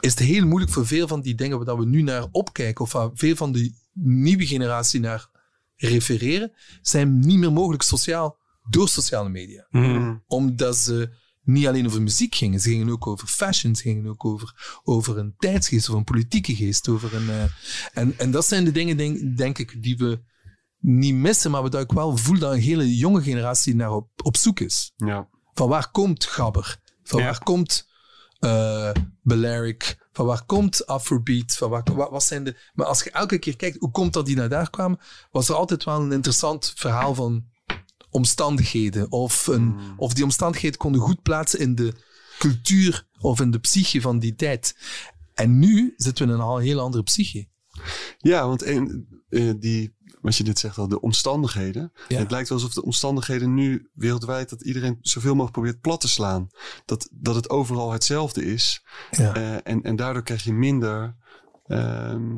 is het heel moeilijk voor veel van die dingen waar we nu naar opkijken of waar veel van die nieuwe generatie naar refereren, zijn niet meer mogelijk sociaal door sociale media. Mhm. Omdat ze niet alleen over muziek gingen, ze gingen ook over fashion, ze gingen ook over, over een tijdsgeest of een politieke geest. Over een, eh, en, en dat zijn de dingen, denk, denk ik, die we niet missen, maar dat ik wel voel dat een hele jonge generatie naar op, op zoek is. Ja. Van waar komt Gabber? Van Ja. waar komt eh Balearic? Van waar komt Afrobeat? Van waar, wat, wat zijn de... Maar als je elke keer kijkt, hoe komt dat die naar daar kwamen? Was er altijd wel een interessant verhaal van omstandigheden. Of, een, of die omstandigheden konden goed plaatsen in de cultuur of in de psyche van die tijd. En nu zitten we in een heel andere psyche. Ja, want een, eh, die, wat je dit zegt al, de omstandigheden. Ja. Het lijkt wel alsof de omstandigheden nu wereldwijd dat iedereen zoveel mogelijk probeert plat te slaan. Dat, dat het overal hetzelfde is. Ja. Eh, en, en daardoor krijg je minder ehm,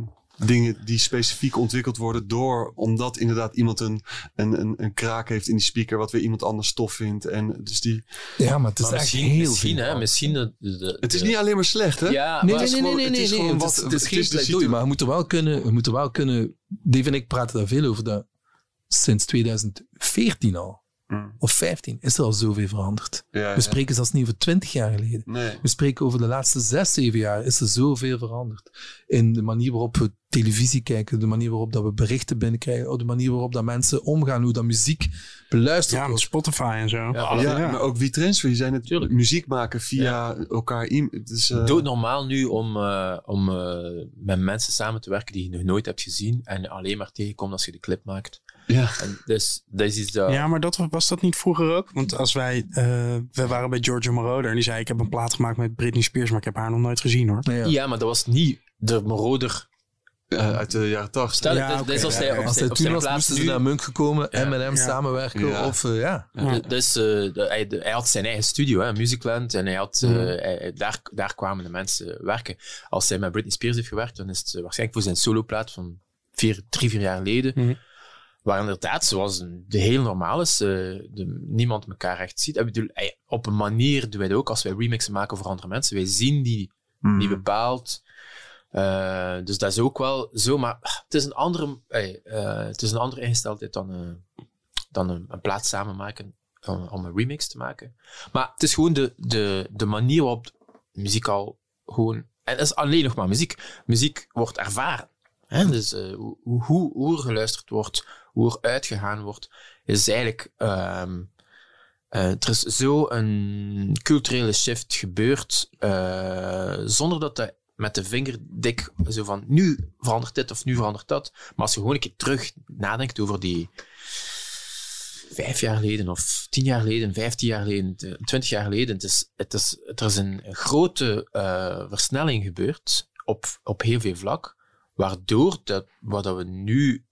dingen die specifiek ontwikkeld worden door, omdat inderdaad iemand een, een, een, een kraak heeft in die speaker, wat weer iemand anders tof vindt. En dus die, ja, maar het is Maar echt misschien, heel misschien, veel. hè, misschien de, de- het is de- niet alleen maar slecht, hè? Ja, Nee, maar nee, nee, nee, nee, het nee, is nee. wat- is, het is geen situ- maar we moeten wel kunnen, we moeten wel kunnen, Dave en ik praten daar veel over, dat sinds 2014 al, Mm. of 15, is er al zoveel veranderd. Ja, We spreken zelfs niet over 20 jaar geleden. Nee. We spreken over de laatste zes, zeven jaar is er zoveel veranderd. In de manier waarop we televisie kijken, de manier waarop dat we berichten binnenkrijgen, of de manier waarop dat mensen omgaan, hoe dat muziek beluisterd Ja, met wordt. Spotify en zo. Ja, Ja, maar ook wie transfer. Je zijn het Tuurlijk. muziek maken via elkaar. Het is, eh, Dood normaal nu om, eh, om eh, met mensen samen te werken die je nog nooit hebt gezien en alleen maar tegenkomt als je de clip maakt. Ja. En dus dat is. Ja, maar dat, was dat niet vroeger ook? Want als wij, eh, we waren bij Giorgio Moroder en die zei: Ik heb een plaat gemaakt met Britney Spears, maar ik heb haar nog nooit gezien hoor. Ja. Ja, maar dat was niet de Moroder. Eh, uit de jaren tachtig. Stel, Ja, dat, oké, dat is als hij ja. op Als hij op toen zijn was, moesten ze naar Munk gekomen en met hem Ja. samenwerken. Ja. Of, eh, ja. Ja. Dus eh, de- hij, de- hij had zijn eigen studio, hè, Musicland, en hij had, eh, Mhm. hij- daar, daar kwamen de mensen werken. Als hij met Britney Spears heeft gewerkt, dan is het waarschijnlijk voor zijn soloplaat van vier, drie, vier jaar geleden, Mhm. Waar inderdaad, zoals de heel normaal is, eh, de, niemand elkaar echt ziet. Ik bedoel, op een manier doen wij dat ook als wij remixen maken voor andere mensen. Wij zien die Mm. niet bepaald. Eh, dus dat is ook wel zo, maar het is een andere, eh, het is een andere ingesteldheid dan, dan een, een plaat samen maken om, om een remix te maken. Maar het is gewoon de, de, de manier waarop muziek al gewoon. En het is alleen nog maar muziek. Muziek wordt ervaren. Hè? Dus hoe, hoe, hoe er geluisterd wordt, hoe uitgegaan wordt, is eigenlijk. ehm, eh, er is zo een culturele shift gebeurd, eh, zonder dat dat met de vinger dik zo van nu verandert dit of nu verandert dat. Maar als je gewoon een keer terug nadenkt over die vijf jaar geleden of tien jaar geleden, vijftien jaar geleden, twintig jaar geleden, het is, het is, er is een grote eh, versnelling gebeurd op, op heel veel vlak, waardoor dat, wat dat we nu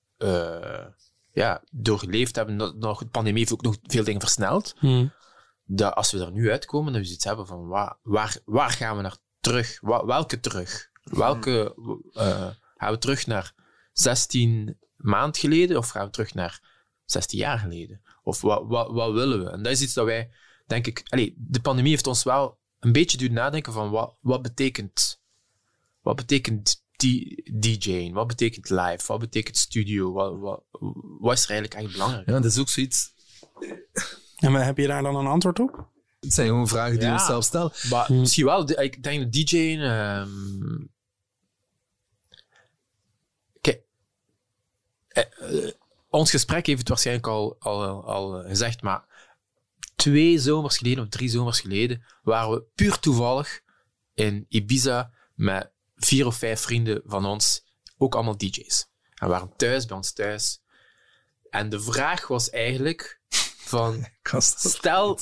ja, doorgeleefd hebben, dat, nog, de pandemie heeft ook nog veel dingen versneld, Mhm. dat als we er nu uitkomen, dat we iets hebben van waar, waar, waar gaan we naar terug? Wa- welke terug? Welke eh, gaan we terug naar 16 maand geleden of gaan we terug naar 16 jaar geleden? Of wat, wat, wat willen we? En dat is iets dat wij, denk ik, allee, de pandemie heeft ons wel een beetje doen nadenken van wat, wat betekent, wat betekent die DJ'ing? Wat betekent live? Wat betekent studio? Wat, wat, wat is er eigenlijk echt belangrijk? ja, dat is ook zoiets. En maar heb je daar dan een antwoord op? Het zijn gewoon vragen die we Ja. onszelf stellen. Maar Hmm. misschien wel, ik denk dat DJ'ing... ehm kijk, eh, eh, ons gesprek heeft het waarschijnlijk al, al, al gezegd, maar twee zomers geleden of drie zomers geleden waren we puur toevallig in Ibiza met vier of vijf vrienden van ons, ook allemaal DJ's. En waren thuis, bij ons thuis. En de vraag was eigenlijk van... (laughs) Stel,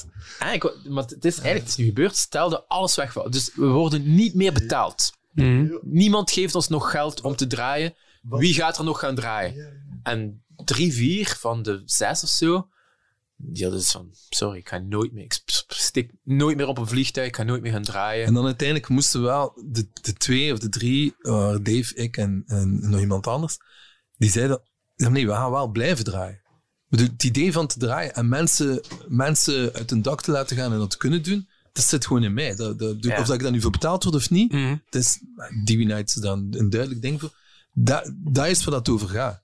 ik, wou- maar het is eigenlijk het is nu gebeurd, stel dat alles wegvalt. Dus we worden niet meer betaald. Mhm. Niemand geeft ons nog geld om te draaien. Wie gaat er nog gaan draaien? En drie, vier van de zes of zo, die hadden dus van, sorry, ik ga nooit meer, ik stik nooit meer op een vliegtuig, ik ga nooit meer gaan draaien. En dan uiteindelijk moesten we wel, de, de twee of de drie, eh, Dave, ik en, en nog iemand anders, die zeiden, nee, we gaan wel blijven draaien. Bedoel, Het idee van te draaien en mensen, mensen uit een dak te laten gaan en dat te kunnen doen, dat zit gewoon in mij. Dat, dat, Ja. Of dat ik daar nu voor betaald word of niet, Mhm. het is, DB Night is dan een duidelijk ding voor. Dat, dat is waar dat over gaat.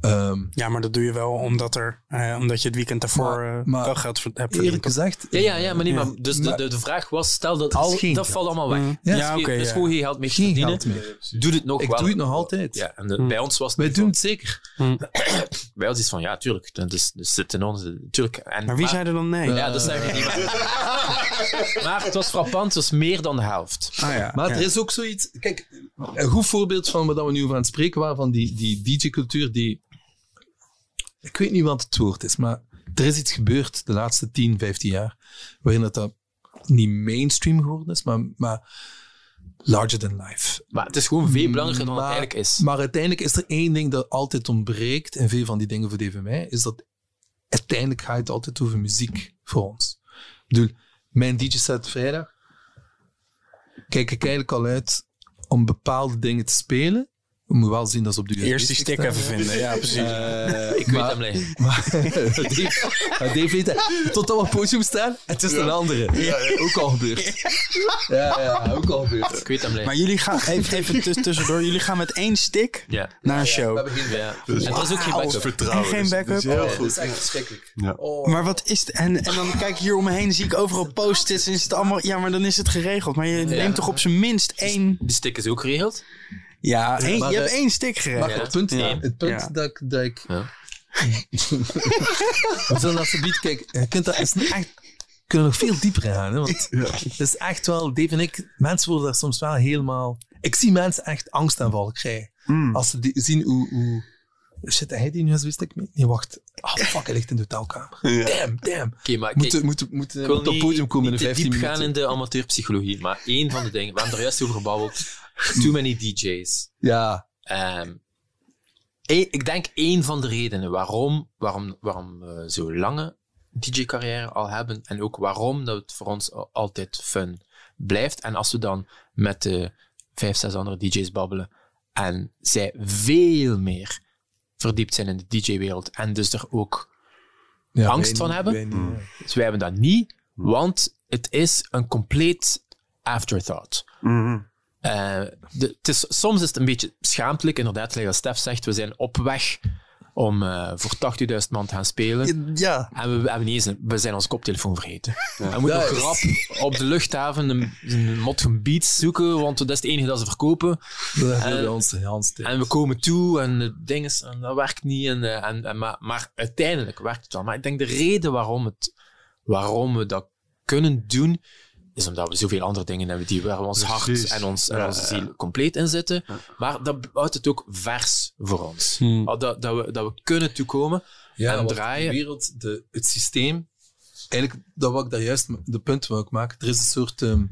Ehm, Ja, maar dat doe je wel omdat, er, eh, omdat je het weekend daarvoor Maar- eh, maar wel geld hebt eerlijk verdiend. gezegd, Ja, ja, ja, maar niet, Ja. maar dus de, Maar- de, de vraag was, stel dat al, geen dat geld. valt allemaal weg. Mm. Ja, Ja, dus oké, je- dus ja. gewoon geen geld mee geen verdienen. geld meer. Doe het nog Ik wel. doe het nog altijd. Ja, en de- Mm. bij ons was het Wij doen van- het zeker. (clears throat) Bij ons is van, ja, tuurlijk. Dat is, dat zit in ons. Tuurlijk. En, Maar wie zei er dan nee? Ja, dat zei ik niet. Maar, (laughs) maar het was frappant, het was meer dan de helft. Ah, ja. Maar er is ook zoiets... Kijk, een goed voorbeeld van wat we nu over aan het spreken waren, van die, die DJ-cultuur die... Ik weet niet wat het woord is, maar er is iets gebeurd de laatste 10, 15 jaar, waarin dat, dat niet mainstream geworden is, maar, maar larger than life. Maar het is gewoon veel belangrijker dan het eigenlijk is. Maar uiteindelijk is er één ding dat altijd ontbreekt in veel van die dingen voor DVMI, is dat uiteindelijk gaat het altijd over muziek voor ons. Ik bedoel, mijn DJ-set vrijdag kijk ik eigenlijk al uit om bepaalde dingen te spelen. We moeten wel zien dat ze op de USB Eerst die stick even vinden. Ja, precies. ik weet hem liggen. Maar (laughs) Dave, maar Dave weet het. Totdat we op het podium staan, het is een andere. Ook al gebeurd. Ja, ja, ook al gebeurd. Ik weet hem liggen. maar jullie gaan, even, even (laughs) tuss- tussendoor, jullie gaan met één stick Ja. naar een show. ja. En er is ook geen backup. Vertrouwen. En geen dus- backup? dus heel Oh, goed. Dat is echt verschrikkelijk. Ja. Oh. Maar wat is het? En, en dan kijk ik hier om me heen, zie ik overal (laughs) post-its en is het allemaal... Ja, maar dan is het geregeld. Maar je neemt toch op zijn minst één... Die stick is ook geregeld. Ja, één, Maar je de- hebt één stick Maar geregeld. Ja. het punt, Ja. het punt Ja. dat ik... Dat ik Ja. We zullen kijken. Je kunt dat is echt... We kunnen nog veel dieper gaan, hè, want (laughs) het is echt wel... Dave en ik, mensen worden daar soms wel helemaal... Ik zie mensen echt angstaanvallen krijgen. Mm. Als ze die, zien hoe... hoe shit, hij die nu eens wist ik niet. Nee, wacht. Oh, fuck, hij ligt in de hotelkamer. Damn, damn. Oké, maar kijk, moet, moet, ik wil op het podium komen in niet de te 15 diep minuten. gaan in de amateurpsychologie, maar één van de dingen, we hebben er juist over gebabbeld, too many DJ's. Ja. Ehm, ik denk één van de redenen waarom, waarom, waarom we zo lange DJ-carrière al hebben en ook waarom dat het voor ons al- altijd fun blijft. En als we dan met de vijf, zes andere DJ's babbelen en zij veel meer verdiept zijn in de DJ-wereld en dus er ook ja Angst van niet, hebben? wij niet, ja. dus wij hebben dat niet, want het is een compleet afterthought. Mhm. Eh, de, het is, soms is het een beetje schaamtelijk, inderdaad, zoals Stef zegt, we zijn op weg om eh, voor 80.000 man te gaan spelen. Ja. En we, hebben niet eens een- we zijn onze koptelefoon vergeten. En we moeten Ja, nog rap op de luchthaven een, een motgen beats zoeken, want dat is het enige dat ze verkopen. Dat is En- ons. En we komen toe en het ding is, en dat werkt niet. En, eh, en, en, maar, maar uiteindelijk werkt het wel. Maar ik denk de reden waarom, het, waarom we dat kunnen doen, is omdat we zoveel andere dingen hebben die waar we ons hart en, ons, en Ja, onze ja. ziel compleet in zitten. Maar dat houdt het ook vers voor ons. Hmm. Dat, dat, we, dat we kunnen toekomen. ja, en draaien. De wereld, de, het systeem, eigenlijk, dat wat ik daar juist, de punt wil ik maken, er is een soort, ehm,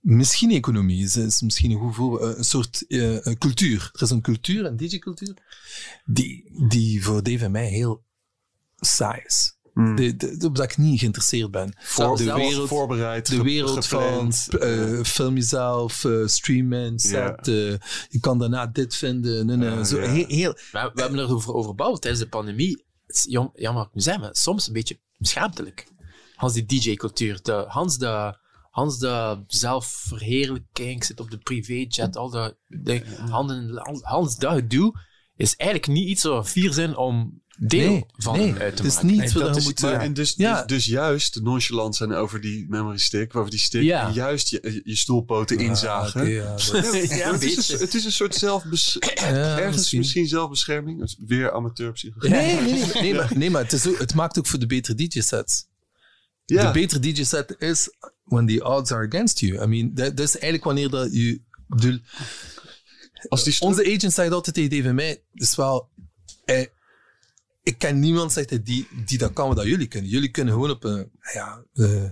misschien economie, is, is misschien een goed voorbeeld, een soort eh, een cultuur. Er is een cultuur, een DJ-cultuur, die, die voor Dave en mij heel saai is. Mm. De, de, de- dat ik niet geïnteresseerd ben. Voor, de wereld, voorbereid. de wereld van eh, film jezelf, eh, streamen, set. eh, je kan daarna dit vinden. nee, nee, Ja, zo. Heel, heel, Maar we hebben erover over gebabbeld tijdens de pandemie. Het is jam- jammer ik nu zeg, maar soms een beetje schaamtelijk. Hans die DJ-cultuur. de- Hans de, Hans de zelfverheerlijking, ik zit op de privéjet, al dat, de, handen, Hans dat gedoe, is eigenlijk niet iets waar we fier zijn om deel nee, van nee, uit te het is maken. niet dat is- moeten... Maar, en dus, Ja. dus, dus juist nonchalant zijn over die memory stick, over die stick. Ja. En juist je, je stoelpoten inzagen. (laughs) Ja, het, is beetje. een, het is een soort zelfbes ergens misschien. misschien. zelfbescherming. Weer amateurpsychologie. Nee, nee, nee, (laughs) nee, maar, nee, maar het, is ook, het maakt ook voor de betere DJ-sets. Ja. De betere DJ-set is when the odds are against you. I mean, dat, dat is eigenlijk wanneer dat je... bedoel, Als die stoel- onze agent zegt altijd tegen mij, is wel... eh, ik ken niemand zegt hij, die, die dat kan wat dat jullie kunnen. Jullie kunnen gewoon op een... Ja, eh,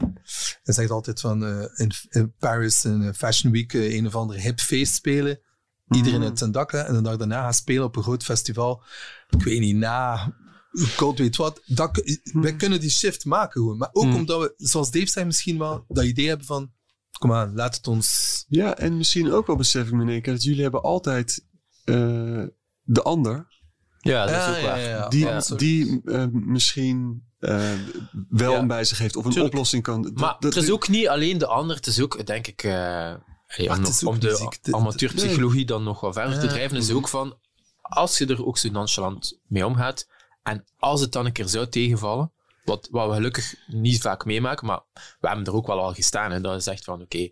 hij zegt altijd van eh, in, in Paris, eh, Fashion Week, eh, een of ander hip feest spelen. Iedereen uit zijn dak hè, en de dag daarna gaan spelen op een groot festival. Ik weet niet, na God weet wat. Dat, wij kunnen die shift maken gewoon. Maar ook omdat we, zoals Dave zei, misschien wel dat idee hebben van... Kom aan, laat het ons... Ja, en misschien ook wel besef ik me in één keer dat jullie hebben altijd de ander. Ja, dat is ook waar. ja. die die eh, misschien eh, wel Ja. een bij zich heeft of een Tuurlijk. oplossing kan. Dat- Maar dat- het is ook niet alleen de ander, het is ook, denk ik, eh, hey, om, om de amateurpsychologie dan nog wat verder te drijven, is ook van, als je er ook zo nonchalant mee omgaat, en als het dan een keer zou tegenvallen, wat, wat we gelukkig niet vaak meemaken, maar we hebben er ook wel al gestaan, hè, dat is echt van, oké,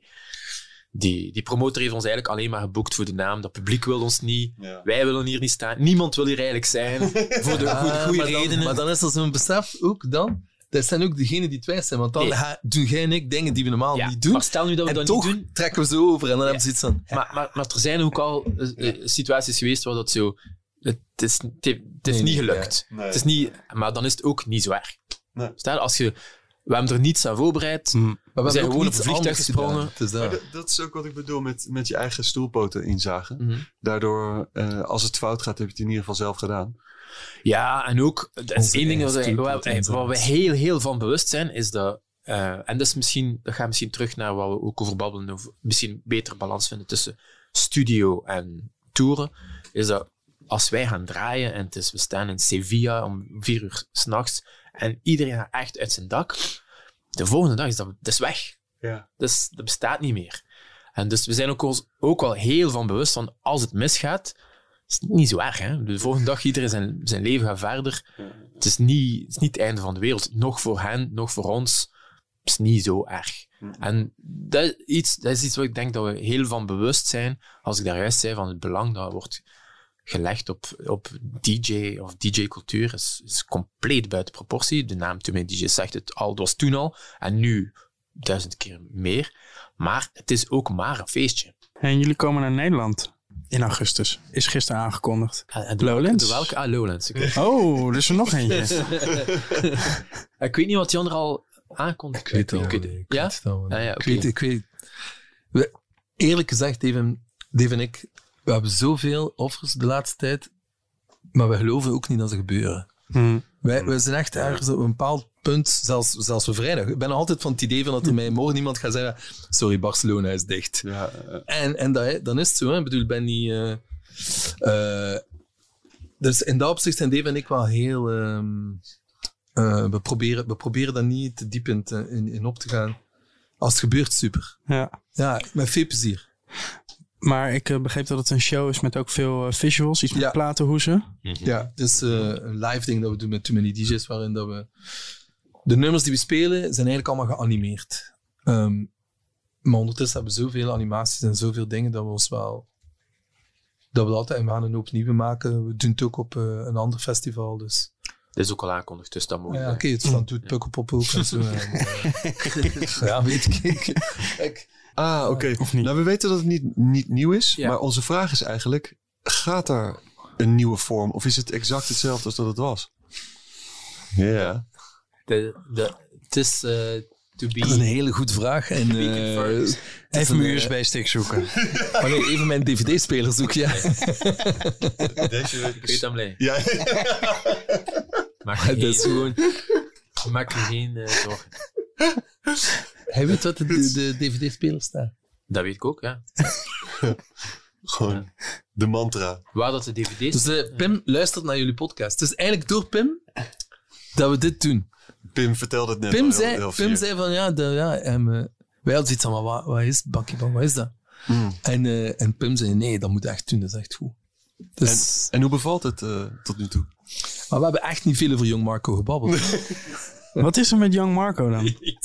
die, die promotor heeft ons eigenlijk alleen maar geboekt voor de naam, dat publiek wil ons niet, Ja. wij willen hier niet staan, niemand wil hier eigenlijk zijn, (laughs) voor de Ah, goede, goede maar dan- redenen. Maar dan is er zo'n besef ook dan. Dat zijn ook degenen die twijfelen. Want dan Nee. doen jij en ik dingen die we normaal Ja, niet doen. Maar stel nu dat we en dat toch niet doen, trekken we ze over. En dan hebben ze iets van... Maar, maar, maar er zijn ook al eh, eh, situaties geweest waar dat zo. Het is, het is Nee, niet gelukt. Nee. Het is niet, maar dan is het ook niet zo erg. Nee. Stel, als je. We hebben er niets aan voorbereid. Maar we, zijn gewoon op een vliegtuig gesprongen. dat. dat, dat is ook wat ik bedoel met, met je eigen stoelpoten inzagen. Mhm. Daardoor, eh, als het fout gaat, heb je het in ieder geval zelf gedaan. Ja, en ook, dat is één ding wat, wij- stoelpoot waar, waar we heel, heel van bewust zijn, is dat. eh, en dat, is misschien, dat gaat misschien terug naar wat we ook over babbelen, over misschien een betere balans vinden tussen studio en toeren. Is dat als wij gaan draaien en het is, we staan in Sevilla om vier uur s'nachts en iedereen gaat echt uit zijn dak, de volgende dag is dat, dat is weg. Ja. Dus dat bestaat niet meer. En dus we zijn ook, ons, ook wel heel van bewust van als het misgaat, is het niet zo erg. Hè? De volgende dag iedereen zijn, zijn leven gaat verder. Het, is niet, het is niet het einde van de wereld. Nog voor hen, nog voor ons. Het is niet zo erg. En dat is, iets, dat is iets wat ik denk dat we heel van bewust zijn. Als ik daar juist zei van het belang dat wordt gelegd op, op DJ of DJ-cultuur is, is compleet buiten proportie. De naam Too Many DJ's zegt het al, dat was toen al. En nu duizend keer meer. Maar het is ook maar een feestje. En jullie komen naar Nederland in augustus. Is gisteren aangekondigd. En- en de Lowlands? welke- De welke? Ah, Lowlands. Oh, er is er nog eentje. (laughs) Ik weet niet wat die andere al aankondigt. Ik weet het al. Ik Ik weet- Ja? het al. Ah, ja, Ik weet, ik weet. We- eerlijk gezegd, Dave, Dave en ik, we hebben zoveel offers de laatste tijd, maar we geloven ook niet dat ze gebeuren. Hm. Wij, wij zijn echt ergens op een bepaald punt, zelfs, zelfs voor vrijdag. Ik ben altijd van het idee van dat er mij morgen iemand gaat zeggen: Sorry, Barcelona is dicht. Ja, En, en dat, dan is het zo. Hè. Ik bedoel, ben niet. eh, eh, dus in dat opzicht zijn Dave en ik wel heel. ehm, eh, we, proberen, we proberen daar niet te diep in, te- in, in op te gaan. Als het gebeurt, super. Ja. Ja, met veel plezier. Maar ik eh, begreep dat het een show is met ook veel eh, visuals. Iets met Ja. platenhoezen. Ja, het is eh, een live ding dat we doen met Too Many DJ's, waarin dat we... De nummers die we spelen zijn eigenlijk allemaal geanimeerd. Ehm, maar ondertussen hebben we zoveel animaties en zoveel dingen dat we ons wel... Dat we altijd... En we gaan een hoop nieuwe maken. We doen het ook op eh, een ander festival, dus... Dit is ook al aankondigd, dus dat moet. Ja, Oké, het is dan doet en zo. en, eh, (laughs) (laughs) ja, weet ik. ik Ah, oké. Of niet? Nou, we weten dat het niet, niet nieuw is. Ja. Maar onze vraag is eigenlijk: gaat er een nieuwe vorm? Of is het exact hetzelfde als dat het was? Ja. De, de, het is eh, to be. dat is een hele goede vraag. En, (laughs) eh, is Even mijn eh, USB-stick zoeken. (laughs) oh nee, even mijn dvd-speler zoeken, ja. (laughs) Deze weet hem blij. Ja. Maak je geen, maak je geen eh, zorgen. Hij weet wat de, de, de dvd-speler staat. Dat weet ik ook, ja. Gewoon de mantra. Waar dat de dvd's. Dus eh, Pim luistert naar jullie podcast. Het is eigenlijk door Pim dat we dit doen. Pim vertelde het net. Pim heel- zei, heel Pim zei van ja, de, ja en, eh, wij hadden zoiets van, maar wat, wat is Bakkie Bang, wat is dat? Mm. En, eh, en Pim zei nee, dat moet je echt doen, dat is echt goed. Dus, En hoe bevalt het eh, tot nu toe? maar we hebben echt niet veel over Jong Marco gebabbeld. (laughs) Wat is er met Young Marco dan? (laughs) Ik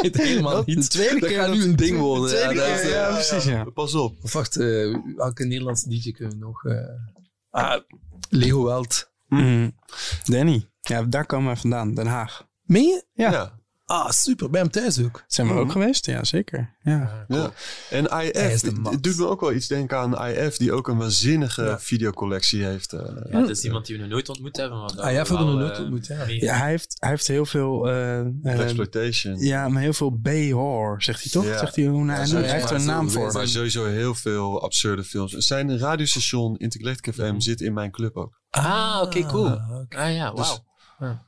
weet (laughs) helemaal niet. de tweede dat keer gaat nu een ding worden. tweede Ja, keer, is, ja, precies, ja. Pas op. Of wacht, eh, welke Nederlandse DJ kunnen we nog? eh ah, Lego Weld. Hm. Danny. Ja, daar komen we vandaan. Den Haag. Meen je? Ja. Ja. Ah, super. Bij hem thuis ook. Zijn we ook geweest? Ja, zeker. Ja. Ja. En IF, het- het doet me ook wel iets denken aan IF, die ook een waanzinnige Ja. videocollectie heeft. eh. Ja, dat is iemand die we nog nooit ontmoet hebben. Maar dat Ah, ja, we hebben we nog nooit eh, ontmoet, ja. Ja, hij heeft, hij heeft heel veel... eh, Exploitation. ja, maar heel veel B-horror, zegt hij toch? Ja. Zegt hij hoe hij, hij heeft er een naam voor. Maar sowieso heel veel absurde films. Zijn radiostation Intergalactic FM zit in mijn club ook. Ah, oké, cool. Ah. Ah ja, Dus- Maar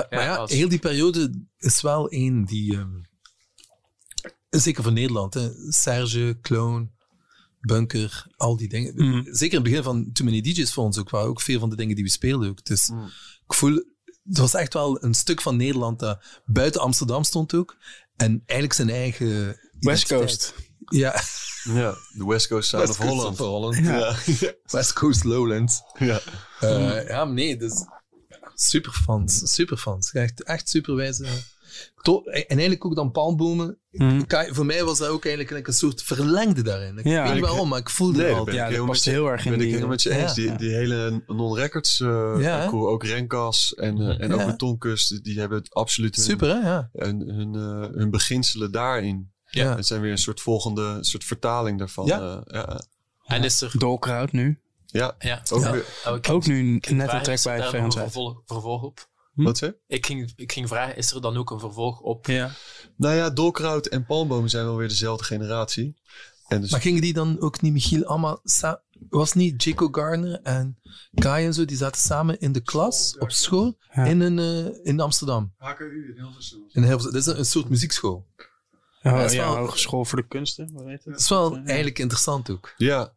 ja, maar ja als- heel die periode is wel één die... ehm, zeker voor Nederland. Hè. Serge, Clown, Bunker, al die dingen. Mhm. Zeker in het begin van Too Many DJ's voor ons ook. waren ook veel van de dingen die we speelden ook. Dus Mhm. ik voel... Het was echt wel een stuk van Nederland dat buiten Amsterdam stond ook. En eigenlijk zijn eigen... West identiteit. Coast. Ja. Ja, de West Coast Sound of Holland. Ja. West Coast Lowlands. Ja. Eh, ja, nee, dus superfans. Superfans. Echt, echt superwijze. To- en eigenlijk ook dan palmbomen. Mhm. Ka- Voor mij was dat ook eigenlijk een soort verlengde daarin. Ik Ja. weet niet Ik- waarom, maar ik voelde Nee, het dat al. ben ik Ja, dat past met je- heel erg in ben ik die, helemaal met je ja. eens. Die, Ja. die hele non-records uh, Ja, ook Renkas en, eh, en ook Ja. met Tonkust, die hebben het absoluut hun, Super, hè? Ja. hun, hun, eh, hun beginselen daarin. Ja. Het zijn weer een soort volgende soort vertaling daarvan. Ja. ja. En is er... Dolkruid nu. Ja, Ja, ook ja. Ook nu net een er bij VNZ. een vervolg, vervolg op? Hm? Wat zeg? Ik ging, ik ging vragen, is er dan ook een vervolg op? Ja. Nou ja, Dolkruid en Palmboom zijn wel weer dezelfde generatie. En dus Maar gingen die dan ook niet, Michiel, allemaal... Was niet Jaco Garner en Kai en zo, die zaten samen in de klas op school Ja. in, een, eh, in Amsterdam. HKU in Hilversum. In Hilversum. Dat is een, een soort muziekschool. Oh, is ja, wel- Hogeschool voor de Kunsten. Wat heet Dat het? is wel Ja. eigenlijk interessant ook. Ja,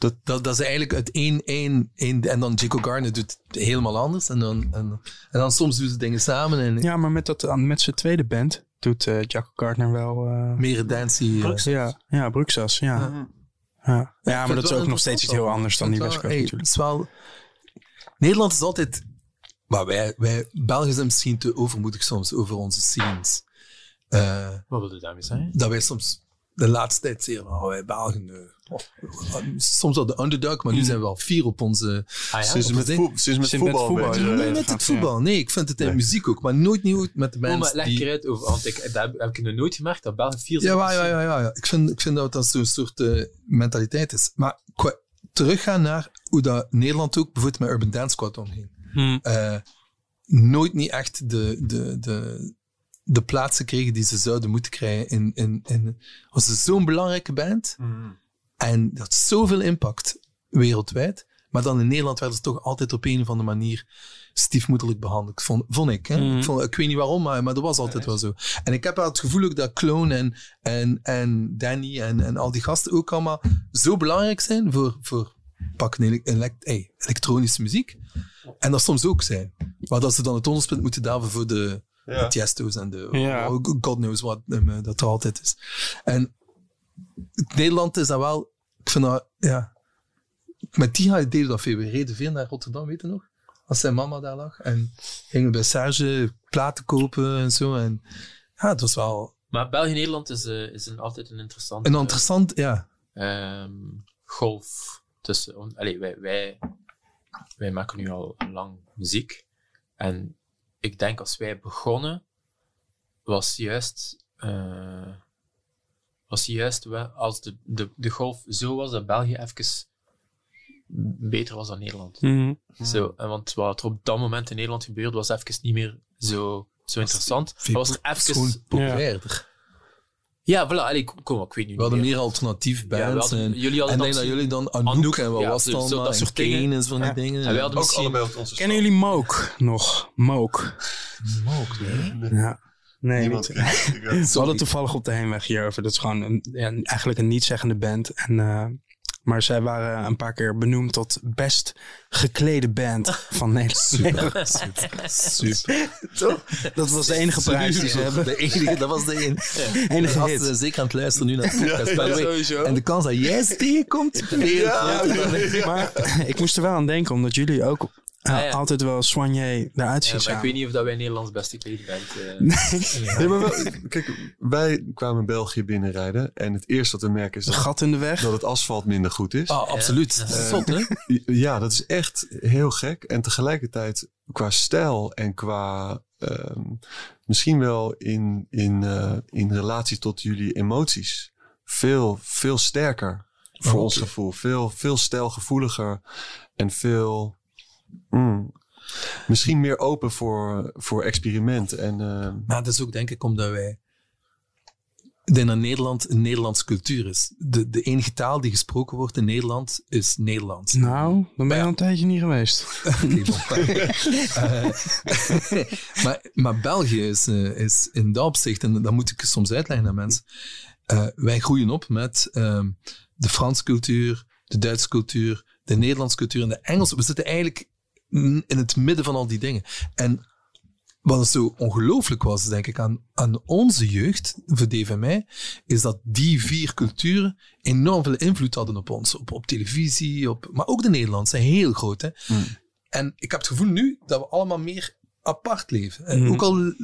Dat, dat is eigenlijk uit één, één, één... En dan Jaco Garner doet het helemaal anders. En dan, en, en dan soms doen ze dingen samen. En Ja, maar met, dat, met zijn tweede band doet eh Jack Gardner wel... eh, meer eh. ja, ja, Bruxas, ja. Ja. Ja, maar dat is het ook nog steeds iets heel anders dan die West Coast het natuurlijk. het is wel... Nederland is altijd... Maar wij, wij Belgen zijn misschien te overmoedig soms over onze scenes. Eh, Wat wil je daarmee zeggen? dat wij soms de laatste tijd zeggen, oh, wij Belgen... soms wel de underdog, maar nu zijn we wel fier op onze... Ah ja? sinds met, sinds voetbal. voetbal, Nee, dat met het voetbal. Nee, ik vind het in Nee. muziek ook. Maar nooit niet met de Oh, maar mensen leg die... ik eruit over, want ik, dat heb ik nog nooit gemerkt, dat België vier Ja, ja, ja, ja, ja. Ik, vind, ik vind dat dat zo'n soort eh, mentaliteit is. Maar qua- teruggaan naar hoe dat Nederland ook bijvoorbeeld met Urban Dance Squad omging. Hm. Eh, nooit niet echt de, de, de, de plaatsen kregen die ze zouden moeten krijgen. In, in, in, was het zo'n belangrijke band. En dat had zoveel impact wereldwijd. Maar dan in Nederland werden ze toch altijd op een of andere manier stiefmoederlijk behandeld. Vond, vond ik. Hè? Mhm. ik, vond, ik weet niet waarom, maar, maar dat was altijd wel zo. En ik heb wel het gevoel ook dat Clone en, en, en Danny en, en al die gasten ook allemaal zo belangrijk zijn voor, voor pak een ele- elect- hey, elektronische muziek. En dat soms ook zijn. Maar dat ze dan het onderspit moeten daven voor de Ja. Tiesto's en de Ja. God knows what eh, dat er altijd is. En Nederland is dat wel, ik vind dat, ja. Met die deden we dat veel. We reden veel naar Rotterdam, weet je nog? Als zijn mama daar lag. En gingen bij Serge platen kopen en zo. En ja, het was wel Maar België-Nederland is, eh, is een, altijd een interessante een interessant, ja. ehm, golf tussen... on- Allee, wij, wij, wij maken nu al lang muziek. En ik denk als wij begonnen, was juist... eh, was juist wel, als de, de, de golf zo was dat België even beter was dan Nederland. Mhm. Zo, en want wat er op dat moment in Nederland gebeurde, was even niet meer zo, zo interessant. Veel was er even... gewoon populairder. Ja, voilà, allee, kom, kom, ik weet nu We hadden meer alternatief Ja, bands. hadden- en jullie hadden en dan denk dat jullie dan Anouk, Anouk, en wat ja, was het allemaal? dat soort dingen. En zo van die Ja. dingen. En wij hadden Ook misschien... allebei op onze Kennen jullie Mook nog? Mook. Ja. Nee, Niemand niet. (laughs) We hadden toevallig op de heenweg hierover. Dat is gewoon een, ja, eigenlijk een niet-zeggende band. En, eh, maar zij waren een paar keer benoemd tot best geklede band (laughs) van Nederland. Super. (laughs) Dat was de enige prijs die ze hebben. De enige, dat was de enige. Enige Als hit. ze zeker aan het luisteren nu naar de podcast. En de kans dat jij ze tegenkomt, veel groter dan- Maar ik moest er wel aan denken, omdat jullie ook Ah, ja. altijd wel soigné eruit zien Ja, ik weet niet of dat wij Nederlands beste gekleed bent. eh. Nee, maar wel- kijk, wij kwamen België binnenrijden. En het eerste wat we merken is Een dat, gat in de weg. dat het asfalt minder goed is. Ah, absoluut. Ja. Dat is Zot, hè? Ja, dat is echt heel gek. En tegelijkertijd qua stijl en qua ehm, misschien wel in, in, eh, in relatie tot jullie emoties veel, veel sterker voor Oh, ons gevoel. Veel, veel stijlgevoeliger en veel mm, misschien meer open voor, voor experiment. En ehm, Maar dat is ook denk ik omdat wij... Ik denk dat Nederland een Nederlandse cultuur is. De, de enige taal die gesproken wordt in Nederland is Nederlands. Nou, dan ben je al een tijdje niet geweest. (laughs) Eh, (laughs) maar, maar België is, eh, is in dat opzicht, en dat moet ik soms uitleggen aan mensen. eh, wij groeien op met ehm, de Franse cultuur, de Duitse cultuur, de Nederlandse cultuur en de Engelse. We zitten eigenlijk in het midden van al die dingen. En wat zo ongelooflijk was, denk ik, aan, aan onze jeugd, voor Dave en mij, is dat die vier culturen enorm veel invloed hadden op ons. Op, op televisie, op, maar ook de Nederlandse, heel groot. Hè? En ik heb het gevoel nu dat we allemaal meer apart leven. En Mhm. Ook al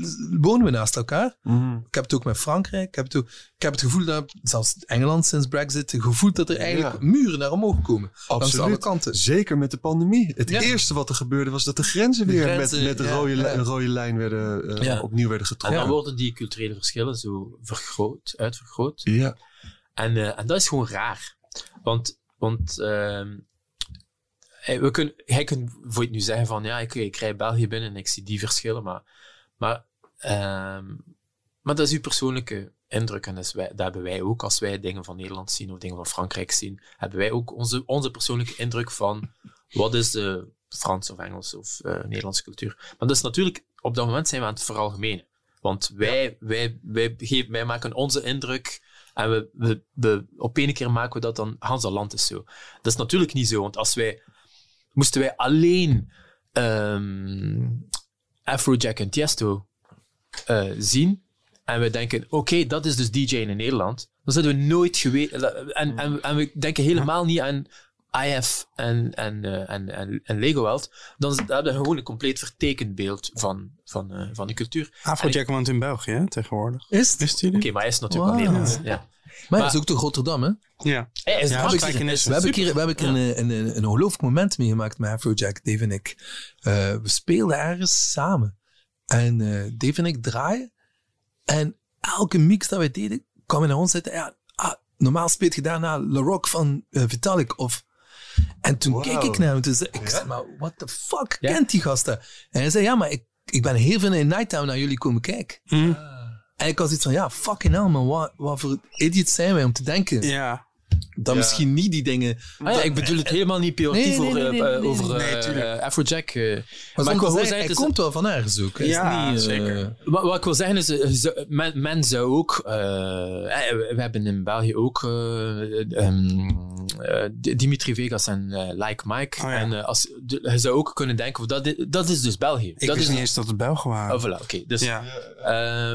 wonen we naast elkaar. Mhm. Ik heb het ook met Frankrijk. Ik heb het, ook, ik heb het gevoel dat, zelfs Engeland sinds Brexit, het gevoel dat er eigenlijk Ja. muren naar omhoog komen. Langs alle Absoluut. kanten. Zeker met de pandemie. Het Ja. eerste wat er gebeurde was dat de grenzen weer grenzen, met, met de ja, rode, li- rode lijn werden, eh, Ja. opnieuw werden En getrokken. dan worden die culturele verschillen zo vergroot, uitvergroot. Ja. En, eh, en dat is gewoon raar. Want, want ehm, eh, we kunnen, hij kunt voor je het nu zeggen van ja, ik, ik rij België binnen en ik zie die verschillen, maar, maar, ehm, maar dat is uw persoonlijke indruk en dat, wij, dat hebben wij ook als wij dingen van Nederland zien of dingen van Frankrijk zien, hebben wij ook onze, onze persoonlijke indruk van wat is de Frans of Engels of eh, Nederlandse cultuur. Maar dat is natuurlijk, op dat moment zijn we aan het veralgemenen. Want wij, wij, wij, geven, wij maken onze indruk en we, we, we, op één keer maken we dat dan, Hans, dat land is zo. Dat is natuurlijk niet zo, want als wij, moesten wij alleen ehm Afrojack en Tiesto eh, zien en we denken, oké, dat is dus DJ in Nederland, dan zouden we nooit geweten, en, en, en we denken helemaal niet aan IF en, en, eh, en, en, en Lego World, dan hebben we gewoon een compleet vertekend beeld van, van, eh, van die cultuur. Afrojack woont in België hè, tegenwoordig. Is het? Oké, maar hij is natuurlijk wel Wow. Nederlands. Ja. Maar, Maar- dat is ook toch Rotterdam, hè? Ja. Is Ja, ja. We hebben we hebben een, een, een, een ongelooflijk moment meegemaakt met Afrojack, Dave en ik. Eh, we speelden ergens samen. En eh, Dave en ik draaien. En elke mix dat wij deden, kwam hij naar ons zitten. Ja, ah, normaal speelt je daarna La Rock van eh, Vitalik. Of... En toen Wow. keek ik naar hem. Zei ik, zei, maar what the fuck Ja. kent die gasten? En hij zei, ja, maar ik, ik ben heel veel in Nighttown naar jullie komen kijken. Hm. En ik was iets van, ja, fucking hell man, wat, wat voor idiots zijn wij om te denken Ja. Dat Ja. misschien niet die dingen... Ah ja, ik bedoel het helemaal niet pejoratief Nee, nee, over, nee, eh, nee, nee, over eh, Afrojack. eh. Maar, maar ik wil zeggen, hij is- komt wel van ergens ook. Ja, niet, eh, zeker. Wat, wat ik wil zeggen is, men, men zou ook, we hebben in België ook eh, Dimitri Vegas en Like Mike. Oh ja. En als, de- je zou ook kunnen denken, dat, dat is dus België. Ik dat wist is niet eens dat het Belgen waren. Oh, voilà, oké. Dus, ja. eh,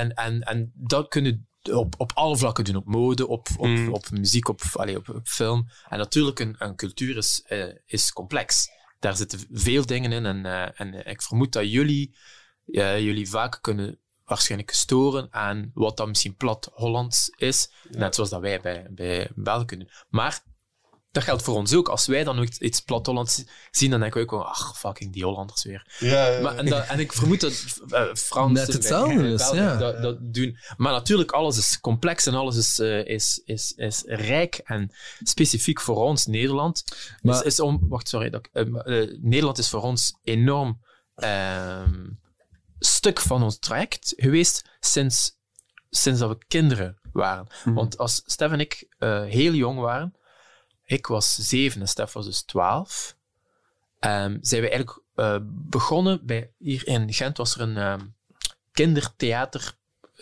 en, en, en dat kunnen op, op alle vlakken doen. Op mode, op, op, Mm. op muziek, op, allee, op, op film. En natuurlijk, een, een cultuur is, eh, is complex. Daar zitten veel dingen in. En, eh, en ik vermoed dat jullie, eh, jullie vaak kunnen waarschijnlijk storen aan wat dan misschien plat Hollands is. Net zoals dat wij bij, bij België kunnen. Maar dat geldt voor ons ook. Als wij dan ook iets plat Hollands zien, dan denken we ook wel, ach, fucking die Hollanders weer. Ja, Maar, en, dat, en ik vermoed dat uh, Frans Net hetzelfde is, ja. dat, dat doen. Maar natuurlijk, alles is complex en alles is, eh, is, is, is rijk en specifiek voor ons, Nederland. Maar- is, is om, wacht, sorry. Dat, ik- eh, eh, Nederland is voor ons enorm ehm, stuk van ons traject geweest sinds, sinds dat we kinderen waren. Want als Stef en ik eh, heel jong waren, ik was zeven en Stef was dus twaalf, ehm, zijn we eigenlijk eh, begonnen bij, hier in Gent was er een ehm, kindertheater,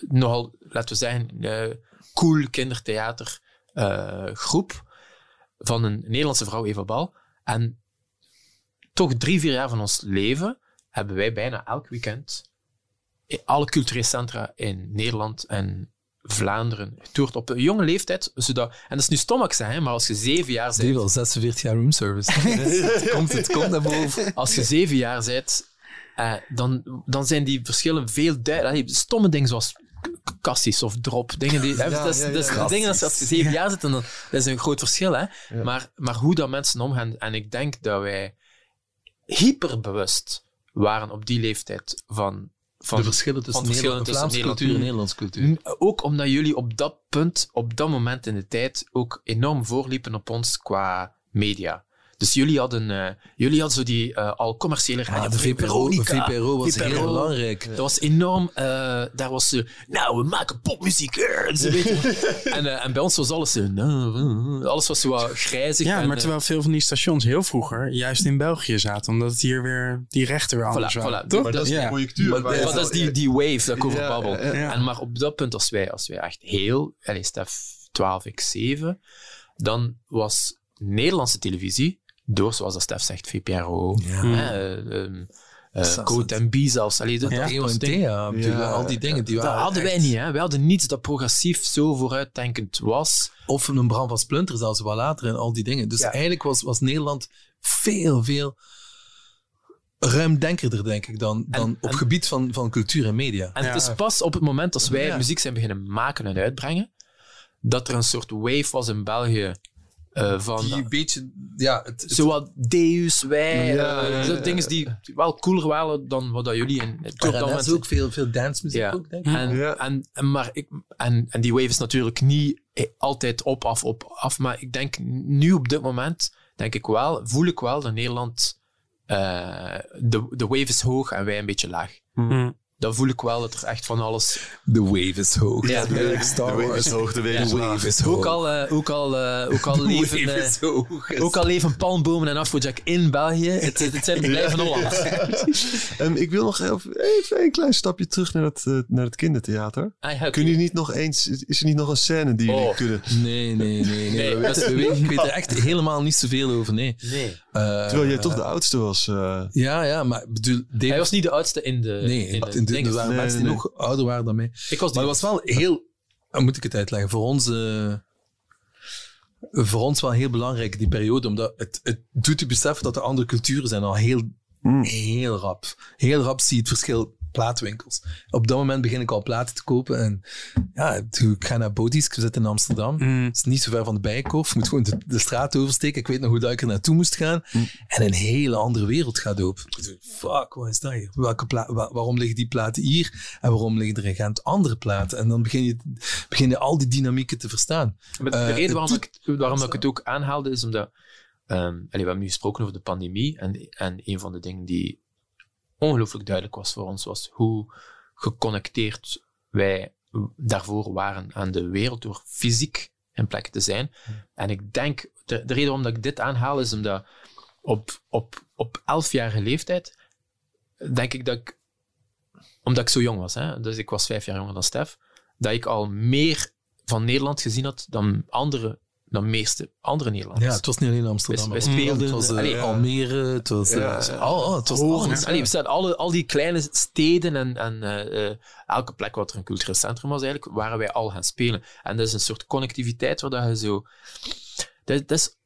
nogal, laten we zeggen, eh cool kindertheater eh, groep van een Nederlandse vrouw, Eva Bal. En toch drie, vier jaar van ons leven hebben wij bijna elk weekend alle culturele centra in Nederland en Vlaanderen getoerd op een jonge leeftijd. Zodat, en dat is nu stom hè, maar als je zeven jaar Die bent, wel 46 jaar roomservice. (laughs) het, komt, het komt naar boven. als je zeven jaar bent, eh, dan, dan zijn die verschillen veel duidelijker. Stomme dingen zoals kassies of drop, dingen die, hè, Ja, dat is, ja, ja, dat is- ja. dingen als, als je zeven jaar zit, dan, dat is een groot verschil. Hè? Maar, maar hoe dat mensen omgaan, en ik denk dat wij hyperbewust waren op die leeftijd van, van de verschillen tussen, van verschillen Nederland, tussen Vlaamse Nederland- cultuur en Nederlandse cultuur. Ook omdat jullie op dat punt, op dat moment in de tijd, ook enorm voorliepen op ons qua media. Dus jullie hadden, eh, jullie hadden zo die eh, al commerciële radio. Ah, de VPRO, Veronica, VPRO was VPRO. heel belangrijk. Dat was enorm. eh, daar was ze. Nou, we maken popmuziek. ze weten. (laughs) en, en bij ons was alles zo. nou, alles was zo wat grijzig. Ja, en, maar terwijl veel van die stations heel vroeger juist in België zaten. Omdat het hier weer die rechten weer anders Voilà, waren. voilà. Toch? Maar dat is ja. de conjunctuur. Maar dat is die, die wave dat ik over Ja, babbel. ja, ja. En maar op dat punt, als wij, als wij echt heel... Allez, Stef 12, ik 7. Dan was Nederlandse televisie, door zoals dat Stef zegt, VPRO, Ja. hè, eh, ehm, eh. Code and B zelfs. Allee, dat, dat, dat en Ja. al die dingen. Die dat waren hadden wij niet. Hè. Wij hadden niets dat progressief zo vooruitdenkend was. Of een Bram van Splunter zelfs wel later en al die dingen. Dus Ja. eigenlijk was, was Nederland veel, veel ruimdenkerder, denk ik, dan, dan op en- gebied van, van cultuur en media. En het is pas op het moment als wij Ja. muziek zijn beginnen maken en uitbrengen, dat er een soort wave was in België eh, van die een beetje, ja, het, het- zowat Deus, wij, Ja, eh, ja, zo ja. dingen die wel cooler waren dan wat dat jullie in maar daarna is ook veel, veel dancemuziek Ja. ook, denk ik. En, Ja. en, en, maar ik, en, en die wave is natuurlijk niet eh, altijd op, af, op, af. Maar ik denk nu op dit moment, denk ik wel, voel ik wel dat Nederland, eh, de, de wave is hoog en wij een beetje laag. Mm. Dan voel ik wel dat er echt van alles... The wave is hoog. Ja, De wave Wars. is hoog, de wave is wave hoog. Ook al, eh, ook al, eh, ook al (laughs) leven... wave eh, is hoog. ook al leven palmbomen en Afrojack in België, het, het zijn de blijven Holland. (laughs) Ehm, ik wil nog even, even een klein stapje terug naar het, eh, naar het kindertheater. Ah, ja, Kunnen jullie niet nog eens, is er niet nog een scène die jullie Oh. kunnen... Nee, nee, nee. nee. Nee, we dat weten- we er echt helemaal niet zoveel over, nee. Nee. Eh, Terwijl jij toch de oudste was. eh. Ja, ja, maar bedoel... Hij was niet de oudste in de... Nee, in, de in de, dingen. er waren Nee, mensen nee, die nog ouder waren dan mij. Ik was Maar het was wel heel... Hoe moet ik het uitleggen? Voor ons, eh, voor ons wel heel belangrijk, die periode. Omdat het, het doet je beseffen dat er andere culturen zijn al heel, Mm. heel rap. Heel rap zie je het verschil plaatwinkels. Op dat moment begin ik al platen te kopen. En ja, ik ga naar Bodies, ik zit in Amsterdam. Mm. Het is niet zo ver van de Bijenkorf. Je moet gewoon de, de straat oversteken. Ik weet nog hoe dat ik er naartoe moest gaan. En een hele andere wereld gaat open. Ik Fuck, wat is dat hier? Welke waarom liggen die platen hier? En waarom liggen er in Gent andere platen? En dan begin je, begin je al die dynamieken te verstaan. Maar de Eh, reden waarom, ik, waarom ik het ook aanhaalde, is omdat... allee, we hebben nu gesproken over de pandemie. En, en een van de dingen die ongelooflijk duidelijk was voor ons, was hoe geconnecteerd wij daarvoor waren aan de wereld door fysiek in plekken te zijn. En ik denk, de, de reden waarom dat ik dit aanhaal, is omdat op, op, op elfjarige leeftijd denk ik dat ik, omdat ik zo jong was, hè, dus ik was vijf jaar jonger dan Stef, dat ik al meer van Nederland gezien had dan andere, dan meeste andere Nederlanders. Ja, het was niet alleen Amsterdam. Ook- speelden- Het was eh, Allee, Almere, het was... eh, Ja. al- oh, het was alles. Allee, we staan alle, al die kleine steden en, en eh, eh, elke plek wat er een cultureel centrum was, eigenlijk, waren wij al gaan spelen. En dat is een soort connectiviteit waar dat je zo... Dat, dat is,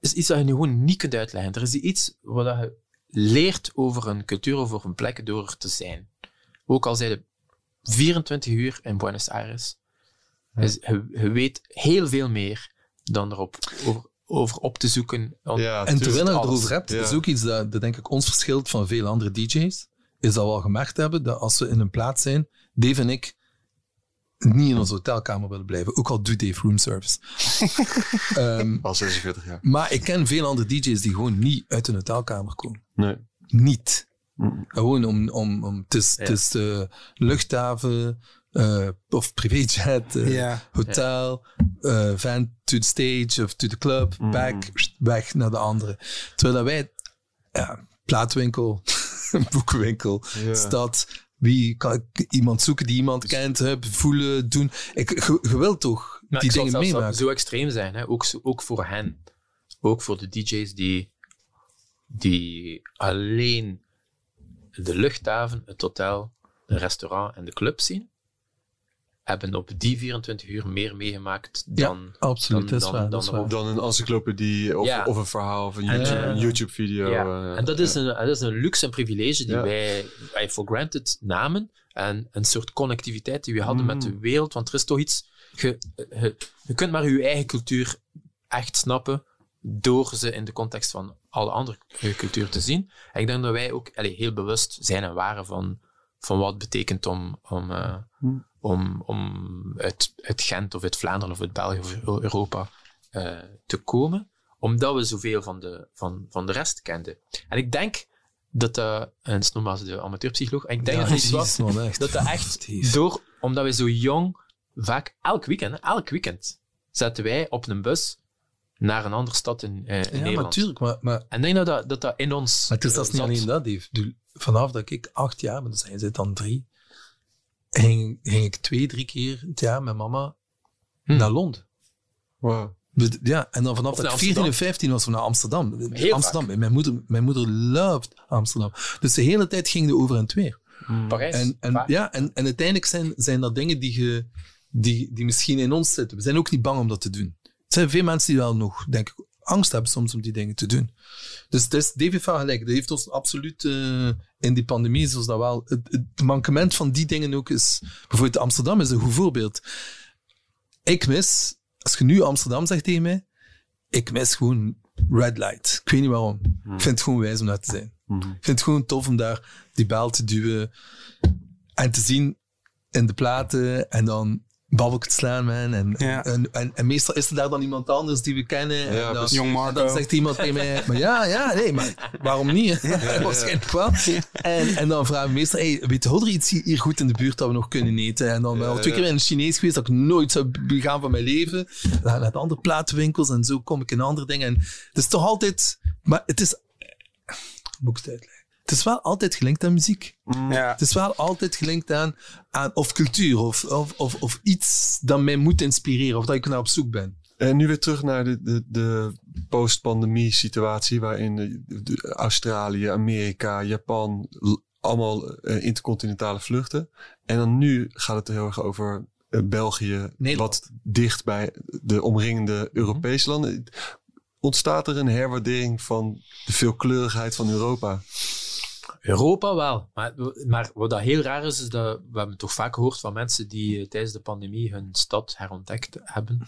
is iets dat je nu gewoon niet kunt uitleggen. Er is iets wat dat je leert over een cultuur of over een plek door er te zijn. Ook al zijn je 24 uur in Buenos Aires. Dus je, je weet heel veel meer dan erop over, over op te zoeken. Ja, En terwijl je erover hebt, is ook iets dat, dat denk ik ons verschilt van veel andere DJ's. Is dat we al gemerkt hebben dat als we in een plaats zijn, Dave en ik niet in onze hotelkamer willen blijven. Ook al doet Dave room service. (laughs) Ehm, Al 46 jaar. maar ik ken veel andere DJ's die gewoon niet uit een hotelkamer komen. Nee. Niet. Mm. Gewoon om, om, om het is, het is de luchthaven eh, of privéjet, Ja. hotel, eh, van to the stage of to the club, back, weg naar de andere. Terwijl dat wij, ja, plaatwinkel, (laughs) boekenwinkel, stad, wie kan ik iemand zoeken die iemand kent, heb, voelen, doen. Ik, je, wilt toch Maar die dingen meemaken. zo extreem zijn, hè? Ook, ook voor hen. Ook voor de DJ's die, die alleen de luchthaven, het hotel, de restaurant en de club zien, hebben op die 24 uur meer meegemaakt Ja, dan. absoluut, dan, dat is dan- waar, dan. Dan een encyclopedie of, Ja. of een verhaal of een En, YouTube, eh, een YouTube-video. Ja. eh, en dat is, een, dat is een luxe en privilege die Ja. wij, wij for granted namen. En een soort connectiviteit die we hadden met Mm. de wereld. Want er is toch iets. Je, je, je kunt maar je eigen cultuur echt snappen door ze in de context van alle andere cultuur te zien. En ik denk dat wij ook allee, heel bewust zijn en waren van, van wat het betekent om, om, eh, Hmm. Om, om uit, uit Gent of uit Vlaanderen of uit België of Europa eh, te komen, omdat we zoveel van de, van, van de rest kenden. En ik denk dat dat, en het is nogmaals de amateurpsycholoog, en ik denk Ja, dat dat was, echt. dat dat echt door, omdat wij zo jong, vaak elk weekend, elk weekend, zaten wij op een bus naar een andere stad in, eh, in Ja, Nederland. natuurlijk. Maar, maar, En ik denk dat dat, dat, dat in ons. maar het is eh, zelfs niet alleen dat, Dave. Vanaf dat ik acht jaar ben, dus hij zit dan drie, ging, ging ik twee, drie keer het jaar met mama Hm. naar Londen. Wow. We- Ja, en dan vanaf Of dat ik 14 en Amsterdam. 15 was we naar Amsterdam. Heel Amsterdam. Mijn moeder, mijn moeder loved Amsterdam. Dus de hele tijd ging de over en het weer. Parijs. En, en, ja, en, en uiteindelijk zijn, zijn dat dingen die, je, die, die misschien in ons zitten. We zijn ook niet bang om dat te doen. Er zijn veel mensen die wel nog, denk ik, angst hebben soms om die dingen te doen. Dus het is David van gelijk. Dat heeft ons absoluut eh, in die pandemie, zoals dat wel. Het, het mankement van die dingen ook is. Bijvoorbeeld Amsterdam is een goed voorbeeld. Ik mis, als je nu Amsterdam zegt tegen mij, ik mis gewoon red light. Ik weet niet waarom. Ik vind het gewoon wijs om daar te zijn. Ik vind het gewoon tof om daar die bel te duwen en te zien in de platen en dan babbeltjes slaan, man. En, Ja. en, en, en meestal is er daar dan iemand anders die we kennen. Ja, en dan. Jong en dan zegt iemand tegen mij, maar ja, ja, nee, maar waarom niet? Waarschijnlijk (laughs) wel. En, en dan vragen we meestal, hey, weet je er iets hier goed in de buurt dat we nog kunnen eten? En dan wel twee keer in het Chinees geweest dat ik nooit zou begaan van mijn leven. Dan naar de andere platenwinkels en zo kom ik in andere dingen. En het is toch altijd, maar het is, moet ik het uitleggen? Het is wel altijd gelinkt aan muziek. Ja. Het is wel altijd gelinkt aan, aan of cultuur of, of, of, of iets dat mij moet inspireren of dat ik naar op zoek ben. En nu weer terug naar de, de, de post-pandemie situatie waarin de, de Australië, Amerika, Japan allemaal eh, intercontinentale vluchten. En dan nu gaat het heel erg over eh, België, Nederland. wat dicht bij de omringende Europese landen. Ontstaat er een herwaardering van de veelkleurigheid van Europa? Europa wel. Maar, maar wat dat heel raar is, is dat we hebben toch vaak gehoord van mensen die eh, tijdens de pandemie hun stad herontdekt hebben.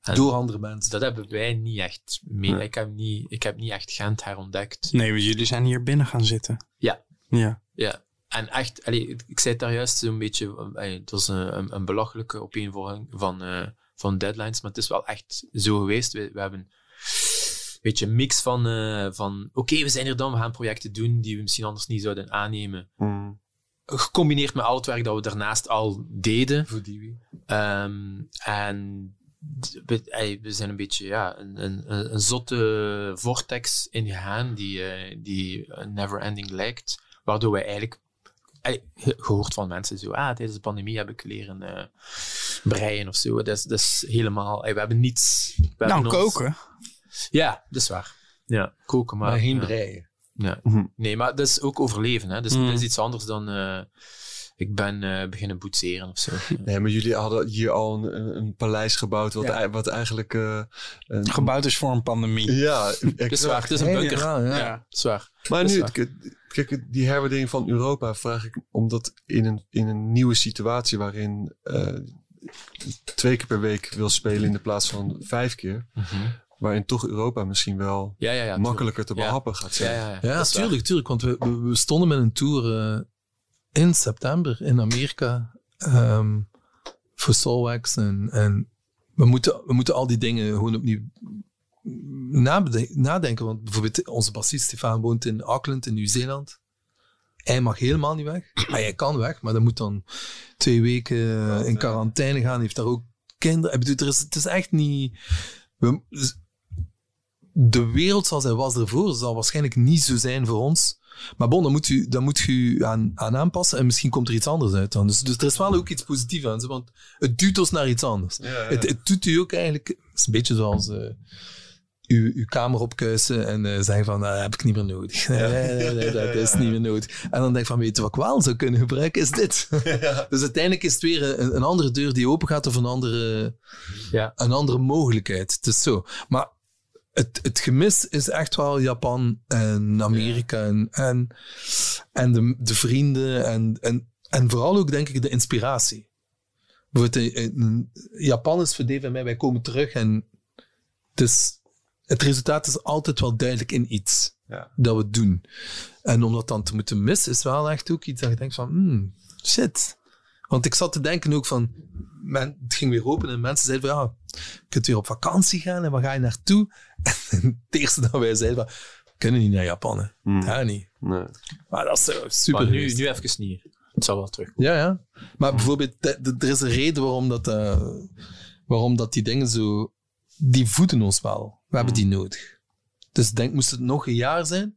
En Door andere mensen. Dat hebben wij niet echt mee. Ik, heb niet, ik heb niet echt Gent herontdekt. Nee, want jullie zijn hier binnen gaan zitten. Ja. Ja. Ja. En echt, allee, ik- zei het daar juist zo'n beetje, eh, het was een, een, een belachelijke opeenvolging van, eh, van deadlines, maar het is wel echt zo geweest. We, we hebben beetje een mix van, eh, van oké, we zijn hier dan, we gaan projecten doen die we misschien anders niet zouden aannemen. Gecombineerd met al het werk dat we daarnaast al deden. Voor die Ehm, en we, zijn een beetje ja, een, een, een een zotte vortex ingegaan die, eh, die never ending lijkt. Waardoor wij eigenlijk gehoord van mensen zo, ah, tijdens de pandemie heb ik leren eh, breien of zo. Dat is, dat is helemaal, we hebben niets. We Nou, hebben ons- koken. Ja, dat is waar. Ja, koken, maar... Maar geen ja. breien. Ja. Mhm. Nee, maar dat is ook overleven. Hè. Dus Mm. dat is iets anders dan eh, ik ben eh, beginnen boetseren of zo. (laughs) Nee, maar jullie hadden hier al een, een, paleis gebouwd wat, Ja. wat eigenlijk... eh, een, Gebouwd is voor een pandemie. ja, (laughs) Dat is waar, het is een bunker. Ja, ja. Ja. Dat is waar. Maar nu, waar. kijk, die herwaardering van Europa vraag ik omdat in een, in een nieuwe situatie waarin eh, twee keer per week wil spelen in de plaats van vijf keer, waarin toch Europa misschien wel Ja, ja, ja. makkelijker te Ja. behappen gaat zijn. ja, tuurlijk, tuurlijk. Want we, we, we stonden met een tour eh, in september in Amerika ehm, voor Soulwax. En, en we, moeten, we moeten al die dingen gewoon opnieuw nadenken. Want bijvoorbeeld onze bassist Stefan woont in Auckland in Nieuw-Zeeland. Hij mag helemaal niet weg. Ah, hij kan weg, maar dan moet dan twee weken in quarantaine gaan. Hij heeft daar ook kinderen. Ik bedoel, er is, het is echt niet... We, de wereld zoals hij was ervoor zal waarschijnlijk niet zo zijn voor ons. Maar bon, dan moet u, dan moet u aan, aan aanpassen en misschien komt er iets anders uit dan. Dus, dus er is wel ook iets positiefs aan, want het duwt ons naar iets anders. Het, het doet u ook eigenlijk, het is een beetje zoals eh, uw, uw kamer opkuisen en eh, zeggen van, dat heb ik niet meer nodig. (laughs) Nee, nee, nee, nee, dat is niet meer nodig. En dan denk ik van, weet je wat ik wel zou kunnen gebruiken, is dit. (laughs) Dus uiteindelijk is het weer een, een andere deur die open gaat of een andere, Ja. een andere mogelijkheid. Het is zo. Maar het, het gemis is echt wel Japan en Amerika en, en, en de, de vrienden en, en, en vooral ook denk ik de inspiratie. In, in Japan is voor Dave en mij, wij komen terug en het, is, het resultaat is altijd wel duidelijk in iets Ja. dat we doen. En om dat dan te moeten missen, is wel echt ook iets dat je denkt van, hmm, shit. Want ik zat te denken ook van, men, het ging weer open en mensen zeiden van, ja, je kunt weer op vakantie gaan en waar ga je naartoe? (laughs) Het eerste dat wij zeiden van, we kunnen niet naar Japan, hè. Hmm. Ja, niet. Nee. Maar dat is zo super Maar nu, geweest. nu even niet. Het zal wel terug. Ja, ja. Maar bijvoorbeeld, de- de- er is een reden waarom dat, eh, waarom dat die dingen zo... Die voeden ons wel. We hebben die nodig. Dus ik denk, moest het nog een jaar zijn,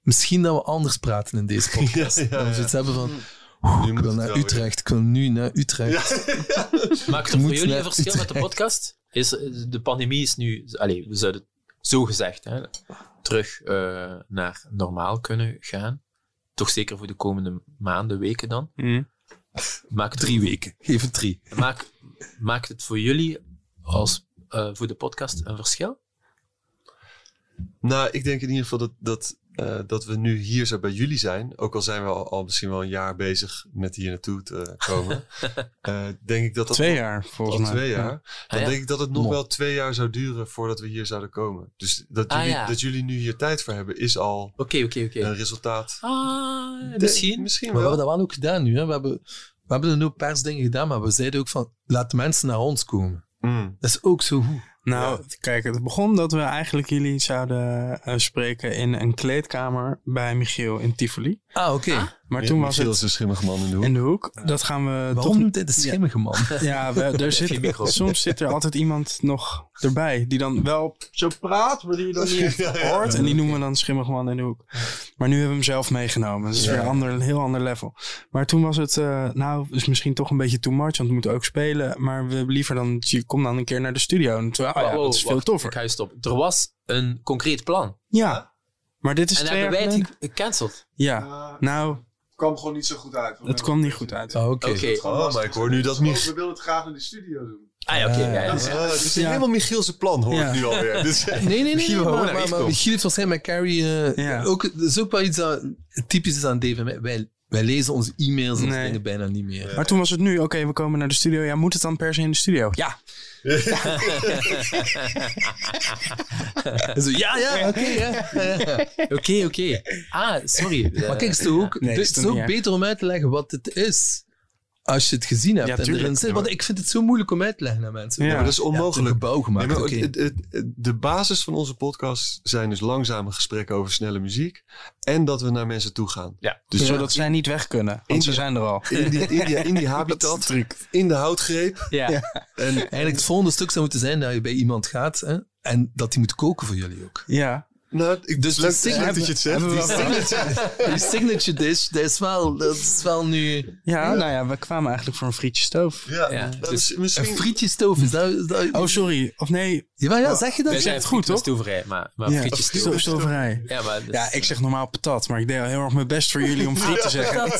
misschien dat we anders praten in deze (laughs) podcast. Ja, ja, Dat we zoiets hebben van, Nu ik moet wil het naar. Utrecht, ik wil nu naar (laughs) Utrecht. Maakt het voor jullie een verschil met de podcast? Is, de pandemie is nu, allee, we zouden zo gezegd hè, terug eh, naar normaal kunnen gaan. Toch zeker voor de komende maanden, weken dan. Mhm. Maakt het, Drie weken. Geef het drie. maakt, maakt het voor jullie als eh, voor de podcast een verschil? Nou, ik denk in ieder geval dat, dat, eh, dat we nu hier zo bij jullie zijn. Ook al zijn we al, al misschien wel een jaar bezig met hier naartoe te komen. (laughs) eh, denk ik dat dat Twee jaar, volgens mij. twee jaar. Ja. Dan Ah, ja? denk ik dat het nog Mo. wel twee jaar zou duren voordat we hier zouden komen. Dus dat Ah, jullie, ja. dat jullie nu hier tijd voor hebben, is al Oké, oké, oké. een resultaat. Ah, De- misschien. Misschien Maar we wel. hebben dat wel ook gedaan nu. Hè. We, hebben, we hebben een hoop persdingen gedaan, maar we zeiden ook van, laat de mensen naar ons komen. Mm. Dat is ook zo goed. Nou, kijk, het begon dat we eigenlijk jullie zouden eh, spreken in een kleedkamer bij Michiel in Tivoli. Ah, oké. Maar toen was Michiel is het een schimmige man in de hoek. in de hoek. Dat gaan we Waarom toch noemt hij de schimmige man? (laughs) Ja, we, er (laughs) zit, soms zit er altijd iemand nog erbij die dan wel zo praat, maar die je dan niet (laughs) hoort. En die noemen we dan schimmig man in de hoek. Maar nu hebben we hem zelf meegenomen. Dat is weer een, ander, een heel ander level. Maar toen was het, eh, nou, is misschien toch een beetje too much, want we moeten ook spelen. Maar we liever dan, je kom dan een keer naar de studio. En toen, oh ja, dat is veel wacht, toffer. Ik ga je stoppen. Er was een concreet plan. Ja, maar dit is en twee hebben jaar wij het geleden. gecanceld. Ja, nou, kwam gewoon niet zo goed uit. het kwam niet goed uit. Ah, oké. Oké. Oh, maar ik hoor nu dat We Mich- wilden het graag in de studio doen. Ah ja, oké. ja, ja, Ah, ja. het is Ja. helemaal Michiel's plan, hoor Ja. ik nu alweer. (laughs) Dus, Nee, nee, nee. Michiel nee, wou maar, maar. Michiel heeft waarschijnlijk met Carrie... eh, Ja. ook, dat is ook wel iets dat typisch is aan Dave. mij. Wij, wij lezen onze e-mails en Nee. dingen bijna niet meer. Maar toen was het nu, oké, we komen naar de studio. Ja, moet het dan per se in de studio? Ja. Zo, ja, ja, oké. ja. (laughs) Oké, oké. Ah, sorry. Maar kijk, het is toch ook, Nee, het is is toch ook erg. beter om uit te leggen wat het is. Als je het gezien hebt. Ja, en tuurlijk. erin zit. Want ik vind het zo moeilijk om uit te leggen aan mensen. Ja. maar dat is onmogelijk. gebouw gemaakt. Nee, maar oké. het- het- het- de basis van onze podcast zijn dus langzame gesprekken over snelle muziek. En dat we naar mensen toe gaan. Ja. Dus Zodat zij niet weg kunnen, want ze zijn er al. in die, in die, in (laughs) habitat, in de houtgreep. Ja. En Eigenlijk het volgende stuk zou moeten zijn dat je bij iemand gaat hè, en dat die moet koken voor jullie ook. Ja. Nou, ik, dus die leuk, signature- leuk dat je het zegt. we Die signature- (laughs) Die signature dish, dat is wel, dat is wel nu... Ja, nou ja, we kwamen eigenlijk voor een frietje stoof. Ja, dus is Een misschien... frietjestoof, is dat... is dat Oh, sorry. Of nee. ja, ja, zeg je dat? Wij zijn het goed, toch? maar, maar Ja, frietjes sto- stover. stoverij. Ja, maar dat- Ja, ik zeg normaal patat, maar ik deed al heel erg mijn best voor jullie om friet te zeggen. (laughs)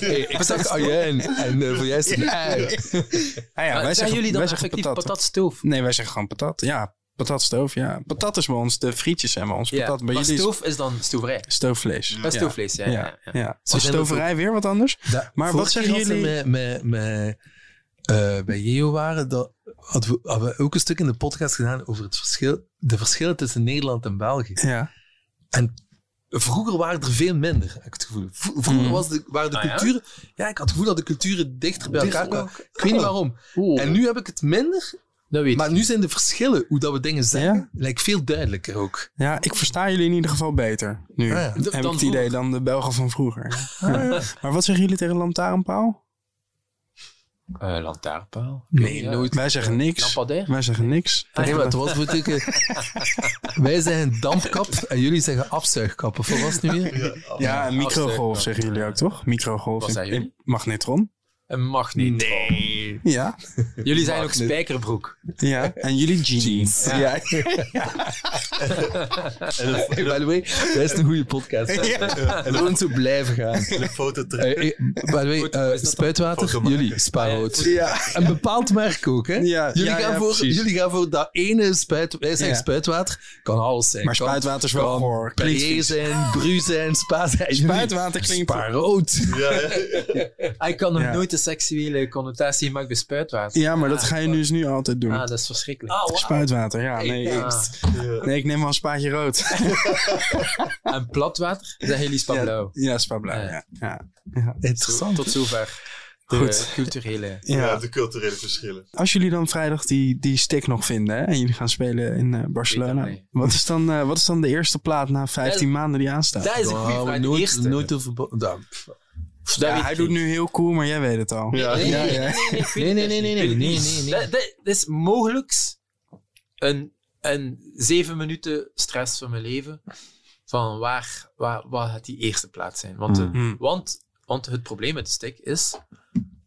Hey, ik Ik zeg ajijn en eh, voor jij is het. Ah ja, Maar wij zijn jullie dan wij zeggen effectief patat. patatstoof? Nee, wij zeggen gewoon patat. Ja, patatstoof. Ja, patat is bij ons. De frietjes zijn bij ons Ja, patat. Bij maar jullie is stoof is dan stoverij. stoofvlees. Dat is stoofvlees, ja. ja, Ja, ja. ja. Ze Is zijn stoverij weer wat anders? Maar wat zeggen jullie? we Met, met, met, eh, bij Jeo waren, dat hadden we, hadden we ook een stuk in de podcast gedaan over het verschil, de verschillen tussen Nederland en België. Ja. En vroeger waren er veel minder, heb ik het gevoel. Vroeger Mm. was de, waren de Ah, ja? culturen... Ja? ik had het gevoel dat de culturen dichter bij elkaar kwamen. Ik weet niet waarom. Oeh, En nu heb ik het minder, dat weet maar ik. nu zijn de verschillen, hoe dat we dingen zeggen, Ja? lijkt veel duidelijker ook. ja, ik versta jullie in ieder geval beter nu. Ah, ja. Heb ik het idee dan de Belgen van vroeger. (laughs) Ja. Maar wat zeggen jullie tegen lantaarnpaal? Eh, lantaarnpaal? Nee, Ja. nooit. Wij zeggen niks. Lampadair? Wij zeggen niks. Nee, maar het was ook, eh, (laughs) Wij zeggen dampkap en jullie zeggen afzuigkap. Of wat was het nu weer? Ja, een microgolf zeggen jullie ook, toch? Microgolf. Wat in- in Magnetron. Een magneet. Nee. Ja. Jullie zijn ook spijkerbroek. ja. En jullie jeans. Ja. By the way, dat is een goede podcast. En gewoon zo blijven gaan. En een foto. Eh, eh, by the way, eh, spuitwater, jullie, spaarrood. Ja. Een bepaald merk ook, hè? Ja, jullie, ja, gaan ja, voor, precies. jullie gaan voor dat ene spuit... Wij zeggen Ja. spuitwater, kan alles zijn. Maar Kan- spuitwater is wel Perrier vies. zijn, Bru zijn, Spa zijn. Spuitwater klinkt... Spaarrood. Ja, (laughs) ik kan nog nooit de seksuele connotatie maken bij spuitwater. Ja, maar dat ga je nu dus nu altijd doen. Ah, dat is verschrikkelijk. Spuitwater, ja. Nee, Ah. ik, nee, ik neem wel een spaatje rood. (laughs) En platwater, zeggen jullie spa blauw. Ja, spa blauw, Ja. ja. ja. Interessant. Tot zover de Goed. culturele... Ja, Ja. de culturele verschillen. Als jullie dan vrijdag die, die stick nog vinden hè, en jullie gaan spelen in eh, Barcelona, dat wat is, dan, eh, wat is dan de eerste plaat na 15 Ja, maanden die aanstaat? Dat is een goede vraag. De nooit, eerste. nooit over... Nou. Dat Ja, hij doet nu heel cool, maar jij weet het al. Ja. Nee, Ja, nee, ja. nee, nee, Nee, nee, het nee. Dat, dat, dat is mogelijk een, een zeven minuten stress van mijn leven. Van waar, waar, waar gaat die eerste plaats zijn? Want, de- Hmm. want, want het probleem met de stick is,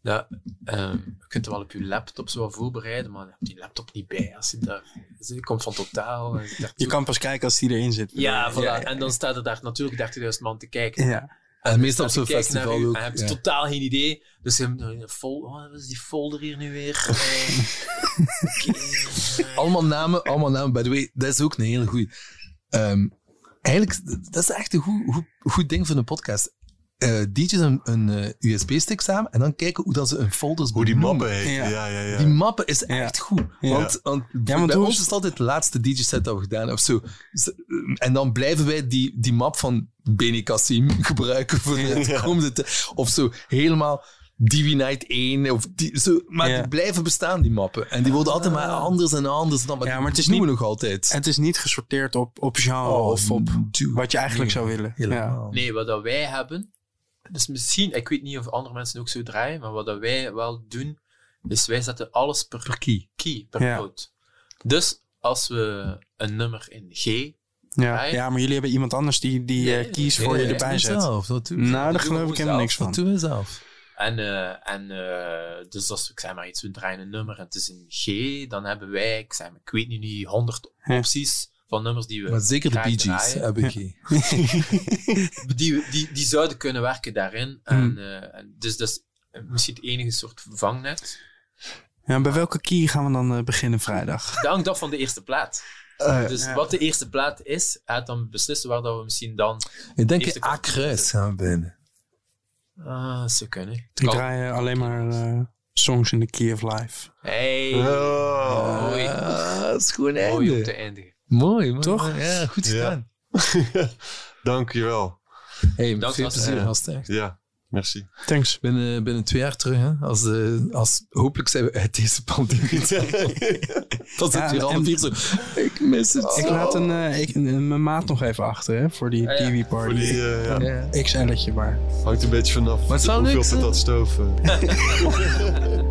Ja, ehm, je kunt er wel op je laptop zo wat voorbereiden, maar je hebt die laptop niet bij. Als je daar, als je komt van totaal. je kan pas kijken als die erin zit. Ja, voilà. Ja, En dan staat er daar natuurlijk 30.000 man te kijken. ja. En meestal op zo'n festival ook. En je hebt ja. totaal geen idee. Dus je hebt oh, wat is die folder hier nu weer? (laughs) Eh, eh. Allemaal namen, allemaal namen. By the way, dat is ook een hele goeie. Ehm, eigenlijk, dat is echt een goed, goed, goed ding voor een podcast. Eh DJ's een, een eh, USB-stick samen en dan kijken hoe dat ze hun folders Hoe die mappen heet. Ja. Ja, ja, ja. Die mappen is Ja. echt goed. Ja. Want, want, want bij ons is- is het altijd de laatste DJ-set dat we gedaan hebben. Of zo. Z- En dan blijven wij die, die map van Beni Kassim (laughs) gebruiken voor de komende tijd. Of zo helemaal Divi Night 1. Of die, zo. Maar Ja. die blijven bestaan, die mappen. En die worden altijd maar anders en anders. Dan, maar Ja, maar het is niet- nog altijd. Het is niet gesorteerd op, op genre Oh, of op dude. wat je eigenlijk zou willen. Nee, wat dat wij hebben, dus misschien, ik weet niet of andere mensen ook zo draaien, maar wat dat wij wel doen, is wij zetten alles per, Per key. key, per Ja. noot. Dus als we een nummer in G, Ja. Ja, maar jullie hebben iemand anders die, die Nee, eh, keys nee, voor je erbij Dat zet. doen we zelf. Dat doen we Nou, daar geloof ik helemaal niks Dat van. doen we zelf. en, eh, en eh, dus als ik zeg maar iets, we draaien een nummer en het is in G, dan hebben wij, ik zeg maar, ik weet nu niet, 100 Ja. opties van nummers die we Maar zeker de Bee Gees draaien. key. (laughs) (laughs) die, die, die zouden kunnen werken daarin. Hmm. En, eh, en dus dat is eh, misschien het enige soort vangnet. Ja, bij welke key gaan we dan eh, beginnen vrijdag? (laughs) Dat hangt af van de eerste plaat. Dus Ja. wat de eerste plaat is, gaat dan beslissen waar dat we misschien dan... Ik denk in A-kruis gaan we binnen. Ah, ze kunnen. Ik kan. draai eh, alleen maar songs in the key of life. Hey, Oh. mooi. Ah, dat is gewoon mooi om einde. te eindigen. Mooi, mooi. Toch? Ja, goed Ja. gedaan. (laughs) Dankjewel. Hey, Dank veel plezier, eh, gast. echt. Ja, merci. Thanks. Binnen, binnen twee jaar terug, hè, als, eh, als, hopelijk zijn we uit deze pandemie. Dat (laughs) Ja, zit hier alle vier zo. Ik mis het. Ik laat een, eh, ik, een- mijn maat nog even achter hè, voor die Ja, ja. TV party. Voor die, eh, ja. Ja. XL'tje maar. Hangt een beetje vanaf Maar hoeveel hè? dat stoven. (laughs)